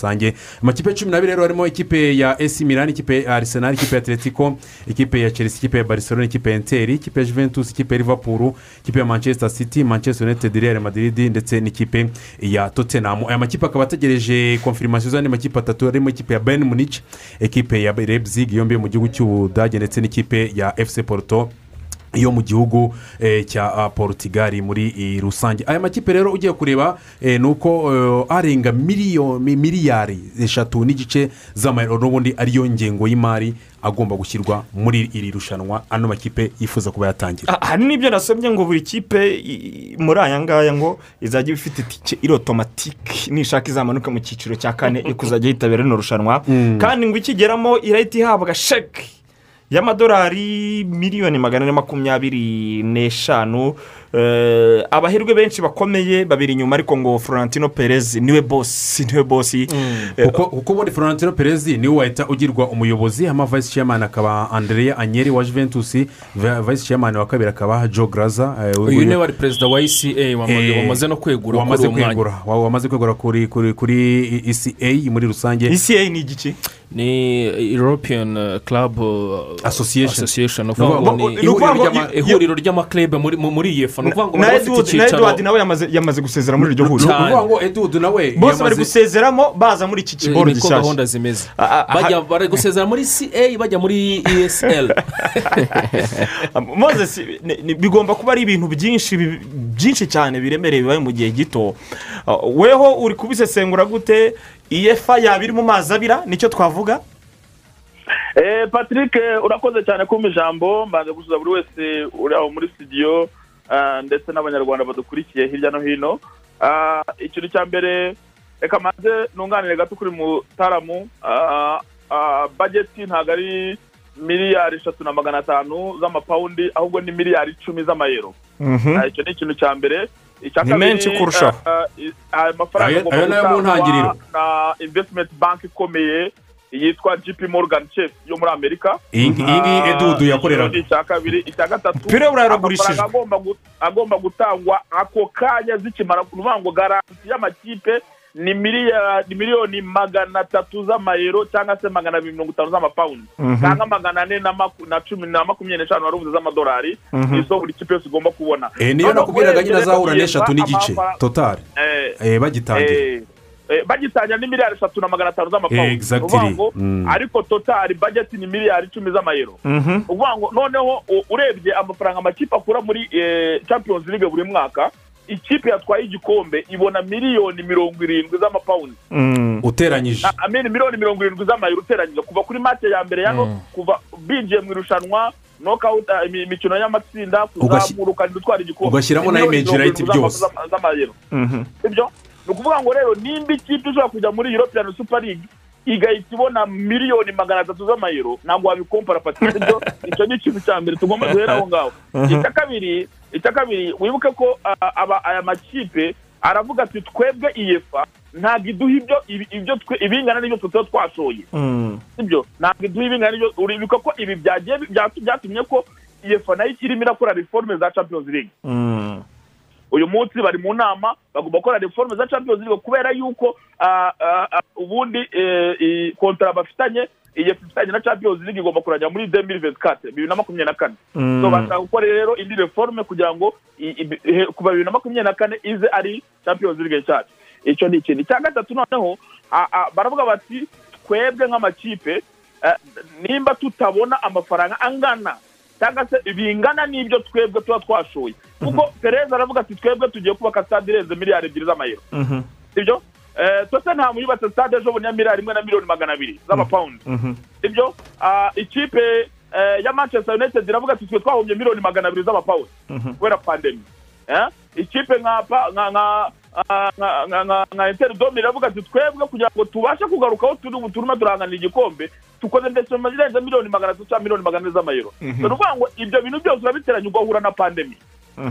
Amakipe cumi n'abiri rero harimo ikipe ya esi milani ikipe ya arisenali ikipe ya atletico ikipe ya chelsea ikipe ya barcelona ikipe ya enteri ikipe ya juventus ikipe ya liverpool ikipe ya manchester city manchester united real madrid ndetse n'ikipe ya tottenham aya makipe akaba ategereje konfirimasiyo z'andi makipe atatu harimo ikipe ya bayern munich ikipe ya leipzig yombi yo mu gihugu cy'ubudage ndetse n'ikipe ya fc porto yo mu gihugu eh, cya ah, portugal muri rusange. Aya makipe rero ugiye kureba eh, ni uko eh, arenga miliyari eshatu n'igice z'amayero n'ubundi ariyo ngengo y'imari agomba gushyirwa muri iri rushanwa. Ano makipe yifuza kuba yatangira. Ah, hari n'ibyo nasomye ngo buri kipe muri aya ngaya ngo izajya iba ifite itike iri otomatike nishaka izamanuka mu cyiciro cya kane yo kuzajya yitabira rino rushanwa. Kandi ngo ikigeramo irahita ihabwa sheke y'amadolari miliyoni magana ane makumyabiri n'eshanu. Eh, abaherwe benshi bakomeye babiri inyuma ariko ngo florentino perez ni we bosi ni we bosi Eh, kuko kuko ubundi florentino perez ni we wahita ugirwa umuyobozi hama vice chairman akaba andrea anyeri wa juventus va- vice chairman wa kabiri akaba joe graza eh, uyu ni we wari perezida wa eca wamaze- Eh, wamaze no kwegura kuri wamaze uwo mwanya. kwegura wa- wamaze kwegura kuri kuri kuri eca muri rusange. Eca ni igiki ni european uh, club uh, Association. ni ukuvuga ngo ihuriro ry'amaklebe muri mu- ni ukuvuga ngo na bari bafite edward na icyicaro. edward nawe yamaze yamaze gusezera muri iryo ni huriro. Ukuvuga ngo edward nawe bose bari gusezeramo baza muri iki kiboro niko gishyashya gahunda zimeze. Bari gusezera muri ca bajya muri esl ni- ni- bigomba kuba ari ibintu byinshi byinshi cyane biremereye bibaye mu gihe gito. Ah, weho uri kubisesengura gute? Iyefa yaba iri mu mazi abira? Nicyo twavuga? Eh, patrick eh, urakoze cyane kumpa ijambo. Mbanza gusubiza buri wese uri aho muri studio. Ndetse n'abanyarwanda badukurikiye hirya no hino Ah, ikintu cya mbere reka maze nunganire gato kuri mutaramu ah, ah, bageti ntabwo ari miliyari eshatu na magana atanu z'amapawundi ahubwo ni miliyari icumi z'amayero Mhm. Ah, icyo ni ikintu cya mbere icya Ni kabiri, menshi kurushaho. ah, ah, aya mafaranga Ayo- agomba ayo na yo mu gutangwa ntangiriro. na investment bank ikomeye yitwa gp morgan chase yo muri amerika. Iyi iyi ngiyi Ah, edudu yakoreraga icya kabiri icya gatatu. Amafaranga agomba gu- agomba gutangwa ako kanya zikimara kuvuga ngo garanti y'amakipe ni miliyoni magana atatu z'amayero cyangwa se magana abiri mirongo itanu z'amapawundi Mhm. cyangwa magana ane na na cumi na makumyabiri n'eshanu wari uvuze z'amadolari. Mhm. ni zo buri kipe yose igomba kubona. Niyo nakubwiraga nyine azahura n'eshatu n'igice totari bagitangira. Eh, bagitangira ni miliyari eshatu na magana atanu z'amapawundi. Ni ukuvuga ngo, Mm. ariko totari bageti ni miliyari icumi z'amayero Mhm. uvuga ngo noneho urebye amafaranga amakipe akura muri eh, champions league buri mwaka ikipe yatwaye igikombe ibona miliyoni mirongo irindwi z'amapawundi Mm. uteranyije miliyoni mirongo irindwi z'amayero uteranyije kuva kuri make ya mbere yano Mm. kuva binjiye mu irushanwa knockout eh, imi- imikino y'amatsinda ukagenda utwara igikombe ugashyiramo na Ni irindwi byose. Mhm. sibyo ni ukuvuga ngo rero nimba ikipe ishobora kujya muri european super league igahita ibona miliyoni magana atatu z'amayero ntabwo wabikompara pati sibyo icyo ni ikintu cya mbere tugomba guhera aho ngaho. Icya kabiri icya kabiri wibuke ko aya makipe aravuga ati twebwe iyefa ntabwo iduha ibyo ibyo twe- ibingana n'ibyo tuba twashoye. Mm. sibyo? Ntabwo iduha ibingana n'ibyo uribuka ko ibi byagiye byatu- byatumye ko iyefa na yo irimo irakora reforme za champions league. Mm. Uyu munsi bari mu nama bagomba gukora reforme za champions league kubera yuko ubundi kontara bafitanye iyi ifitanye na champions league igomba kurangira muri 2024 bibiri na makumyabiri na kane. Mm. so bashaka gukora rero indi reforme kugira ngo kuva bibiri na makumyabiri na kane ize ari champions league cyacu icyo ni ikintu. Icya gatatu noneho baravuga bati twebwe nk'amakipe eh, nimba tutabona amafaranga angana cyangwa se bingana n'ibyo twebwe tuba twashoye kuko perezida aravuga ati twebwe tugiye kubaka stade irenze miliyari ebyiri z'amayero Mhm. sibyo Eh, tottenham yubatse stade ejo bundi ya miliyari imwe na miliyoni magana abiri z'amapawundi Mhm. sibyo Ah, ikipe eh, ya manchester united iravuga ati twe twahombye miliyoni magana abiri z'amapawundi Mhm. kubera pandemi Eh? ikipe nka nka ah, nka- inter dome iravuga ati twebwe kugira ngo tubashe kugaruka aho turi ubu turimo turahanganira igikombe dukoze ndetse irenze miliyoni magana atatu cyangwa miliyoni magana ane z'amayero. Mhm. ni ukuvuga ngo ibyo bintu byose urabiteranya ugahura na pandemi.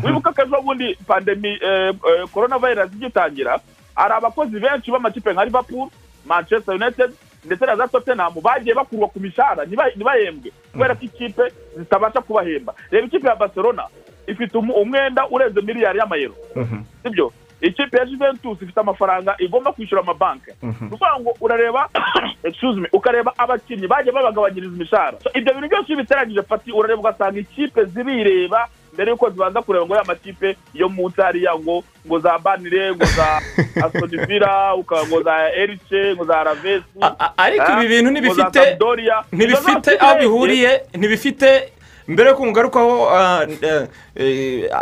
Wibuka ko ejo bundi pandemi eh, eh, corona virus igitangira hari abakozi benshi b'amakipe nka liverpool manchester united ndetse na za tottenham bagiye bakurwa ku mishahara ntiba- ntibahembwe kubera ko ikipe zitabasha kubahemba. Reba ikipe ya barcelona ifite umwenda urenze miliyari y'amayero. Mhm. sibyo? Ikipe ya juventus ifite amafaranga igomba kwishyura amabanki. Ni ukuvuga ngo urareba ukareba abakinnyi bagiye babagabanyiriza imishahara. Ibyo bintu byose iyo ubiteranyije pati urareba ugasanga ikipe zibireba mbere y'uko zibanza kureba ngo ya makipe yo munsi hariya ngo ngo za banire ngo za asodivira ngo za erice ngo za ravesi ariko ibi bintu ntibifite aho bihuriye ntibifite mbere yo kungarukaho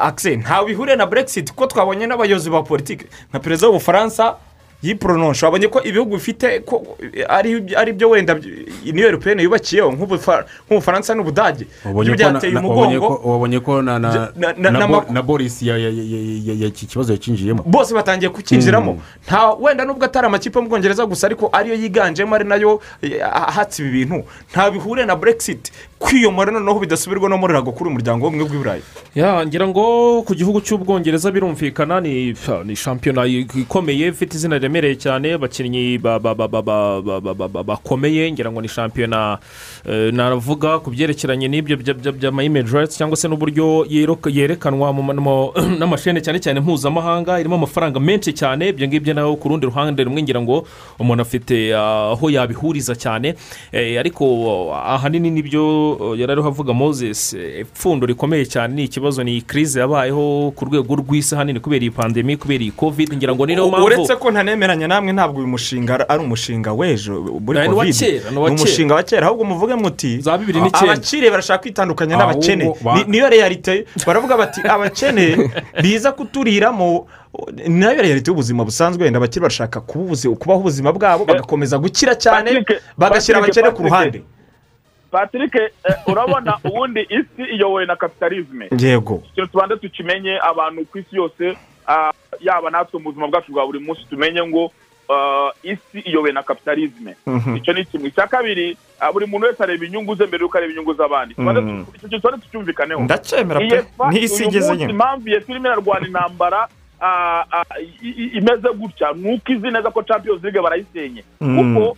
akise ntawe bihuriye na brexit kuko twabonye n'abayobozi ba politiki. Nka perezida w'ubufaransa yiporonsha wabonye ko ibihugu bifite ko ari ari byo wenda niyo europeyeni yubakiyeho nk'Ubufa- nk'ubufaransa n'ubudage. Wabonye byo ko na- byateye umugongo. wabonye ko na boris iki kibazo yakinjiyemo. Bose batangiye kukinjiramo. Nta wenda nubwo atari amakipe yo mu bwongereza gusa ariko ariyo yiganjemo ari na yo eh, ahatse ibi bintu. Nta bihuriye na brexit. Kwiyomora noneho bidasubirwa no muri rago kuri umuryango w'ubumwe bw'iburayi ngira ngo ku gihugu cy'ubwongereza birumvikana ni shampiyona ikomeye ifite izina baremereye cyane abakinnyi bakomeye ngira ngo ni shampiyona eh, navuga ku byerekeranye n'ibyo by'amayimedirayiti cyangwa se n'uburyo yerekanwa n'amashene cyane cyane mpuzamahanga irimo amafaranga menshi cyane ibyo ngibyo nawe ku rundi ruhande rumwe ngira ngo umuntu afite eh, aho yabihuriza cyane. Eh, ariko ah, ahanini ni byo yari ariho avuga moses ipfundo rikomeye cyane ni ikibazo ni kirize yabayeho ku rwego rw'isi ahanini kubera iyi pandemi kubera iyi kovide ngira ngo niyo mpamvu uretse ko nta ntanemeranya namwe ntabwo uyu mushinga ari- umushinga w'ejo muri kera, ni umushinga wa kera ahubwo muvuge muti za bibiri n'icyenda. abakire barashaka kwitandukanya n'abakene. Ba- Ni- niyo realite baravuga bati abakene biza kuturiramo na yo realite y'ubuzima busanzwe wenda abakire barashaka kubaho ubuzima bwabo bagakomeza gukira cyane bagashyira abakene ku ruhande. Patrick eh, urabona ubundi isi iyobowe na kapitalizme yego. Tubanza tukimenye abantu ku isi yose yaba natwe mu buzima bwacu bwa buri munsi tumenye ngo ah, isi iyobowe na kapitalizme Mhm. icyo ni kimwe. Icya kabiri ah, buri muntu wese areba inyungu ze mbere yuko areba inyungu z'abandi. Icyo kintu tubanze tucyumvikaneho. Ndacyemera pe n'isi igeze nyine impamvu iyefa irimo irarwana intambara ah, ah, imeze gutya. Ni uko izi neza ko champions league barayisenye. Mm. kuko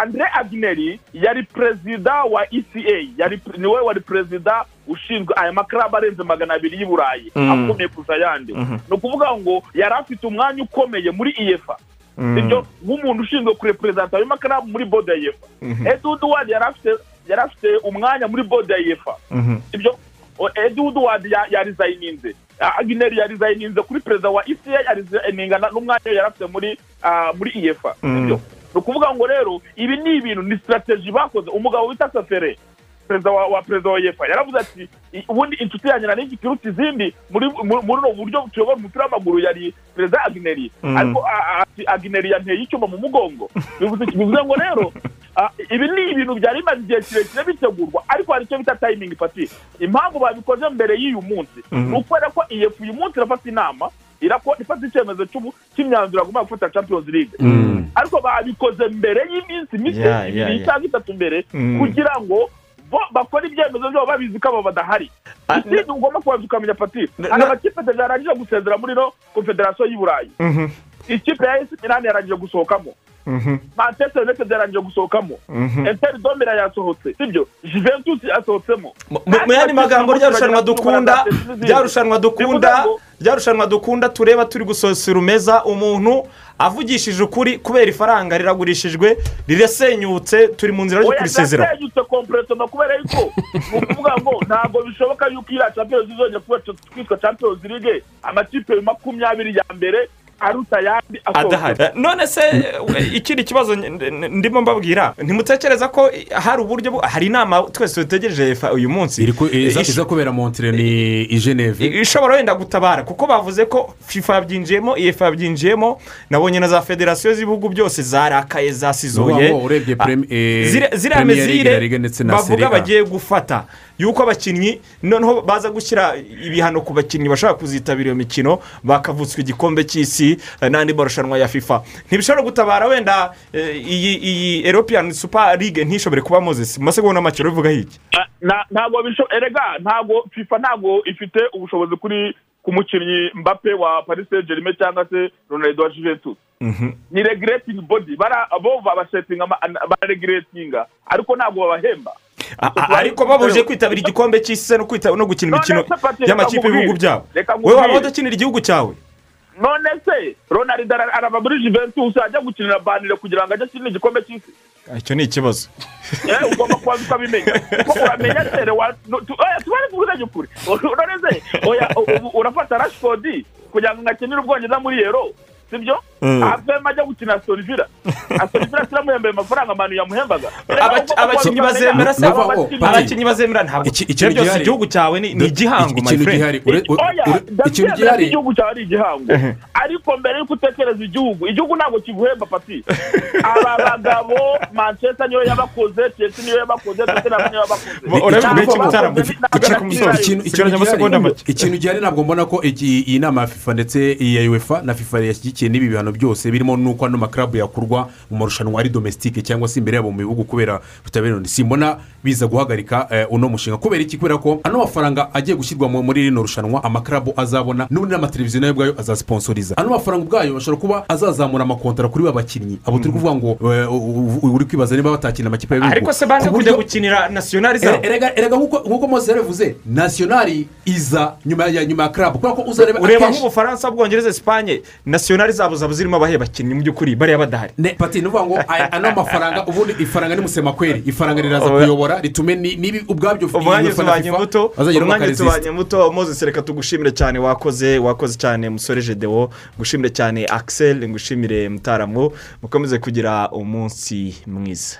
andre agneri yari perezida wa eca ni we wari perezida ushinzwe aya makarabu arenze magana abiri y'i burayi Mm. akomeye kurusha ayandi Mhm. ni ukuvuga ngo yari afite umwanya ukomeye muri iyefa Mm. sibyo nk'umuntu ushinzwe kureperezanta ayo makarabu muri bode ya iyefa Mhm. edudu wadi yari afite umwanya muri bode ya iyefa Mhm. ibyo edudu wadi yarizayininze agineri yarizayininze kuri perezida wa eca yarizayininga n'umwanya yari afite muri muri iyefa Mm. sibyo ni ukuvuga ngo rero ibi ni ibintu ni sitarateji bakoze. Umugabo wita safere perezida wa, perezida wa yefa yaravuze ati "I- ubundi inshuti yanjye nari ikiruta izindi muri muri muri uno buryo tuyobora umupira w'amaguru yari perezida agineri Mm. ariko agineri yanteye icyuma mu mugongo. Bivuze ngo rero ibi ni ibintu byari bimaze igihe kirekire bitegurwa. Ariko hari icyo bita tayimingi ifatiye impamvu babikoze mbere y'uyu munsi Mhm. ni ukubera ko iyefu uyu munsi irafata inama ifata icyemezo cy'imyanzuro agomba gufata champions league. Ariko babikoze mbere y'iminsi mike ibiri cyangwa itatu mbere Mm. kugira ngo bo bakore ibyemezo byabo babizi ko abo badahari. Ah, ikindi ugomba kubanza ukamenya pati hari amakipe atatu yarangije gusezera muri no confederation y'i burayi. Mhm. Ikipe ya esi milani yarangije gusohokamo. Mhm. manchester united yarangije gusohokamo. Mhm. enteri domira yasohotse sibyo? Juventus yasohotsemo. Mu yandi magambo rya rushanwa dukunda rya rushanwa dukunda rya rushanwa dukunda tureba turi gusoza rumeza umuntu avugishije ukuri kubera ifaranga riragurishijwe rirasenyutse turi mu nzira yo oya kurisezera. ndasenyutse kompuretoma kubera yuko ni ukuvuga ngo ntabwo bishoboka yuko iriya champions izongera kuba kwitwa champions league amakipe makumyabiri ya mbere aruta ayandi adahari. None se eh, ikindi kibazo ndimo mbabwira ntimutekereza ko eh, hari uburyo hari inama twese dutegereje uyu munsi. Iza kubera montire ni i geneve ishobora wenda gutabara kuko bavuze ko fifa yabyinjiyemo efa yabyinjiyemo nabonye na za federasiyo z'ibihugu byose zarakaye urebye prem- eh, Ziriya- mezire bavuga bagiye gufata yuko abakinnyi noneho baza gushyira ibihano ku bakinnyi bashobora kuzitabira iyo mikino bakavutswa igikombe cy'isi. Eh, n'andi marushanwa ya fifa. Ntibishobora gutabara wenda eh, iyi iyi eropiyani supa ligue ntishobore kuba mozesi mu masegonda make urabivuga Na- ntabwo bisho erega ntabwo fifa ntabwo ifite ubushobozi kuri ku mukinnyi mbappe wa paris saint germain cyangwa se ronaldo wa juventus. Ni regulating body. Bara bo babasetinga bareguletinga ariko ntabwo babahemba. Ariko babuje kwitabira igikombe cy'isi no gukina imikino y'amakipe y'ibihugu byabo. Wowe waba udakinira igihugu cyawe? None se. Ronaldo ara- arava muri juventus ajya gukinira banire kugira ngo ajye akinira igikombe cy'isi. Icyo ni ikibazo. Eh, ugomba kubanza ukabimenya kuko uramenya tere tubare tuvuganye ukuri. None se? Urafata rashford kugira ngo ngakinire ubwongereza muri yero sibyo? Mm. avemo ajya gukina aston villa. Siramuhembaye amafaranga abantu yamuhembaga Abaki- abakinnyi bazemera se Aba bakinnyi- abakinnyi bazemera ntabwo ibyo byose igihugu cyawe ni ni igihango my ikintu friend ikintu gihari igihugu cyawe ari igihango. Ariko mbere y'uko utekereza igihugu igihugu ntabwo kiguhemba pati. Aba bagabo manchester niyo yabakoze chelsea niyo yabakoze tottenham niyo yabakoze. Ikintu gihari- ntabwo mbona ko iyi nama ya fifa ndetse iya uefa na fifa yashyigikiye n'ibi bihano byose birimo n'uko ano makarabu yakurwa mu marushanwa ari domesitike cyangwa se imbere yabo mu bihugu kubera butabera simbona biza guhagarika eh, uno mushinga. Kubera iki? Kubera ko ano mafaranga agiye gushyirwa mu- muri rino rushanwa amakarabu azabona n'ubundi n'amateleviziyo na yo ubwayo azasiponsoriza ano mafaranga ubwayo bashobora kuba azazamura amakontara kuri ba bakinnyi abo turi kuvuga ngo eh, uri kwibaza niba batakina amakipe y'ibihugu ariko se banze Ku kujya gukinira nasiyonari zabo erega erega nk'uko mose yarabivuze nasiyonari iza nyuma ya nyuma ya karabu kubera ko uzareba ureba nk'ubufaransa bwongereza esipanye nasiyonari zabo zaba zirimo abahe bakinnyi mu by'ukuri? Bariya badahari. Pati ni ukuvuga ngo ano mafaranga ubundi ifaranga ni musemakweri ifaranga riraza kuyobora ritume ni- nibi ubwabyo umwanya utubanye muto umwanya utubanye muto moses reka tugushimire cyane wakoze wakoze cyane musore jedewo ngushimire cyane axel ngushimire mutaramu. Mukomeze kugira umunsi mwiza.